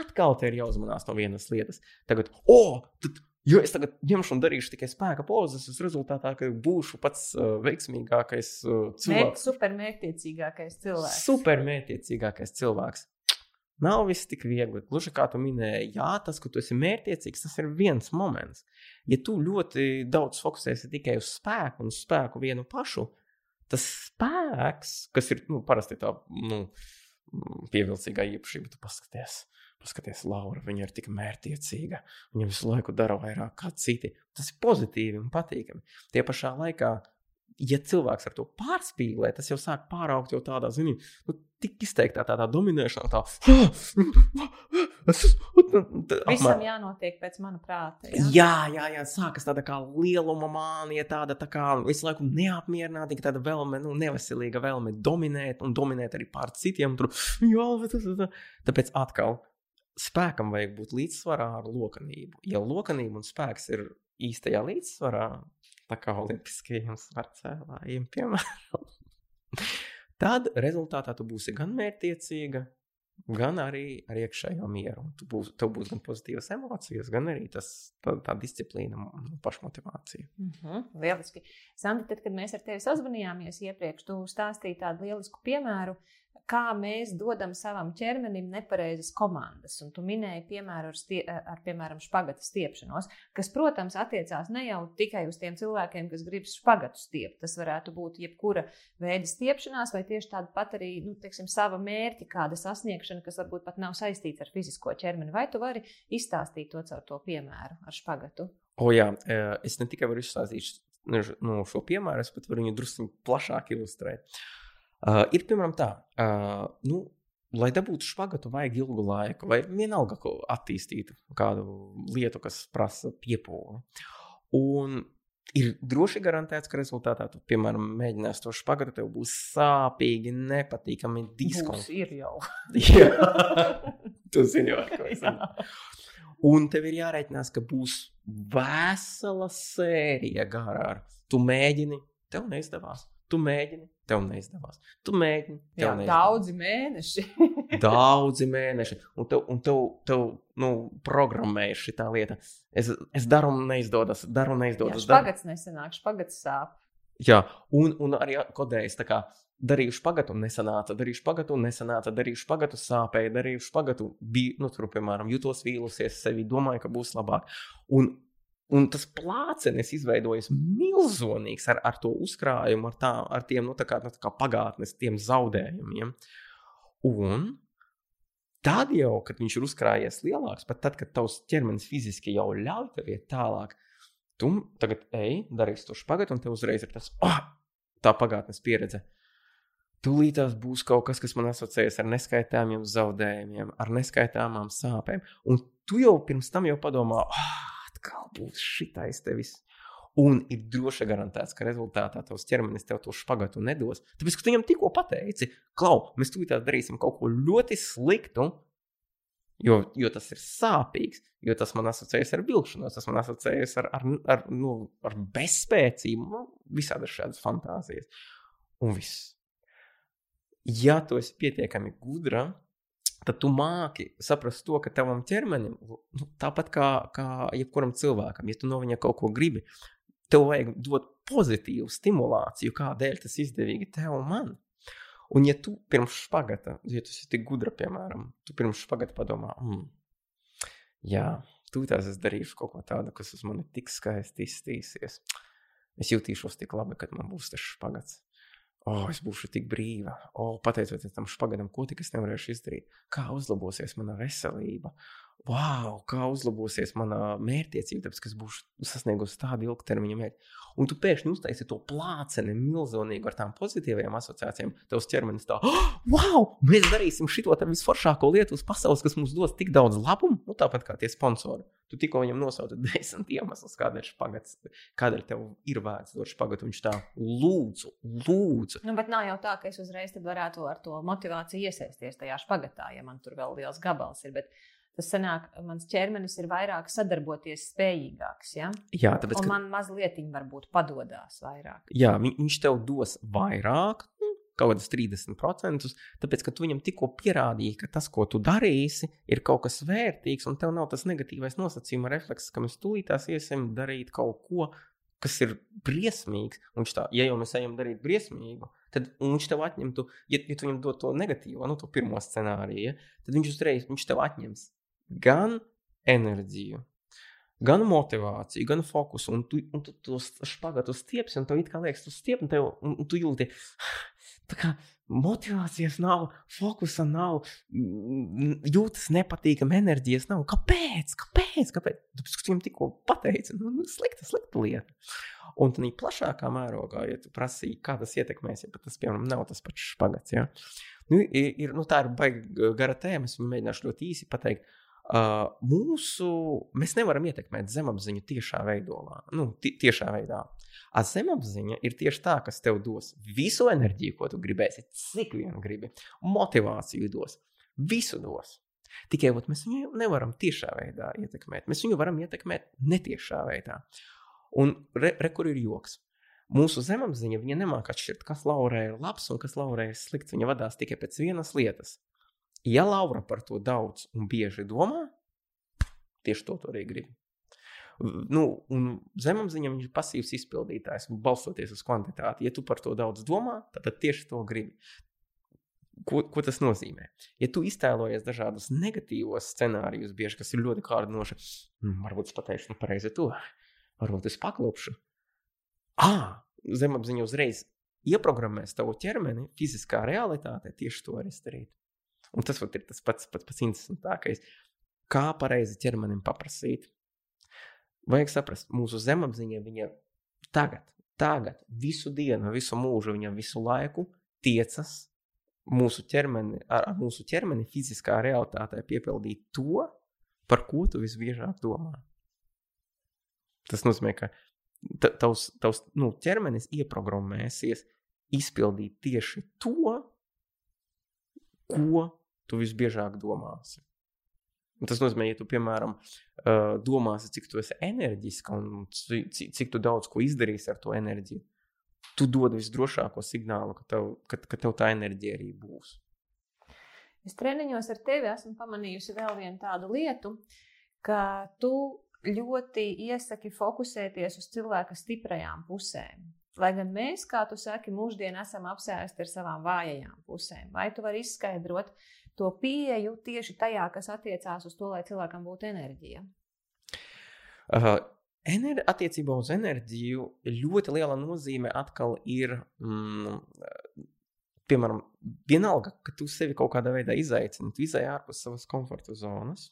atkal te ir jāuzmanās no vienas lietas. Tagad, oh, tad Jo es tagad ņemšu un darīšu tikai spēka pozas, es rezultātā būšu pats uh, veiksmīgākais uh, cilvēks. Supermērķiecīgākais cilvēks. Supermērķiecīgākais cilvēks. Nav viss tik viegli. Gluži kā tu minēji, jā, tas, ka tu esi mērķiecīgs, tas ir viens moments. Ja tu ļoti daudz fokusēsi tikai uz spēku un uz spēku vienu pašu, tas spēks, kas ir nu, parasti tā nu, pievilcīgā īpašība, tu paskaties Paskaties, Laura, viņa ir tik mērķiecīga. Viņa visu laiku dara vairāk kā citi. Tas ir pozitīvi un patīkami. Tie pašā laikā, ja cilvēks ar to pārspīlē, tas jau sāk pāraugt jau tādā, zini, nu, tik izteiktā tādā dominēšanā, tā. Visam jānotiek pēc mana prāta. Jā, jā, jā, jā sākas tāda kā lieluma mānija, tāda tā kā visu laiku neapmierinātīga, tāda vēlme, nu, neveselīga vēlme dominēt un dominēt arī pār citiem. Tur, jā, tas, tas, tāpēc atkal spēkam vajag būt līdzsvarā ar lokanību. Ja lokanība un spēks ir īstajā līdzsvarā, tā kā olimpiskajiem svarcēlājiem, piemēram, tad rezultātā tu būsi gan mērķtiecīga, gan arī ar iekšējo mieru. Tu būs, tev būs gan pozitīvas emocijas, gan arī tas, tā, tā disciplīna un pašmotivācija. Mm -hmm, lieliski. Sandra, tad, kad mēs ar tevi sazvanījāmies iepriekš, tu stāstīji tādu lielisku piemēru, kā mēs dodam savam ķermenim nepareizas komandas. Un tu minēji piemēru ar, stie, ar piemēram, špagata stiepšanos, kas, protams, attiecās ne jau tikai uz tiem cilvēkiem, kas grib špagatu stiept. Tas varētu būt jebkura veida stiepšanās, vai tieši tāda pat arī nu, teiksim, sava mērķa, kāda sasniegšana, kas varbūt pat nav saistīta ar fizisko ķermeni. Vai tu vari izstāstīt to caur to piemēru ar špagatu? O, jā, es ne tikai varu izstāstīt nu, šo piemēru, bet varu viņu drusku plašāk ilustrēt. Uh, Uh, ir piemēram tā, uh, nu, lai dabūtu špagatu, vajag ilgu laiku, vai vienalga, ko attīstītu kādu lietu, kas prasa piepūli. Un ir droši garantēts, ka rezultātā tu, piemēram, mēģināsi to špagatu, tev būs sāpīgi, nepatīkami diskomforts. Ir jau. Jā, tu zini, ar ko es. Un tev ir jārēķinās, ka būs vesela sērija garā. Tu mēģini, tev neizdevās. Tu mēģini, tev neizdevās. Tu mēģini, tev Jā, neizdevās. Daudzi mēneši. daudzi mēneši. Un tev, un tev, tev nu, programmēja šī lieta. Es, es daru un neizdodas, daru un neizdodas. Jā, špagats nesenāk, špagats sāp. Jā, un, un arī kodējis tā kā. Darījuši pagatu, nesanāca, darījuši pagatu, nesanāca, darījuši pagatu, sāpēja, darījuši pagatu, bija, nu, tur, piemēram, jutos vīlusies sevi, domāju, ka būs labāk. Un Un tas plācenis izveidojas milzīgs ar, ar to uzkrājumu, ar, tā, ar tiem nu, tā kā, nu, tā kā pagātnes tiem zaudējumiem. Un tad jau, kad viņš ir uzkrājies lielāks, pat tad, kad tavs ķermenis fiziski jau ļauj tev iet tālāk, tu tagad ej, darīsi to špagatu, un tev uzreiz ir tas, oh, tā pagātnes pieredze. Tūlītās būs kaut kas, kas man asociējas ar neskaitāmiem zaudējumiem, ar neskaitāmām sāpēm. Un tu jau pirms tam jau padomā, oh, atkal būs šitais tevis. Un ir droši garantēts, ka rezultātā tavs ķermenis tev to špagatu nedos. Tāpēc, ka tu viņam tikko pateici, klau, mēs tūlīt darīsim kaut ko ļoti sliktu, jo, jo tas ir sāpīgs, jo tas man asociējas ar vilšanos, tas man asociējas ar, ar, ar, nu, ar bezspēcību, nu, visādas šādas fantāzijas. Un viss. Ja tu esi pietiekami gudra, tad tu māki saprast to, ka tavam ķermenim, nu, tāpat kā, kā jebkuram cilvēkam, ja tu no viņa kaut ko gribi, tev vajag dot pozitīvu stimulāciju, kādēļ tas izdevīgi tev un man. Un, ja tu pirms špagata, ja tu esi tik gudra, piemēram, tu pirms špagata padomā, mm, jā, tūlītās es darīšu kaut ko tādu, kas uz mani tik skaisti izstīsies. Es jutīšos tik labi, kad man būs tas špagats. O, es būšu tik brīva. O, pateicoties tam špagadam, ko tik es nevarēšu izdarīt. Kā uzlabosies mana veselība wow, kā uzlabosies mana mērķtiecība, tāpēc, ka es būšu sasniegusi tādu ilgtermiņa mērķi. Un tu pēkšņi uztaisi to plāceni milzīgu ar tām pozitīvām asociācijām. Tavs ķermenis tā, oh, wow, mēs darīsim šo visforšāko lietu uz pasaules, kas mums dos tik daudz labumu, nu, tāpat kā tie sponsori. Tu tikko viņam nosauci desmit iemeslus, kādēļ špagats, kādēļ tev ir vērts dot špagatu. Viņš tā, lūdzu, lūdzu. Nu, bet nav jau tā, ka es uzreiz varētu ar to motivāciju iesaisties tajā špagatā, ja man tur vēl liels gabals ir. Bet tas sanāk, mans ķermenis ir vairāk sadarboties spējīgāks. Ja? Jā, tāpēc, Un ka... man mazliet varbūt padodas vairāk. Jā, viņ, viņš tev dos vairāk. Nu, kaut kādas 30%, tāpēc, ka tu viņam tikko pierādīji, ka tas, ko tu darīsi, ir kaut kas vērtīgs, un tev nav tas negatīvais nosacījuma refleks, ka mēs tūlītās iesim darīt kaut ko, kas ir briesmīgs. Un viņš tā, ja jau mēs ejam darīt briesmīgu, tad viņš tev atņemtu, ja, ja tu viņam dod to negatīvo, nu, to pirmo scenāriju, ja, tad viņš uzreiz viņš tev atņems gan enerģiju, gan motivāciju, gan fokusu. Un tu, un tu to spagātu stieps, un tev it kā liekas, tu stiep, un, tev, un, un tu jūti, kā motivācijas nav, fokusa nav, jūtas nepatīkama, enerģijas nav. Kāpēc? Kāpēc? Kāpēc? Tāpēc, ka viņam tikko pateica, nu, nu, slikta, slikta lieta. Un tādā plašākā mērogā, ja tu prasīji, kā tas ietekmēs, ja tas, piemēram, nav tas pats spagats. Ja? Nu, ir, nu, tā ir baigta gara tēma, es mēģināšu ļoti īsi pateikt. Uh, mūsu, mēs nevaram ietekmēt zemapziņu tiešā veidā. Nu, tiešā veidā. A zemapziņa ir tieši tā, kas tev dos visu enerģiju, ko tu gribēsi, cik vien gribi, motivāciju dos, visu dos. Tikai ot, mēs viņu nevaram tiešā veidā ietekmēt. Mēs viņu varam ietekmēt netiešā veidā. Un re, re kur ir joks? Mūsu zemapziņa nemāķi atšķirt, kas Laurai ir labs un kas Laurai ir slikts. Viņa vadās tikai pēc vienas lietas Ja Laura par to daudz un bieži domā, tieši to arī grib. Nu, zemapziņā viņš ir pasīvs izpildītājs, balstoties uz kvantitāti. Ja tu par to daudz domā, tad, tad tieši to gribi. Ko, ko tas nozīmē? Ja tu iztēlojies dažādus negatīvos scenārijus, bieži, kas ir ļoti kārdinoši, varbūt es pateikšu, nu, pareizi to, varbūt es paklopšu. Ah, zemapziņa uzreiz ieprogrammēs tavu ķermeni, fiziskā realitāte tieši to arī darīt. Un tas ir tas pats, pats, pats interesantākais. Kā pareizi ķermenim paprasīt? Vajag saprast, mūsu zemapziņa viņa tagad, tagad, visu dienu, visu mūžu, viņa visu laiku tiecas mūsu ķermeni, ar mūsu ķermeni fiziskā realitātē piepildīt to, par ko tu visbiežāk domā. Tas nozīmē, ka tavs, tavs nu, ķermenis ieprogrammēsies izpildīt tieši to, ko tu visbiežāk domāsi. Un tas nozīmē, ja tu, piemēram, domāsi, cik tu esi enerģiska un cik, cik tu daudz ko izdarīsi ar to enerģiju, tu dod visdrošāko signālu, ka tev, ka, ka tev tā enerģija arī būs. Es treniņos ar tevi esmu pamanījusi vēl vienu tādu lietu, ka tu ļoti iesaki fokusēties uz cilvēka stiprajām pusēm. Lai gan mēs, kā tu saki, mūždien esam apsēsti ar savām vājajām pusēm, vai tu vari izskaidrot, uh, to pieeju tieši tajā, kas attiecās uz to, lai cilvēkam būtu enerģija? Uh, ener attiecībā uz enerģiju ļoti liela nozīme atkal ir. Mm, Piemēram, vienalga, ka tu sevi kaut kādā veidā izaicini, tu izai ārpus savas komforta zonas,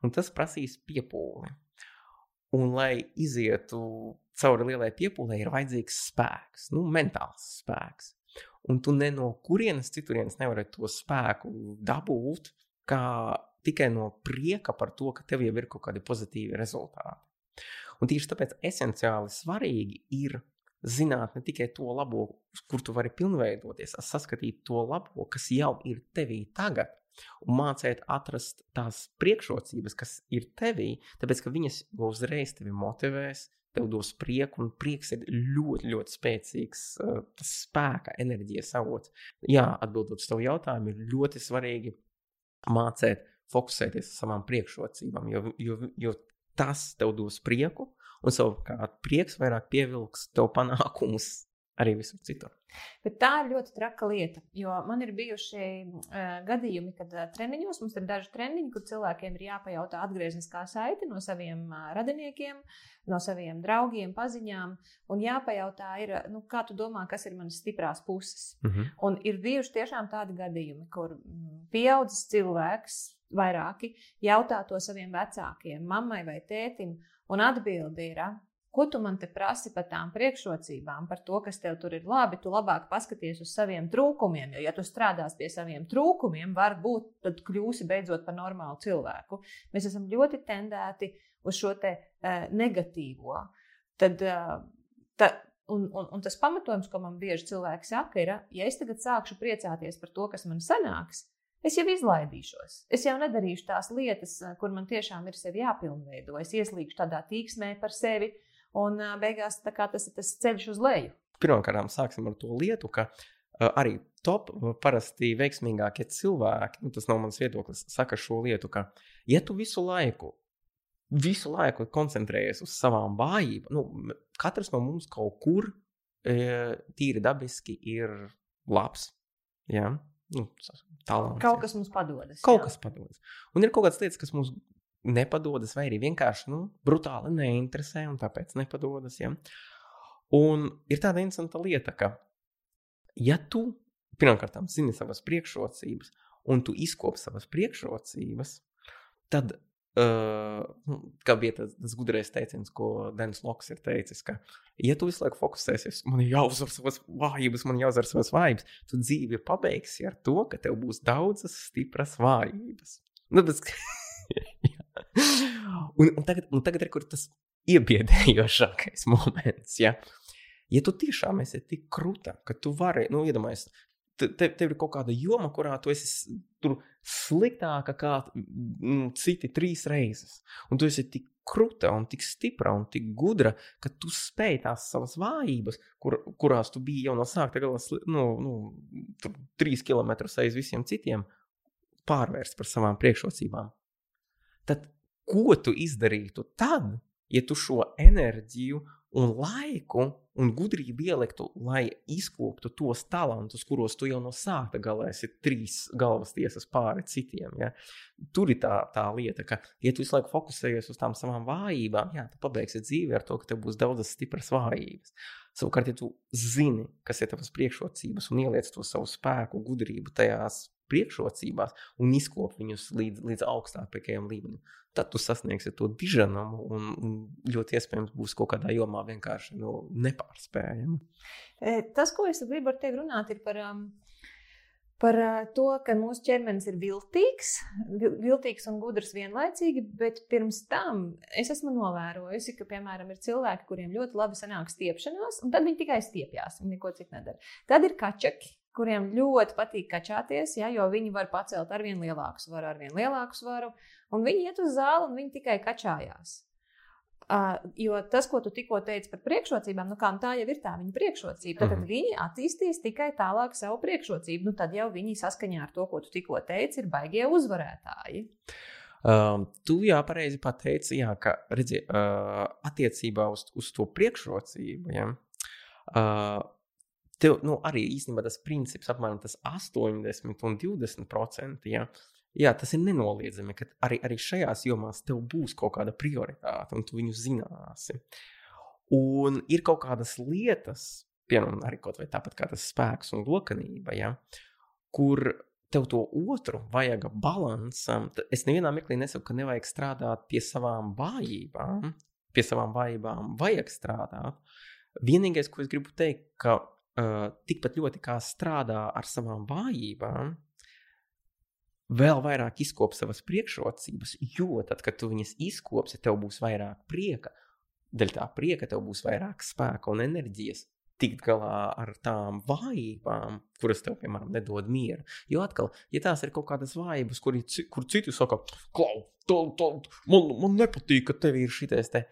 un tas prasīs piepūli. Un, lai izietu cauri lielai piepūlei, ir vajadzīgs spēks, nu, mentāls spēks un tu ne no kurienes citurienes nevari to spēku dabūt, kā tikai no prieka par to, ka tev jau ir kaut kādi pozitīvi rezultāti. Un tieši tāpēc esenciāli svarīgi ir zināt ne tikai to labo, kur tu vari pilnveidoties, saskatīt to labo, kas jau ir tevī tagad, un mācīt atrast tās priekšrocības, kas ir tevī, tāpēc ka viņas uzreiz tevi motivēs, tev dos prieku, un prieks ir ļoti, ļoti spēcīgs uh, spēka, enerģijas avots. Jā, atbildot uz tavu jautājumu, ir ļoti svarīgi mācīt, fokusēties uz savām priekšrocībām, jo, jo, jo tas tev dos prieku, un savukārt prieks vairāk pievilks tev panākumus arī visur citur. Bet tā ir ļoti traka lieta. Jo man ir bijuši uh, gadījumi, kad uh, treniņos mums ir daži treniņi, kur cilvēkiem ir jāpajautā atgriezniskā saite no saviem uh, radiniekiem, no saviem draugiem, paziņām. Un jāpajautā, ir, nu, kā tu domā, kas ir manas stiprās puses. Mm -hmm. Un ir bijuši tiešām tādi gadījumi, kur mm, pieaudzis cilvēks, vairāki, jautā to saviem vecākiem, mammai vai tētim, un atbildi ir, Ko tu man te prasi par tām priekšrocībām, par to, kas tev tur ir labi? Tu labāk paskaties uz saviem trūkumiem, jo, ja tu strādās pie saviem trūkumiem, varbūt tad kļūsi beidzot par normālu cilvēku. Mēs esam ļoti tendēti uz šo te uh, negatīvo. Tad, uh, ta, un, un, un tas pamatojums, ko man bieži cilvēki saka, ir, ja es tagad sākšu priecāties par to, kas man sanāks, Es jau izlaidīšos. Es jau nedarīšu tās lietas, kur man tiešām ir sevi jāpilnveido. Es ieslīgšu tādā tīksmē par sevi, uh, Un beigās tas ir tas ceļš uz leju. Pirmkārt, sāksim ar to lietu, ka uh, arī top parasti veiksmīgākie cilvēki, nu, tas nav mans viedoklis, saka šo lietu, ka, ja tu visu laiku, visu laiku koncentrējies uz savām vājībām, nu, katrs no mums kaut kur e, tīri dabiski ir labs. Ja? Nu, talants, kaut kas mums padodas. Kaut jā. kas padodas. Un ir kaut kādas lietas, kas mums nepadodas, vai arī vienkārši nu, brutāli neinteresē un tāpēc nepadodas. Ja? Un ir tāda interesanta lieta, ka, ja tu pirmkārt zini savas priekšrocības, un tu izkopi savas priekšrocības, tad, uh, nu, kā bija tas, tas gudrais teiciens, ko Denis Loks ir teicis, ka, ja tu visu laiku fokusēsies, man ir jāuzvar savas vājības, man ir jāuzvar savas vājības, tu dzīvi pabeigsi ar to, ka tev būs daudzas stipras vājības. Nu, tas, un, un, tagad, un tagad ir tas iebiedējošākais moments. Ja? ja tu tiešām esi tik krūta, ka tu vari, nu, iedomājies, te, tev ir kaut kāda joma, kurā tu esi sliktāka kā mm, citi trīs reizes. Un tu esi tik krūta un tik stipra un tik gudra, ka tu spēj tās savas vājības, kur, kurās tu biji jau no sākta gala, nu, nu, trīs kilometrus aiz visiem citiem, pārvērst par savām priekšrocībām tad ko tu izdarītu tad, ja tu šo enerģiju un laiku un gudrību ieliktu, lai izkoptu tos talantus, kuros tu jau no sākta gala esi trīs galvas tiesas pāri citiem. Ja? Tur ir tā, tā lieta, ka, ja tu visu laiku fokusējies uz tām savām vājībām, jā, tu pabeigsi dzīvi ar to, ka tev būs daudzas stipras vājības. Savukārt, ja tu zini, kas ir tavas priekšrocības un ieliec to savu spēku, gudrību tajās priekšrocībās un izkop viņus līdz, līdz augstākajam līmenim. Tad tu sasniegsi to diženumu, un, un ļoti iespējams būs kaut kādā jomā vienkārši nu, nepārspējama. E, tas, ko es gribu ar tevi runāt, ir par, um, par uh, to, ka mūsu ķermenis ir viltīgs, viltīgs un gudrs vienlaicīgi, bet pirms tam es esmu novērojusi, ka, piemēram, ir cilvēki, kuriem ļoti labi sanāk stiepšanās, un tad viņi tikai stiepjas, viņi neko citu nedara. Tad ir kačaki kuriem ļoti patīk kačāties, ja, jo viņi var pacelt ar vien lielāku svaru, ar vien lielāku svaru, un viņi iet uz zāli un viņi tikai kačājās. Uh, jo tas, ko tu tikko teici par priekšrocībām, nu kā, nu tā jau ir tā viņa priekšrocība. Tad, mm -hmm. tad viņi attīstīs tikai tālāk savu priekšrocību. Nu, tad jau viņi saskaņā ar to, ko tu tikko teici, ir baigie uzvarētāji. Um, tu jā, pareizi pateici, jā, ka redzi, uh, attiecībā uz, uz to priekšrocību. Ja, uh, tev nu, arī īstenībā tas princips, apmēram tas 80 un 20 procenti. Ja? Jā, tas ir nenoliedzami, ka arī, arī šajās jomās tev būs kaut kāda prioritāte, un tu viņu zināsi. Un ir kaut kādas lietas, piemēram, arī kaut vai tāpat kā tas spēks un lokanība, ja, kur tev to otru vajag balansam. Es nevienā mirklī nesaku, ka nevajag strādāt pie savām vājībām. Pie savām vājībām vajag strādāt. Vienīgais, ko es gribu teikt, ka tikpat ļoti kā strādā ar savām vājībām, vēl vairāk izkop savas priekšrocības, jo tad, kad tu viņas izkopsi, tev būs vairāk prieka. Dēļ tā prieka tev būs vairāk spēka un enerģijas tikt galā ar tām vājībām, kuras tev, piemēram, nedod mieru. Jo atkal, ja tās ir kaut kādas vājības, kur, kur citi saka, klau, to, to, man, man nepatīk, ka tev ir šitais te.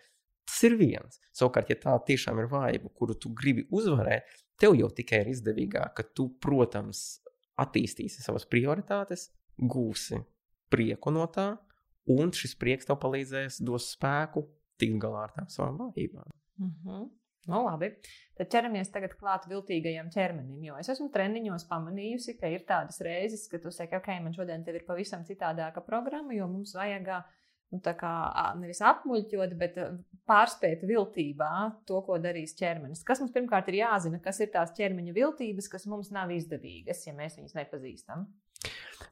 Tas ir viens. Savukārt, ja tā tiešām ir vājība, kuru tu gribi uzvarēt, tev jau tikai ir izdevīgāk, ka tu, protams, attīstīsi savas prioritātes, gūsi prieku no tā, un šis prieks tev palīdzēs, dos spēku tikt galā ar tām savām vājībām. Mm -hmm. Nu, labi. Tad ķeramies tagad klāt viltīgajam ķermenim. Jo es esmu treniņos pamanījusi, ka ir tādas reizes, kad tu saki, ok, man šodien ir pavisam citādāka programma, jo mums vajag nu, kā, nevis apmuļķot, bet pārspēt viltībā to, ko darīs ķermenis. Kas mums pirmkārt ir jāzina, kas ir tās ķermeņa viltības, kas mums nav izdevīgas, ja mēs viņus nepazīstam.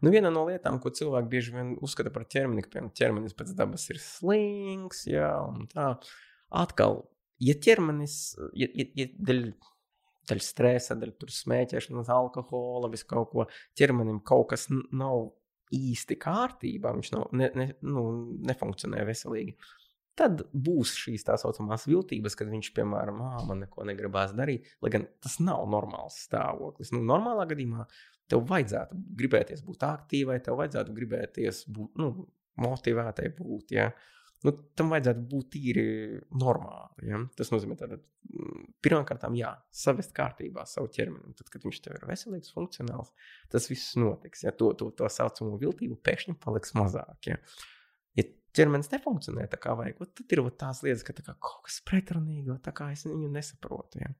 Nu, viena no lietām, ko cilvēki bieži vien uzskata par ķermeni, ka piemēram, ķermenis pēc dabas ir slings, jā, un tā. Atkal, ja ķermenis, ja, ja, ja dēļ, dēļ stresa, dēļ smēķēšanas, alkohola, visu kaut ko, ķermenim kaut kas nav īsti kārtībā, viņš nav, ne, ne, nu, nefunkcionē veselīgi. Tad būs šīs tā saucamās viltības, kad viņš, piemēram, man neko negribās darīt, lai gan tas nav normāls stāvoklis. Nu, normālā gadījumā tev vajadzētu gribēties būt aktīvai, tev vajadzētu gribēties būt nu, motivētai būt. Ja? Nu, tam vajadzētu būt tīri normāli. Ja? Tas nozīmē, ka mm, pirmkārt, jā, savest kārtībā savu ķermeni. Tad, kad viņš tev ir veselīgs, funkcionāls, tas viss notiks. Ja? To, to, to saucamo viltību pēkšņi paliks mazāk. Ja? Ja ķermenis nefunkcionē tā kā vajag, tad ir tās lietas, ka tā kaut kas pretrunīgs, tā kā es viņu nesaprotu. Ja?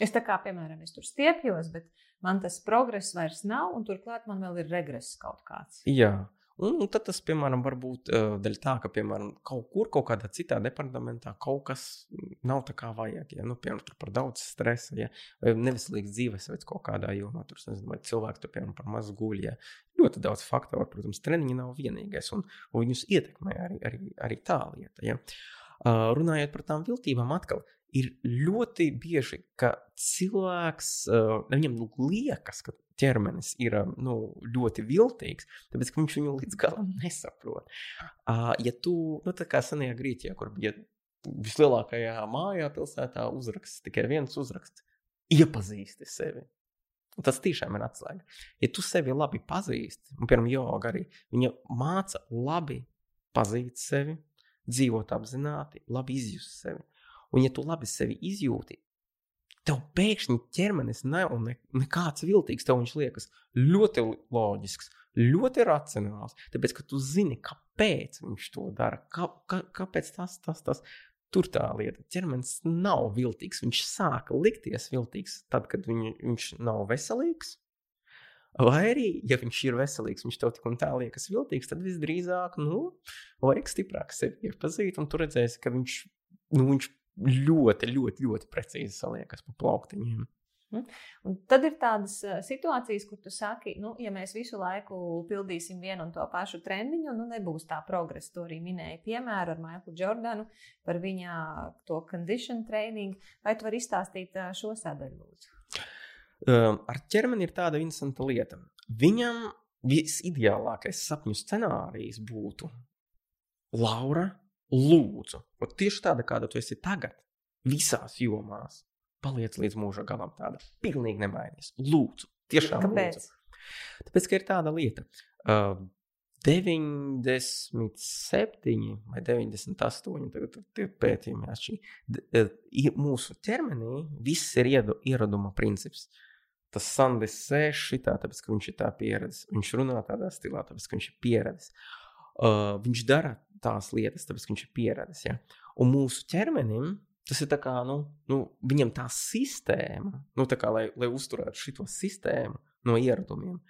Es tā kā, piemēram, es tur stiepjos, bet man tas progress vairs nav, un turklāt man vēl ir regress kaut kāds. Jā. Un, un tad tas, piemēram, var būt uh, dēļ tā, ka, piemēram, kaut kur, kaut kādā citā departamentā kaut kas nav tā kā vajag. Ja? Nu, piemēram, tur par daudz stresa, ja? vai neveselīgs dzīvesveids kaut kādā jomā. Tur, nezinu, vai cilvēks tur, piemēram, par mazu guļ. Ja? Ļoti daudz faktoru, protams, treniņi nav vienīgais, un, un viņus ietekmē arī, arī, arī tā lieta. Ja? Uh, runājot par tām viltībām, atkal ir ļoti bieži, ka cilvēks, uh, viņam nu, liekas, ka ķermenis ir nu, ļoti viltīgs, tāpēc viņš viņu līdz galam nesaprot. Ja tu, nu, tā kā senajā Grieķijā, kur bija vislielākajā mājā, pilsētā, uzraksts tikai viens uzraksts - iepazīsti sevi. Un tas tiešām ir atslēga. Ja tu sevi labi pazīsti, un piemēram, joga arī, viņa māca labi pazīt sevi, dzīvot apzināti, labi izjust sevi. Un, ja tu labi sevi izjūti, tev pēkšņi ķermenis nav ne, nekāds viltīgs. Tev viņš liekas ļoti loģisks, ļoti racionāls. Tāpēc, ka tu zini, kāpēc viņš to dara, kā, kā, kāpēc tas, tas, tas. Tur tā lieta, ķermenis nav viltīgs. Viņš sāka likties viltīgs tad, kad viņ, viņš nav veselīgs. Vai arī, ja viņš ir veselīgs, viņš tev tik un tā liekas viltīgs, tad visdrīzāk, nu, vajag stiprāk sevi iepazīt, un tu redzēsi, ka viņš, nu, viņš ļoti, ļoti, ļoti precīzi saliekas pa plauktiņiem. Mhm. Un tad ir tādas uh, situācijas, kur tu saki, nu, ja mēs visu laiku pildīsim vienu un to pašu treniņu, nu, nebūs tā progresa. To arī minēja piemēru ar Maiklu Jordanu par viņa to condition training. Vai tu vari izstāstīt uh, šo sadaļu, lūdzu? Uh, ar ķermeni ir tāda interesanta lieta. Viņam visideālākais sapņu scenārijs būtu Laura Lūdzu, un tieši tāda, kāda tu esi tagad, visās jomās, paliec līdz mūža galam tāda. Pilnīgi nemainīgs. Lūdzu, tiešām Kāpēc? lūdzu. Tāpēc, ka ir tāda lieta. Uh, 97 vai 98, tagad ir pētījumi atšķirīgi. Mūsu ķermenī viss ir iedu, ieraduma princips. Tas Sandis sēž šitā, tāpēc, ka viņš ir tā pieredzējis. Viņš runā tādā stilā, tāpēc, ka viņš ir pieredzējis. Uh, viņš dara tās lietas, tāpēc viņš ir pieredzējis. Ja? Un mūsu ķermenim tas ir kā, nu, nu, viņam tā sistēma, nu, tā kā, lai, lai uzturētu šo sistēmu no ieradumiem,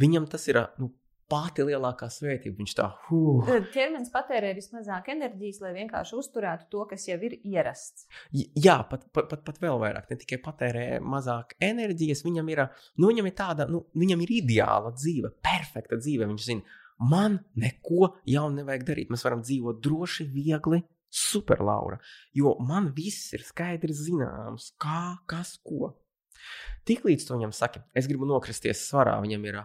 viņam tas ir nu, pati lielākā svētība. Viņš tā, huh. Tad ķermenis patērē vismazāk enerģijas, lai vienkārši uzturētu to, kas jau ir ierasts. Jā, pat, pat, pat, pat vēl vairāk. Ne tikai patērē mazāk enerģijas, viņam ir, nu, viņam ir tāda, nu, viņam ir ideāla dzīve, perfekta dzīve. Viņš zina, Man neko jaunu nevajag darīt. Mēs varam dzīvot droši, viegli, super, Laura. Jo man viss ir skaidrs, zināms, kā, kas, ko. Tiklīdz to viņam saka, es gribu nokristies svarā, viņam ir.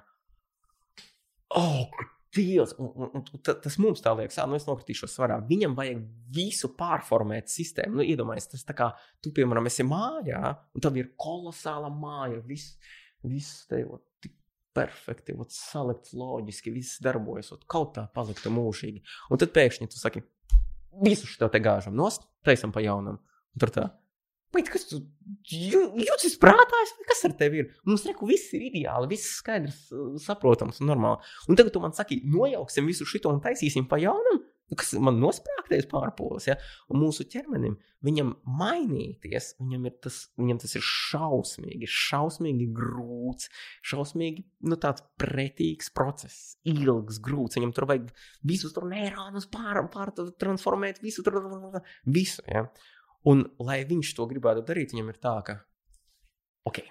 Oh, Dievs, un, un, un tas mums tā liekas, nu es nokritīšu svarā. Viņam vajag visu pārformēt sistēmu. Nu, iedomājieties, tas tā kā tu, piemēram, esi mājā, un tev ir kolosāla māja, viss, viss tev tik perfekti, ot, salikts loģiski, viss darbojas, ot, kaut tā palikta mūžīgi. Un tad pēkšņi tu saki, visu šo te gāžam nost, taisam pa jaunam. Un tur tā. Bet kas tu jūties prātā? Kas ar tevi ir? Mums reku viss ir ideāli, viss skaidrs, saprotams un normāli. Un tagad tu man saki, nojauksim visu šo un taisīsim pa jaunam. Kas man nosprāgties pārpūles, ja? un mūsu ķermenim, viņam mainīties, viņam, tas, viņam tas ir šausmīgi, šausmīgi grūts, šausmīgi nu, tāds pretīgs process, ilgs, grūts. Viņam tur vajag visus tur neironus pār, pārtransformēt, visu tur, visu. Ja? Un, lai viņš to gribētu darīt, viņam ir tā, ka, ok,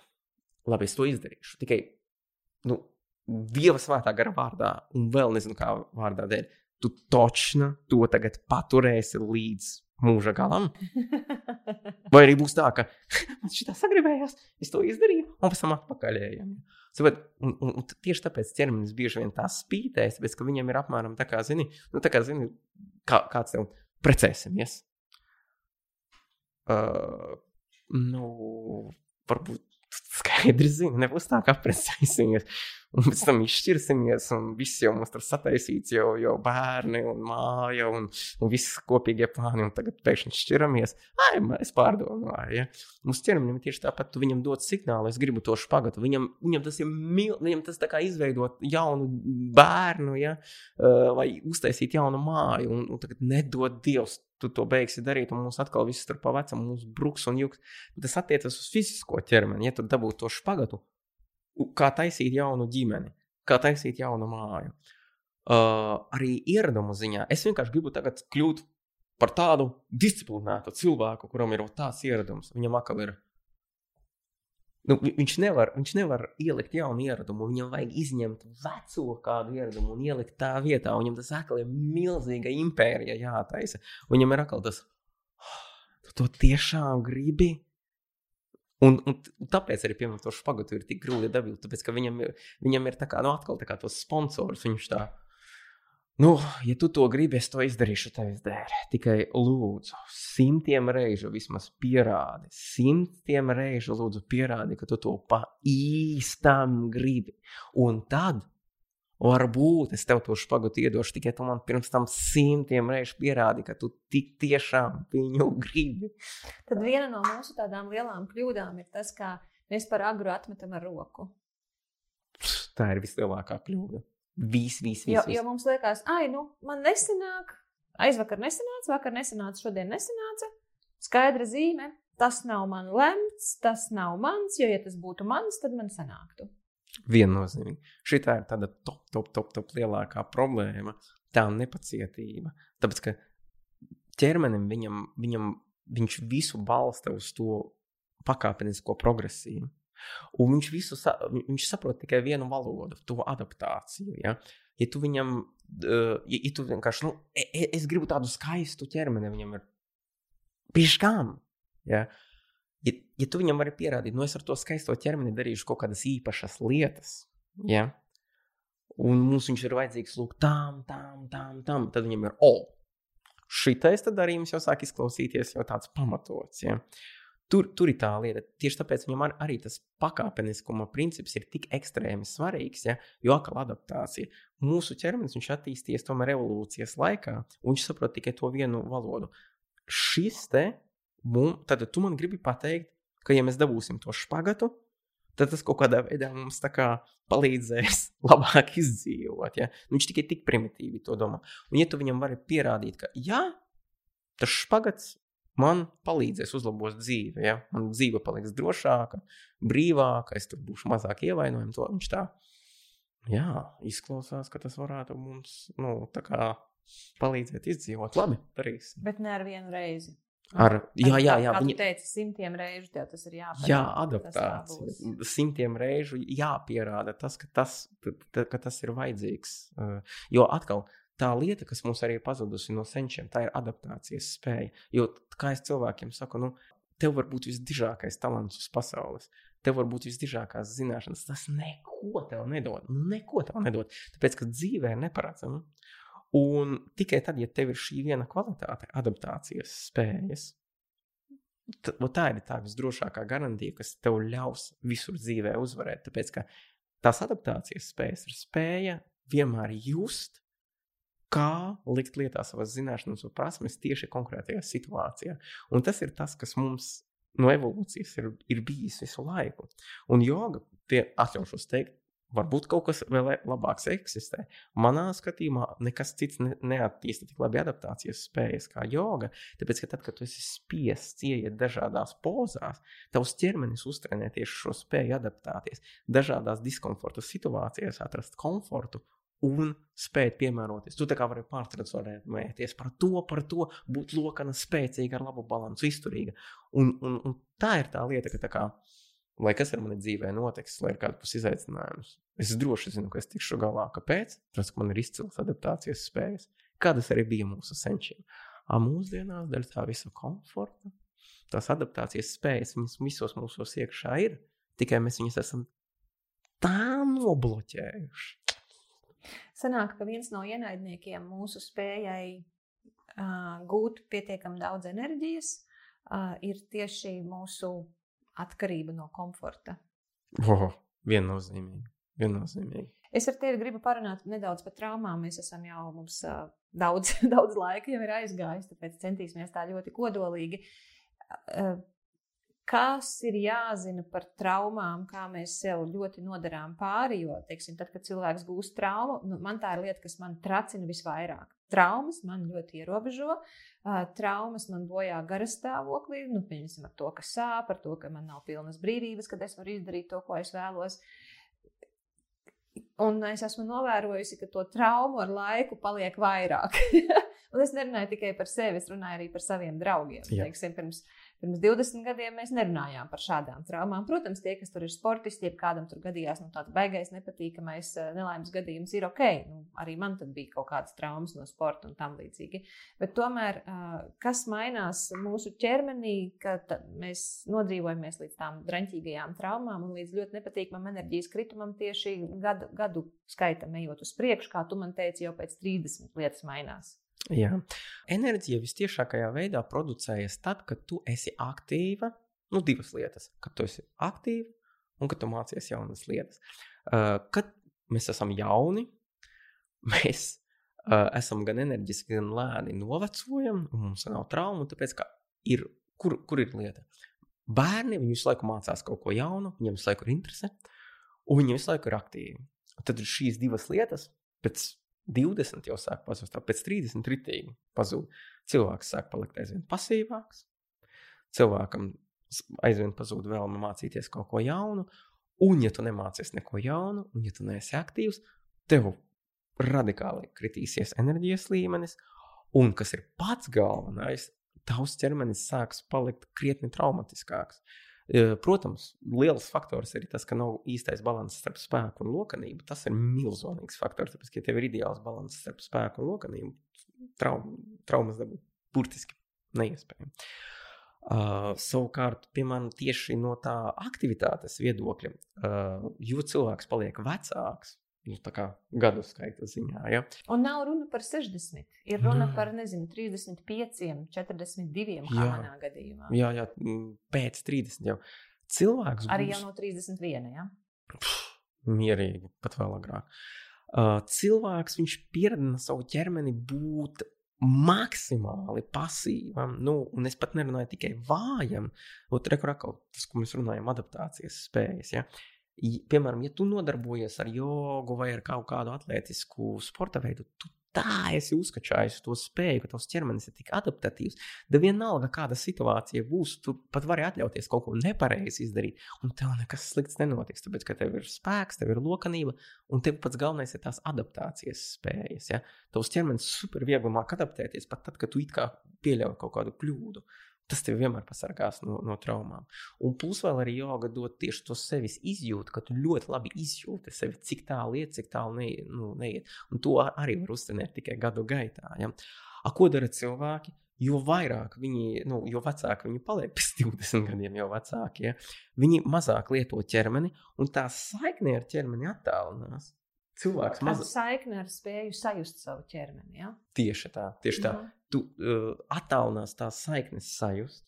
labi, es to izdarīšu. Tikai, nu, Dieva svētā gara vārdā, un vēl nezinu, kā vārdā dēļ, tu točna to tagad paturēsi līdz mūža galam. Vai arī būs tā, ka man šī tā sagribējās, es to izdarīju, un pēc tam atpakaļ ejam. Sabat, un, un, un tieši tāpēc ķermenis bieži vien tā tāpēc, ka viņam ir apmēram tā kā, zini, nu, tā kā, zini kā, kāds tev precēsimies. Uh, nu, varbūt skaidri zina, nebūs tā, ka apprecēsimies. Un pēc tam izšķirsimies, un viss jau mums tur sataisīts, jau, jau bērni un māja, un, un viss kopīgie plāni, un tagad pēkšņi šķiramies. Ai, es pārdomāju, ja. Mums ķermenim tieši tāpat, tu viņam dod signālu, es gribu to špagatu. Viņam, viņam tas ir mil, viņam tas tā kā izveidot jaunu bērnu, ja, vai uztaisīt jaunu māju, un, un tagad nedod Dievs tu to beigsi darīt, un mums atkal viss tur pa vecam, mums bruks un jūks. Tas attiecas uz fizisko ķermeni. Ja tu dabūtu to špagatu, kā taisīt jaunu ģimeni, kā taisīt jaunu māju. Uh, arī ieradumu ziņā es vienkārši gribu tagad kļūt par tādu disciplinētu cilvēku, kuram ir tāds ieradums. Viņam atkal ir Nu, viņš, nevar, viņš nevar ielikt jaunu ieradumu, viņam vajag izņemt veco kādu ieradumu un ielikt tā vietā. Viņam tas atkal ir milzīga impērija jātaisa. Viņam ir atkal tas, oh, tu to tiešām gribi. Un, un tāpēc arī, piemēram, to špagatu ir tik grūti dabūt, tāpēc, ka viņam, viņam ir tā kā, nu, atkal tā kā tos sponsors, viņš tā, Nu, ja tu to gribi, es to izdarīšu tevis dēļ. Tikai lūdzu, simtiem reižu vismaz pierādi, simtiem reižu lūdzu pierādi, ka tu to pa īstam gribi. Un tad, varbūt es tev to špagatu iedošu, tikai tu man pirms tam simtiem reižu pierādi, ka tu tik tiešām viņu gribi. Tad viena no mūsu tādām lielām kļūdām ir tas, ka mēs par agru atmetam ar roku. Tā ir vislielākā kļūda. Viss, viss, viss. Jo, jo mums liekas, ah, nu, man nesanāk, aizvakar nesanāca, vakar nesanāca, šodien nesanāca. Skaidra zīme, tas nav man lemts, tas nav mans, jo, ja tas būtu mans, tad man sanāktu. Viennozīmīgi. Šī ir tāda top, top, top, top lielākā problēma. Tā nepacietība. Tāpēc, ka ķermenim viņam, viņam, viņš visu balsta uz to pakāpenisko progresiju. Un viņš visu sa viņš saprot tikai vienu valodu, to adaptāciju. Ja, ja tu viņam, uh, ja, ja tu vienkārši, nu, e, e, es gribu tādu skaistu ķermeni, viņam ir pieškām. Ja, ja, ja tu viņam vari pierādīt, nu, es ar to skaisto ķermeni darīšu kaut kādas īpašas lietas. Ja, un mums viņš ir vajadzīgs, lūk, tam, tam, tam, tam. Tad viņam ir, o, šitais darījums jau sāk izklausīties jau tāds pamatots. Ja. Tur, tur ir tā lieta. Tieši tāpēc viņam ar, arī tas pakāpeniskuma princips ir tik ekstrēmi svarīgs, ja? jo atkal adaptācija. Mūsu ķermenis attīstījies tomēr evolūcijas laikā, un viņš saprot tikai to vienu valodu. Šis te, mums, tad tu man gribi pateikt, ka ja mēs dabūsim to špagatu, tad tas kaut kādā veidā mums kā palīdzēs labāk izdzīvot. Ja? Nu, viņš tikai tik primitīvi to domā. Un, ja tu viņam vari pierādīt, ka jā, tas špagats man palīdzēs uzlabot dzīvi. Ja? Man dzīve paliks drošāka, brīvāka, es tur būšu mazāk ievainojams. To viņš tā jā, izklausās, ka tas varētu mums nu, palīdzēt izdzīvot. Labi, darīsim. Bet ne ar vienu reizi. Ar, jā, jā, jā. Viņa teica, simtiem reižu tev tas ir jāpierāda. Jā, adaptācija. Simtiem reižu jāpierāda tas, ka tas, ka tas ir vajadzīgs. Jo atkal, tā lieta, kas mums arī ir pazudusi no senčiem, tā ir adaptācijas spēja. Jo, kā es cilvēkiem saku, nu, tev var būt visdižākais talants uz pasaules. Tev var būt visdižākās zināšanas. Tas neko tev nedod. Nu, neko tev nedod. Tāpēc, ka dzīvē ir neparedzama. Un tikai tad, ja tev ir šī viena kvalitāte, adaptācijas spējas, tad, tā ir tā visdrošākā garantija, kas tev ļaus visur dzīvē uzvarēt. Tāpēc, ka tās adaptācijas spējas ir spēja vienmēr just kā likt lietā savas zināšanas un prasmes tieši konkrētajā situācijā. Un tas ir tas, kas mums no evolūcijas ir, ir bijis visu laiku. Un joga, tie atļaušos teikt, Varbūt kaut kas vēl labāks eksistē. Manā skatījumā nekas cits ne, neattīsta tik labi adaptācijas spējas kā joga. Tāpēc, ka tad, kad tu esi spiests ieiet dažādās pozās, tavs ķermenis uztrenē tieši šo spēju adaptēties, dažādās diskomforta situācijās, atrast komfortu un spēt piemēroties. Tu tā kā vari pārtransformēties par to, par to, būt lokana, spēcīga, ar labu balansu, izturīga. Un, un, un tā ir tā lieta, ka tā kā lai kas ar mani dzīvē notiks, lai ir kāds izaicinājums. Es droši zinu, ka es tikšu galā. Kāpēc? Tāpēc, ka man ir izcils adaptācijas spējas, kādas arī bija mūsu senčiem. A mūsdienās, dēļ tā visa komforta, tās adaptācijas spējas, viņas visos mūsos iekšā ir, tikai mēs viņus esam tā nobloķējuši. Sanāk, ka viens no ienaidniekiem mūsu spējai uh, gūt pietiekami daudz enerģijas uh, ir tieši mūsu atkarība no komforta. Oh, viennozīmīgi. viennozīmīgi. Es ar tevi gribu parunāt nedaudz par traumām. Mēs esam jau mums, uh, daudz, daudz laika jau ir aizgājis, tāpēc centīsimies tā ļoti kodolīgi. Uh, kas ir jāzina par traumām, kā mēs sev ļoti nodarām pāri. Jo, teiksim, tad, kad cilvēks gūst traumu, nu, man tā ir lieta, kas man tracina visvairāk. Traumas man ļoti ierobežo, uh, traumas man bojā garas stāvoklī, nu, piemēram, ar to, ka sāp, ar to, ka man nav pilnas brīvības, kad es varu izdarīt to, ko es vēlos. Un es esmu novērojusi, ka to traumu ar laiku paliek vairāk. Un es nerunāju tikai par sevi, es runāju arī par saviem draugiem. Teiksim, pirms Pirms 20 gadiem mēs nerunājām par šādām traumām. Protams, tie, kas tur ir sportisti, ja kādam tur gadījās nu, tāds baigais, nepatīkamais eh, nelaimes gadījums, ir ok. Nu, arī man tad bija kaut kādas traumas no sporta un tam līdzīgi. Bet tomēr, eh, kas mainās mūsu ķermenī, kad mēs nodzīvojamies līdz tām draņķīgajām traumām un līdz ļoti nepatīkamam enerģijas kritumam tieši gadu, gadu skaitam ejot uz priekšu, kā tu man teici, jau pēc 30 lietas mainās. Jā. Enerģija visciešākajā veidā producējas tad, kad tu esi aktīva. Nu, divas lietas. Kad tu esi aktīva un kad tu mācies jaunas lietas. Uh, kad mēs esam jauni, mēs uh, esam gan enerģiski, gan lēni novecojam, un mums nav traumu. Tāpēc, ir, kur, kur ir lieta? Bērni visu laiku mācās kaut ko jaunu, viņiem visu laiku ir interese, un viņi visu laiku ir aktīvi. Tad šīs divas lietas pēc 20 jau sāk pazust, pēc 30 ritīgi pazūd. Cilvēks sāk palikt aizvien pasīvāks, cilvēkam aizvien pazūd vēlme mācīties kaut ko jaunu, un, ja tu nemācies neko jaunu, un, ja tu neesi aktīvs, tev radikāli kritīsies enerģijas līmenis, un, kas ir pats galvenais, tavs ķermenis sāks palikt krietni traumatiskāks. Protams, liels faktors ir tas, ka nav īstais līdzsvars starp spēku un lokanību. Tas ir milzīgs faktors, tāpēc, ka ja tev ir ideāls līdzsvars starp spēku un lokanību. Traum, traumas dabūt burtiski neiespējami. Uh, savukārt, piemēram, tieši no tā aktivitātes viedokļa, uh, jo cilvēks paliek vecāks, nu, gadu skaita ziņā. Ja? Un nav runa par 60. Ir runa mm. par nezinu, 35, 42 kā jā. manā gadījumā. Jā, jā, pēc 30 jau. Cilvēks arī būs... jau no 31. Ja? Pff, mierīgi, pat vēl agrāk. Uh, cilvēks pieredzina savu ķermeni būt maksimāli pasīvam, nu, un es pat nerunāju tikai vājam, bet rekurākal tas, ko mēs runājam, adaptācijas spējas. Ja? Piemēram, ja tu nodarbojies ar jogu vai ar kaut kādu atletisku sporta veidu, tu tā esi uzkačājis to spēju, ka tavs ķermenis ir tik adaptatīvs. Da vienalga, kāda situācija būs, tu pat vari atļauties kaut ko nepareizi izdarīt, un tev nekas slikts nenotiks. Tāpēc, ka tev ir spēks, tev ir lokanība, un tev pats galvenais ir tās adaptācijas spējas. Ja? Tavs ķermenis super viegli māk adaptēties pat tad, kad tu it kā pieļauj kaut kādu kļūdu. Tas tev vienmēr pasargās no, no traumām. Un plus vēl arī joga dod tieši to sevis izjūtu, ka tu ļoti labi izjūti sevi, cik tālu iet, cik tālu neiet. Nu, neiet. Un to arī var uztvenēt tikai gadu gaitā. Ja? A, ko dara cilvēki? Jo vairāk viņi, nu, jo vecāki viņi paliek, pēc 20 gadiem jau vecāki, ja? viņi mazāk lieto ķermeni, un tā saikne ar ķermeni attālinās. Cilvēks mazliet saikni ar spēju sajust savu ķermeni. Ja? Tieši tā, tieši tā. Mm. Tu uh, attālinās tās saiknes sajust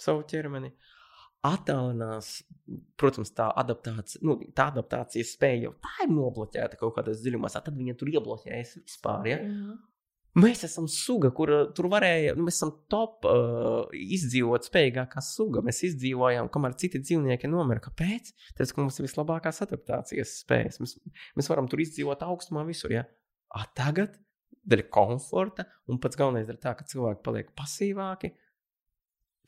savu ķermeni. Attālinās, protams, tā adaptācija, nu, tā adaptācijas spēja jau tā ir nobloķēta kaut kādā dziļumā, tad viņa tur iebloķējas vispār. Ja? Mm. Mēs esam suga, kur tur varēja, nu, mēs esam top uh, izdzīvot spējīgākā suga. Mēs izdzīvojām, kamēr citi dzīvnieki nomira. Kāpēc? Tāpēc, ka mums ir vislabākās adaptācijas spējas. Mēs, mēs varam tur izdzīvot augstumā visur. Ja? A, tagad, dēļ komforta, un pats galvenais ir tā, ka cilvēki paliek pasīvāki.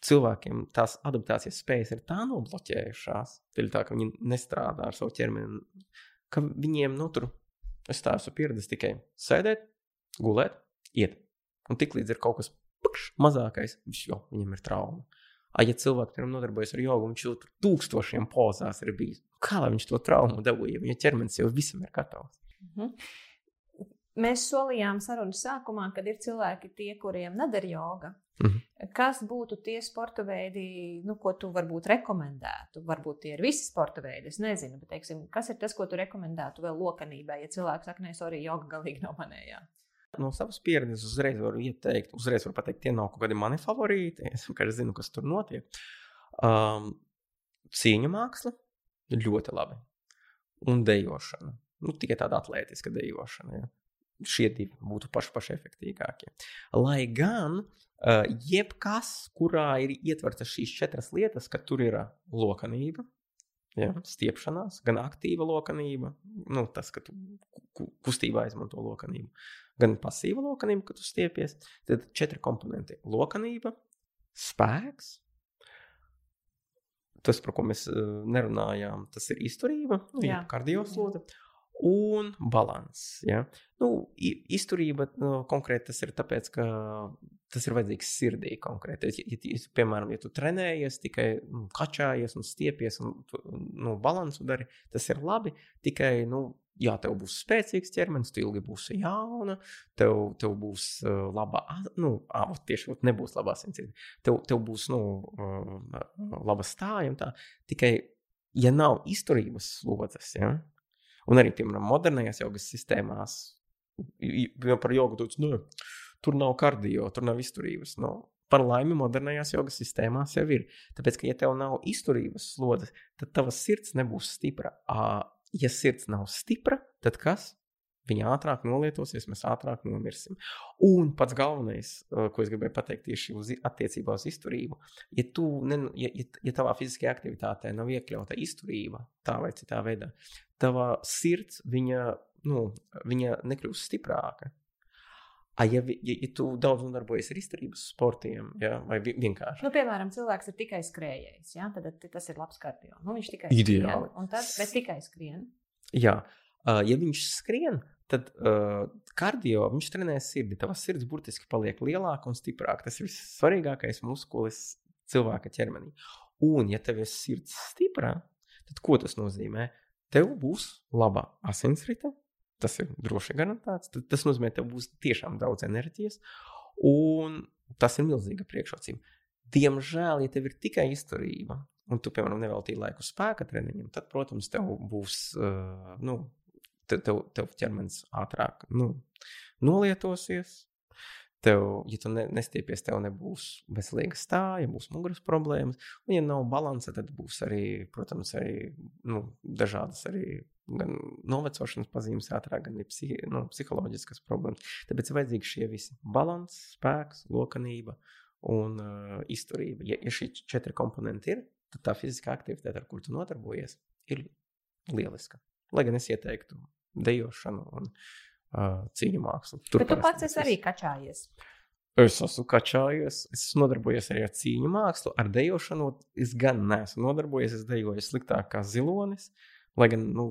Cilvēkiem tās adaptācijas spējas ir tā nobloķējušās, tā, ka viņi nestrādā ar savu ķermeni, ka viņiem, nu, tur, es tā esmu pieredzējis tikai sēdēt, gulēt, iet. Un tiklīdz ir kaut kas pakš, mazākais, viņš jau viņam ir trauma. A, ja cilvēks piemēram nodarbojas ar jogu, viņš jau tur tūkstošiem pozās ir bijis. Kā lai viņš to traumu dabūja, ja viņa ķermenis jau visam ir gatavs? Mm -hmm. Mēs solījām sarunas sākumā, kad ir cilvēki, tie, kuriem nedara joga. Mm -hmm. Kas būtu tie sporta veidi, nu, ko tu varbūt rekomendētu? Varbūt tie ir visi sporta veidi, es nezinu, bet teiksim, kas ir tas, ko tu rekomendētu vēl lokanībai, ja cilvēks saka, nē, arī joga galīgi nav manējā? no savas pieredzes uzreiz varu ieteikt, uzreiz varu pateikt, tie nav kaut kādi mani favorīti. Es vienkārši zinu, kas tur notiek. Um, cīņa māksla ļoti labi. Un dejošana. Nu, tikai tāda atletiska dejošana. Ja. Šie divi būtu paši, paši efektīvākie. Lai gan uh, jebkas, kurā ir ietvertas šīs četras lietas, ka tur ir lokanība, ja, stiepšanās, gan aktīva lokanība, nu, tas, ka tu kustībā izmanto lokanību, gan pasīva lokanība, kad tu stiepies. Tad četri komponenti - lokanība, spēks. Tas, par ko mēs uh, nerunājām, tas ir izturība, nu, kardioslode un balanss. Ja? Nu, izturība nu, konkrēti tas ir tāpēc, ka tas ir vajadzīgs sirdī konkrēti. Ja, ja, ja, piemēram, ja tu trenējies, tikai nu, kačājies un stiepies un nu, balansu dari, tas ir labi. Tikai nu, Jā, tev būs spēcīgs ķermenis, tu ilgi būsi jauna, tev, tev būs uh, laba, nu, ah, tieši tā, nebūs laba asinsriņa. Tev, tev būs nu, uh, laba stāja un tā. Tikai, ja nav izturības slodzes, ja, un arī, piemēram, modernajās jogas sistēmās, jau par jogu teicu, nu, tur nav kardio, tur nav izturības. Nu, Par laimi, modernajās jogas sistēmās jau ir. Tāpēc, ka, ja tev nav izturības slodzes, tad tava sirds nebūs stipra ja sirds nav stipra, tad kas? Viņa ātrāk nolietosies, mēs ātrāk nomirsim. Un pats galvenais, ko es gribēju pateikt tieši uz attiecībā uz izturību, ja, tu, ne, ja, ja, ja tavā fiziskajā aktivitātē nav iekļauta izturība, tā vai citā veidā, tava sirds viņa, nu, viņa nekļūs stiprāka. A, ja, ja, ja tu daudz nodarbojies ar izturības sportiem, ja, vai vienkārši. Nu, piemēram, cilvēks ir tikai skrējējis, ja, tad tas ir labs kardio. Nu, viņš tikai Ideāli. skrien, tad, bet tikai skrien. Jā, uh, ja viņš skrien, tad uh, kardio viņš trenē sirdi. Tavs sirds burtiski paliek lielāka un stiprāka. Tas ir vissvarīgākais muskulis cilvēka ķermenī. Un, ja tev ir sirds stipra, tad ko tas nozīmē? Tev būs laba asinsrite, Tas ir droši garantēts. Tas nozīmē, ka tev būs tiešām daudz enerģijas, un tas ir milzīga priekšrocība. Diemžēl, ja tev ir tikai izturība, un tu, piemēram, neveltīji laiku spēka treniņam, tad, protams, tev būs, nu, tev, tev ķermenis ātrāk nu, nolietosies, Tev, ja tu ne, nestiepies, tev nebūs veselīga stāja, būs muguras problēmas. Un, ja nav balansa, tad būs arī, protams, arī, nu, dažādas arī gan novecošanas pazīmes ātrāk, gan psihi, nu, psiholoģiskas problēmas. Tāpēc ir vajadzīgi šie visi - balans, spēks, lokanība un uh, izturība. Ja, ja šie četri komponenti ir, tad tā fiziskā aktivitāte, ar kuru tu nodarbojies, ir lieliska. Lai gan es ieteiktu dejošanu un cīņu mākslu. Tur Bet tu pats esi arī kačājies. Es esmu kačājies, es esmu nodarbojies arī ar cīņu mākslu, ar dejošanu. Es gan neesmu nodarbojies, es dejoju sliktāk kā zilonis. Lai gan nu,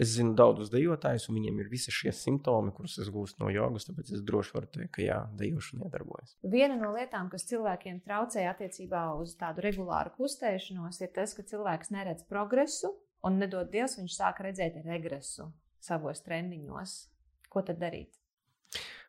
es zinu daudzus dejotājus, un viņiem ir visi šie simptomi, kurus es gūstu no jogas, tāpēc es droši varu teikt, ka jā, dejošana iedarbojas. Viena no lietām, kas cilvēkiem traucē attiecībā uz tādu regulāru kustēšanos, ir tas, ka cilvēks neredz progresu, un nedod Dievs, viņš sāk redzēt regresu savos treniņos. Ko tad darīt?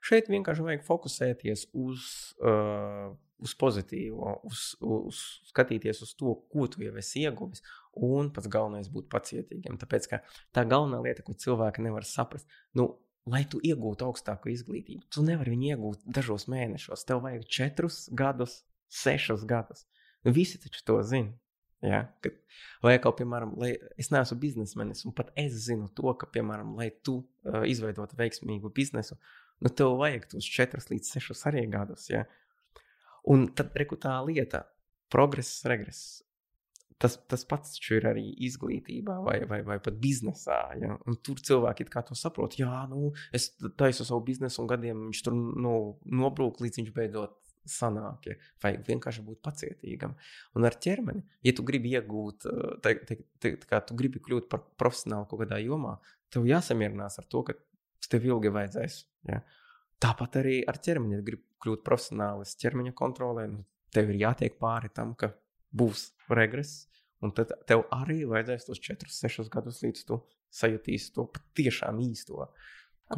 Šeit vienkārši vajag fokusēties uz, uh, uz pozitīvo, uz, uz skatīties uz to, ko tu jau esi ieguvis. Un pats galvenais būt pacietīgam. Tāpēc tā galvenā lieta, ko cilvēki nevar saprast, nu, lai tu iegūtu augstāku izglītību, tu nevari viņu iegūt dažos mēnešos. Tev vajag četrus gadus, sešus gadus. Visi taču to zina. Ja? Kad, vai kaut piemēram, lai es neesmu biznesmenis, un pat es zinu to, ka, piemēram, lai tu uh, izveidotu veiksmīgu biznesu, nu tev vajag tos 4 līdz 6 arī gadus. Ja? Un tad rekrutā lieta, progress, regress. Tas, tas pats ir arī izglītībā, vai, vai, vai pat biznesā. Ja? Un tur cilvēki to saprot. Jā, nu, es taisu savu biznesu, un gadiem viņš tur nu, nobrūk, līdz viņš beidzot sanāk. Ja? Vajag vienkārši būt pacietīgam. Un ar ķermeni, ja tu gribi iegūt, te, te, te, kā tu gribi kļūt par profesionāli kaut kādā jomā, tev jāsamierinās ar to, ka tev ilgi vajadzēs. Ja? Tāpat arī ar ķermeni, ja gribi kļūt profesionālis ķermeņa kontrolē, nu, tev ir jātiek pāri tam, ka būs regress. Un tad tev arī vajadzēs tos 4, 6 gadus, līdz tu sajutīsi to patiešām īsto.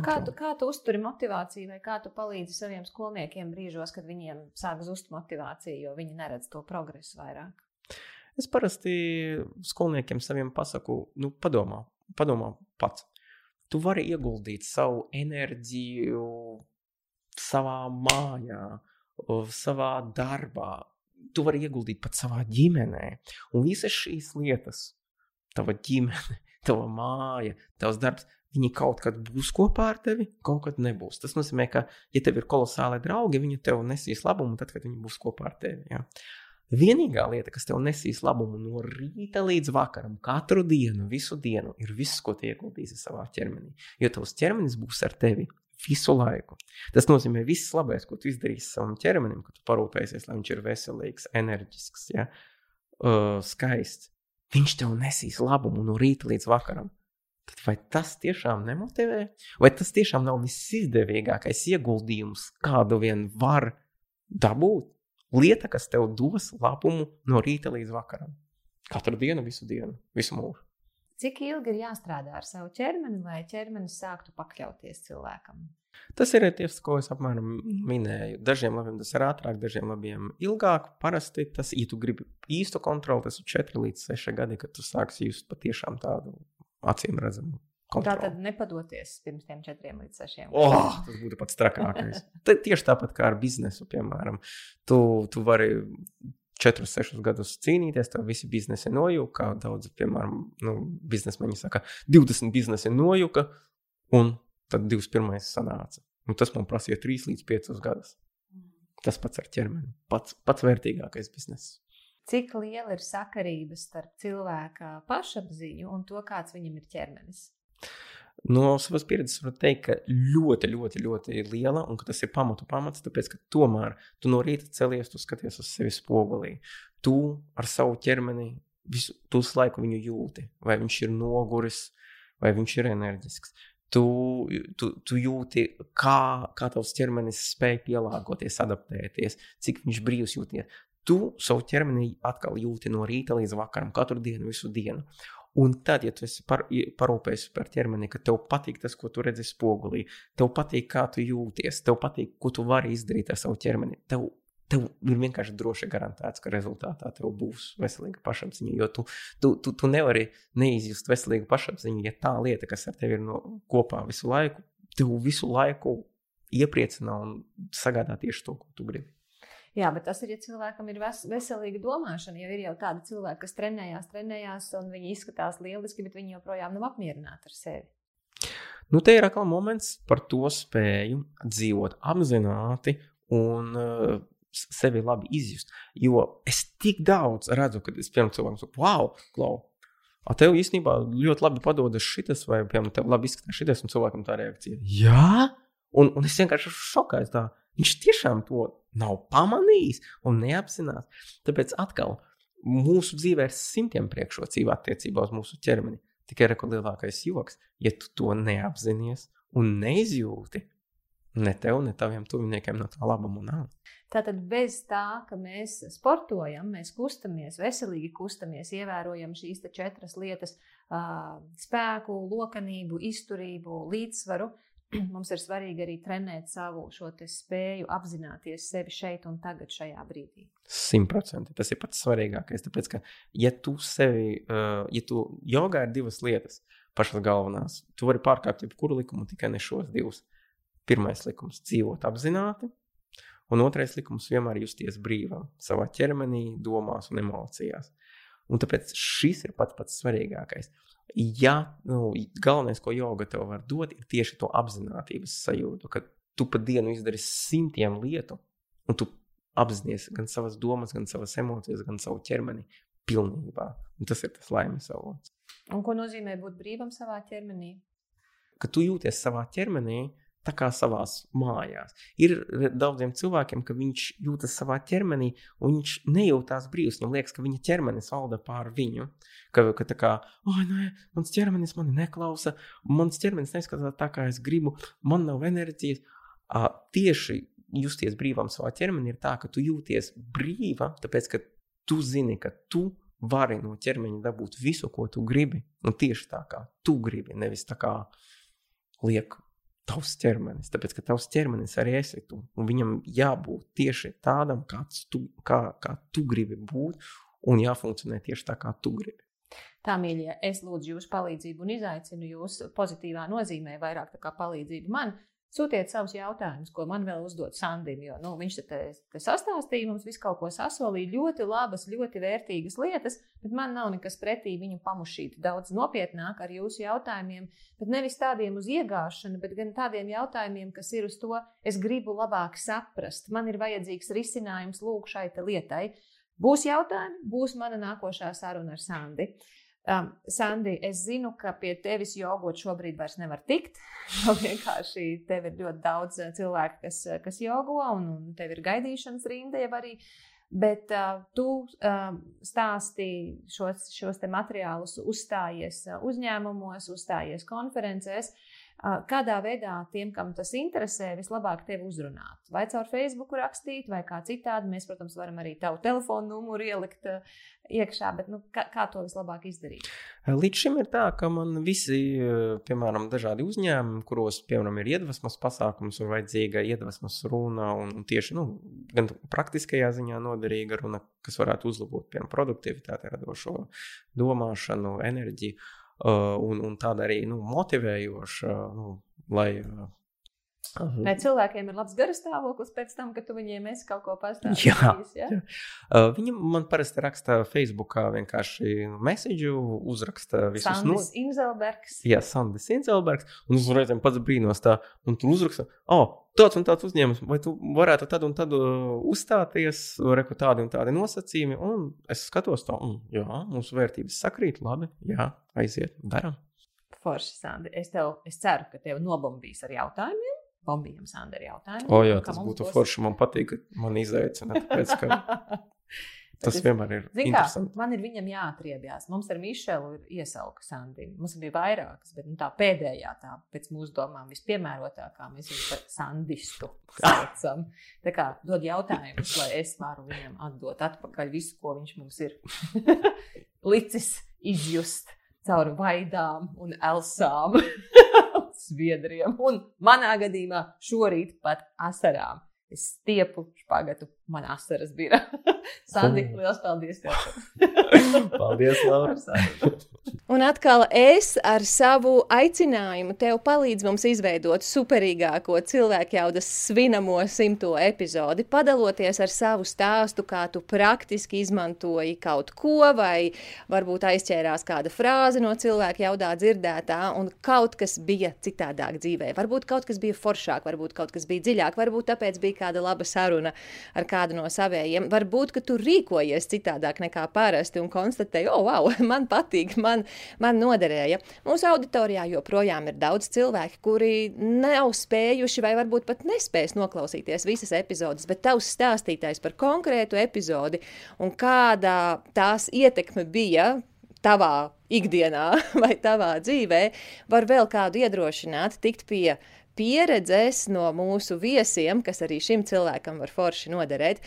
Kā tu, kā tu uzturi motivāciju, vai kā tu palīdzi saviem skolniekiem brīžos, kad viņiem sāk zust motivācija, jo viņi neredz to progresu vairāk? Es parasti skolniekiem saviem pasaku, nu, padomā, padomā pats. Tu vari ieguldīt savu enerģiju savā mājā, savā darbā. Tu vari ieguldīt pat savā ģimenē. Un visas šīs lietas, tava ģimene, tava māja, tavs darbs, Viņi kaut kad būs kopā ar tevi, kaut kad nebūs. Tas nozīmē, ka, ja tev ir kolosāli draugi, viņi tev nesīs labumu, tad, kad viņi būs kopā ar tevi. Ja? Vienīgā lieta, kas tev nesīs labumu no rīta līdz vakaram, katru dienu, visu dienu, ir viss, ko tu ieguldīsi savā ķermenī. Jo tavs ķermenis būs ar tevi visu laiku. Tas nozīmē, ka viss labais, ko tu izdarīsi savam ķermenim, ka tu parūpēsies, lai viņš ir veselīgs, enerģisks, ja? uh, skaists, viņš tev nesīs labumu no rīta līdz vakaram. Tad vai tas tiešām nemotivē? Vai tas tiešām nav visizdevīgākais ieguldījums, kādu vien var dabūt? Lieta, kas tev dos labumu no rīta līdz vakaram. Katru dienu, visu dienu, visu mūžu. Cik ilgi ir jāstrādā ar savu ķermeni, lai ķermenis sāktu pakļauties cilvēkam? Tas ir tieši tas, ko es apmēram minēju. Dažiem labiem tas ir ātrāk, dažiem labiem ilgāk. Parasti tas, ja tu gribi īstu kontroli, tas ir 4 līdz 6 gadi, kad tu sāksi just patiešām tādu acīm redzamu. Tā tad nepadoties pirms tam četriem līdz sešiem. Oh, tas būtu pats trakākais. Tieši tāpat kā ar biznesu, piemēram. Tu, tu vari 4, 6 gadus cīnīties, tev visi biznesi nojūka. Kā daudz, piemēram, nu, biznesmeņi saka, 20 biznesi nojūka, un tad 21. sanāca. Un tas man prasīja 3 līdz 5 gadus. Mm. Tas pats ar ķermeni. Pats, pats vērtīgākais bizness. Cik liela ir sakarība starp cilvēka pašapziņu un to, kāds viņam ir ķermenis? No savas pieredzes varu teikt, ka ļoti, ļoti, ļoti liela un ka tas ir pamatu pamats, tāpēc ka tomēr tu no rīta celies, tu skaties uz sevi spogulī. Tu ar savu ķermeni visu, tu visu laiku viņu jūti. Vai viņš ir noguris, vai viņš ir enerģisks. Tu, tu, tu jūti, kā, kā tavs ķermenis spēj pielāgoties, adaptēties, cik viņš brīvs jūties tu savu ķermeni atkal jūti no rīta līdz vakaram, katru dienu, visu dienu. Un tad, ja tu esi par, parūpējies par ķermeni, ka tev patīk tas, ko tu redzi spogulī, tev patīk, kā tu jūties, tev patīk, ko tu vari izdarīt ar savu ķermeni, tev, tev ir vienkārši droši garantēts, ka rezultātā tev būs veselīga pašapziņa. Jo tu, tu, tu, tu nevari neizjust veselīgu pašapziņu, ja tā lieta, kas ar tevi ir no, kopā visu laiku, tev visu laiku iepriecina un sagādā tieši to, ko tu gribi. Jā, bet tas ir, ja cilvēkam ir ves veselīga domāšana. Ja ir jau tādi cilvēki, kas trenējās, trenējās, un viņi izskatās lieliski, bet viņi joprojām nav apmierināti ar sevi. Nu, te ir atkal moments par to spēju dzīvot apzināti un uh, sevi labi izjust. Jo es tik daudz redzu, kad es piemēram cilvēkam saku, wow, klau! A tev īstenībā ļoti labi padodas šis, vai, piemēram, tev labi izskatās šis, un cilvēkam tā reakcija - jā! Un, un es vienkārši esmu šokēts. Tā. Viņš tiešām to nav pamanījis un neapzinās. Tāpēc atkal mūsu dzīvē ir simtiem priekšrocību attiecībā uz mūsu ķermeni. Tikai ir lielākais joks, ja tu to neapzinājies un neizjūti. Ne tev, ne taviem tuviniekiem no tā labuma nav. Tātad bez tā, ka mēs sportojam, mēs kustamies, veselīgi kustamies, ievērojam šīs četras lietas - spēku, lokanību, izturību, līdzsvaru, mums ir svarīgi arī trenēt savu spēju apzināties sevi šeit un tagad, šajā brīdī. Simtprocentīgi tas ir pats svarīgākais. Tāpēc, ka, ja tu sevi, uh, ja tu jogā ir divas lietas, pašas galvenās, tu vari pārkāpt jebkuru likumu, tikai ne šos divus. Pirmais likums - dzīvot apzināti, un otrais likums - vienmēr justies brīvam savā ķermenī, domās un emocijās. Un tāpēc šis ir pats pats svarīgākais ja nu, galvenais, ko joga tev var dot, ir tieši to apziņotības sajūtu, ka tu pa dienu izdari simtiem lietu, un tu apzinājies gan savas domas, gan savas emocijas, gan savu ķermeni pilnībā. Un tas ir tas laimes avots. Un ko nozīmē būt brīvam savā ķermenī? Ka tu jūties savā ķermenī, tā kā savā mājās. Ir daudziem cilvēkiem, ka viņš jūtas savā ķermenī, un viņš nejūtās brīvs. Viņam liekas, ka viņa ķermenis valda pār viņu. Ka, ka tā kā, oh, nē, mans ķermenis mani neklausa, mans ķermenis neskatās tā, kā es gribu, man nav enerģijas. Uh, tieši justies brīvam savā ķermenī ir tā, ka tu jūties brīva, tāpēc ka tu zini, ka tu vari no ķermeņa dabūt visu, ko tu gribi. Un tieši tā kā tu gribi, nevis tā kā liek tavs ķermenis. Tāpēc, ka tavs ķermenis arī esi tu. Un viņam jābūt tieši tādam, kāds tu, kā, kā tu gribi būt, un jāfunkcionē tieši tā, kā tu gribi. Tā, mīļie, es lūdzu jūsu palīdzību un izaicinu jūs pozitīvā nozīmē, vairāk kā palīdzību man Sūtiet savus jautājumus, ko man vēl uzdot Sandim. Jo nu, viņš te, te sastāstīja, mums visu kaut ko sasolīja. Ļoti labas, ļoti vērtīgas lietas, bet man nav nekas pretī viņu pamušīt daudz nopietnāk ar jūsu jautājumiem. Bet nevis tādiem uz iegāšanu, bet gan tādiem jautājumiem, kas ir uz to, es gribu labāk saprast. Man ir vajadzīgs risinājums lūk šai lietai. Būs jautājumi, būs mana nākošā saruna ar Sandi. Um, Sandi, es zinu, ka pie tevis jogot šobrīd vairs nevar tikt. Jo vienkārši tev ir ļoti daudz uh, cilvēku, kas, uh, kas jogo, un, un tev ir gaidīšanas rinda jau arī. Bet uh, tu uh, stāsti šos, šos materiālus, uzstājies uh, uzņēmumos, uzstājies konferencēs. Uh, kādā veidā tiem, kam tas interesē, vislabāk tevi uzrunāt? Vai caur Facebook rakstīt, vai kā citādi. Mēs, protams, varam arī tavu telefonu numuru ielikt uh, iekšā, bet nu, kā, kā to vislabāk izdarīt? Līdz šim ir tā, ka man visi, piemēram, dažādi uzņēmumi, kuros, piemēram, ir iedvesmas pasākums un vajadzīga iedvesmas runa, un tieši nu, gan praktiskajā ziņā noderīga runa, kas varētu uzlabot, piemēram, produktivitāti, radošo domāšanu, enerģiju, un, un tāda arī nu, motivējoša, nu, lai Vai cilvēkiem ir labs garastāvoklis pēc tam, kad tu viņiem esi kaut ko pastāstījis? Jā, ja? jā. Uh, viņi man parasti raksta Facebookā vienkārši mēsīju, uzraksta visus Sandis no... Inzelbergs. Jā, Sandis Inzelbergs. Un uz reizēm pats brīnos tā, un tu uzraksta, oh, tāds un tāds uzņēmums, vai tu varētu tad un tad uzstāties, reku tādi un tādi nosacījumi. Un es skatos to, un jā, mūsu vērtības sakrīt, labi, jā, aiziet, darām. Forši, Sandi. Es, tev, es ceru, ka tev nobombīs ar jautājumiem bombījam Sandra jautājumu. O, jā, tas būtu būs... forši. Man patīk, ka man izaicina. Tāpēc, ka... Tas es, vienmēr ir. Kā, man ir viņam jāatriebjās. Mums ar Mišelu ir iesauka Sandrija. Mums bija vairākas, bet nu, tā pēdējā, tā pēc mūsu domām, vispiemērotākā mēs viņu par sandistu saucam. Tā kā dod jautājumus, lai es varu viņam atdot atpakaļ visu, ko viņš mums ir licis izjust caur vaidām un elsām. Sviedriem, un manā gadījumā šorīt pat asarām. Es stiepu špagatu, man asaras bija. Sandi, liels paldies! paldies, Laura! Un atkal es ar savu aicinājumu tev palīdzu mums izveidot superīgāko cilvēku jaudas svinamo simto epizodi, padaloties ar savu stāstu, kā tu praktiski izmantoji kaut ko, vai varbūt aizķērās kāda frāze no cilvēka jaudā dzirdētā, un kaut kas bija citādāk dzīvē. Varbūt kaut kas bija foršāk, varbūt kaut kas bija dziļāk, varbūt tāpēc bija kāda laba saruna ar kādu no savējiem. Varbūt, ka tu rīkojies citādāk nekā parasti un konstatēji, oh, wow, man patīk, man man noderēja. Mūsu auditorijā joprojām ir daudz cilvēku, kuri nav spējuši vai varbūt pat nespēs noklausīties visas epizodes, bet tavs stāstītājs par konkrētu epizodi un kāda tās ietekme bija tavā ikdienā vai tavā dzīvē, var vēl kādu iedrošināt tikt pie pieredzes no mūsu viesiem, kas arī šim cilvēkam var forši noderēt.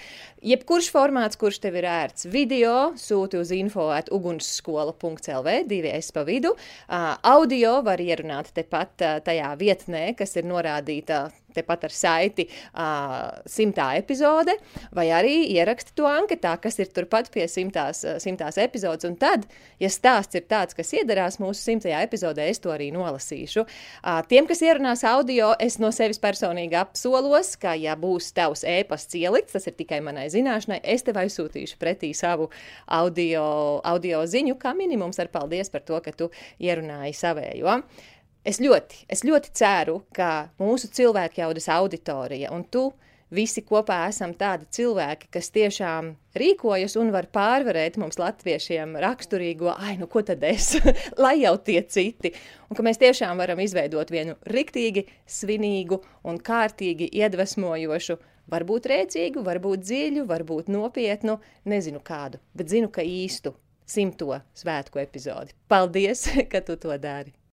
Jebkurš formāts, kurš tev ir ērts, video sūti uz info at ugunsskola.lv, divi es pa vidu. Audio var ierunāt tepat tajā vietnē, kas ir norādīta tepat ar saiti uh, simtā epizode, vai arī ieraksti to anketā, kas ir turpat pie simtās, simtās epizodes. Un tad, ja stāsts ir tāds, kas iedarās mūsu simtajā epizodē, es to arī nolasīšu. Uh, tiem, kas ierunās audio, es no sevis personīgi apsolos, ka, ja būs tavs e-pasts ielikts, tas ir tikai manai zināšanai, es tev aizsūtīšu pretī savu audio, audio ziņu, kā minimums ar paldies par to, ka tu ierunāji savējo. Es ļoti, es ļoti ceru, ka mūsu cilvēku jaudas auditorija un tu visi kopā esam tādi cilvēki, kas tiešām rīkojas un var pārvarēt mums, latviešiem, raksturīgo, ai, nu ko tad es, lai jau tie citi. Un ka mēs tiešām varam izveidot vienu riktīgi svinīgu un kārtīgi iedvesmojošu, varbūt rēcīgu, varbūt dziļu, varbūt nopietnu, nezinu kādu, bet zinu, ka īstu simto svētku epizodi. Paldies, ka tu to dari!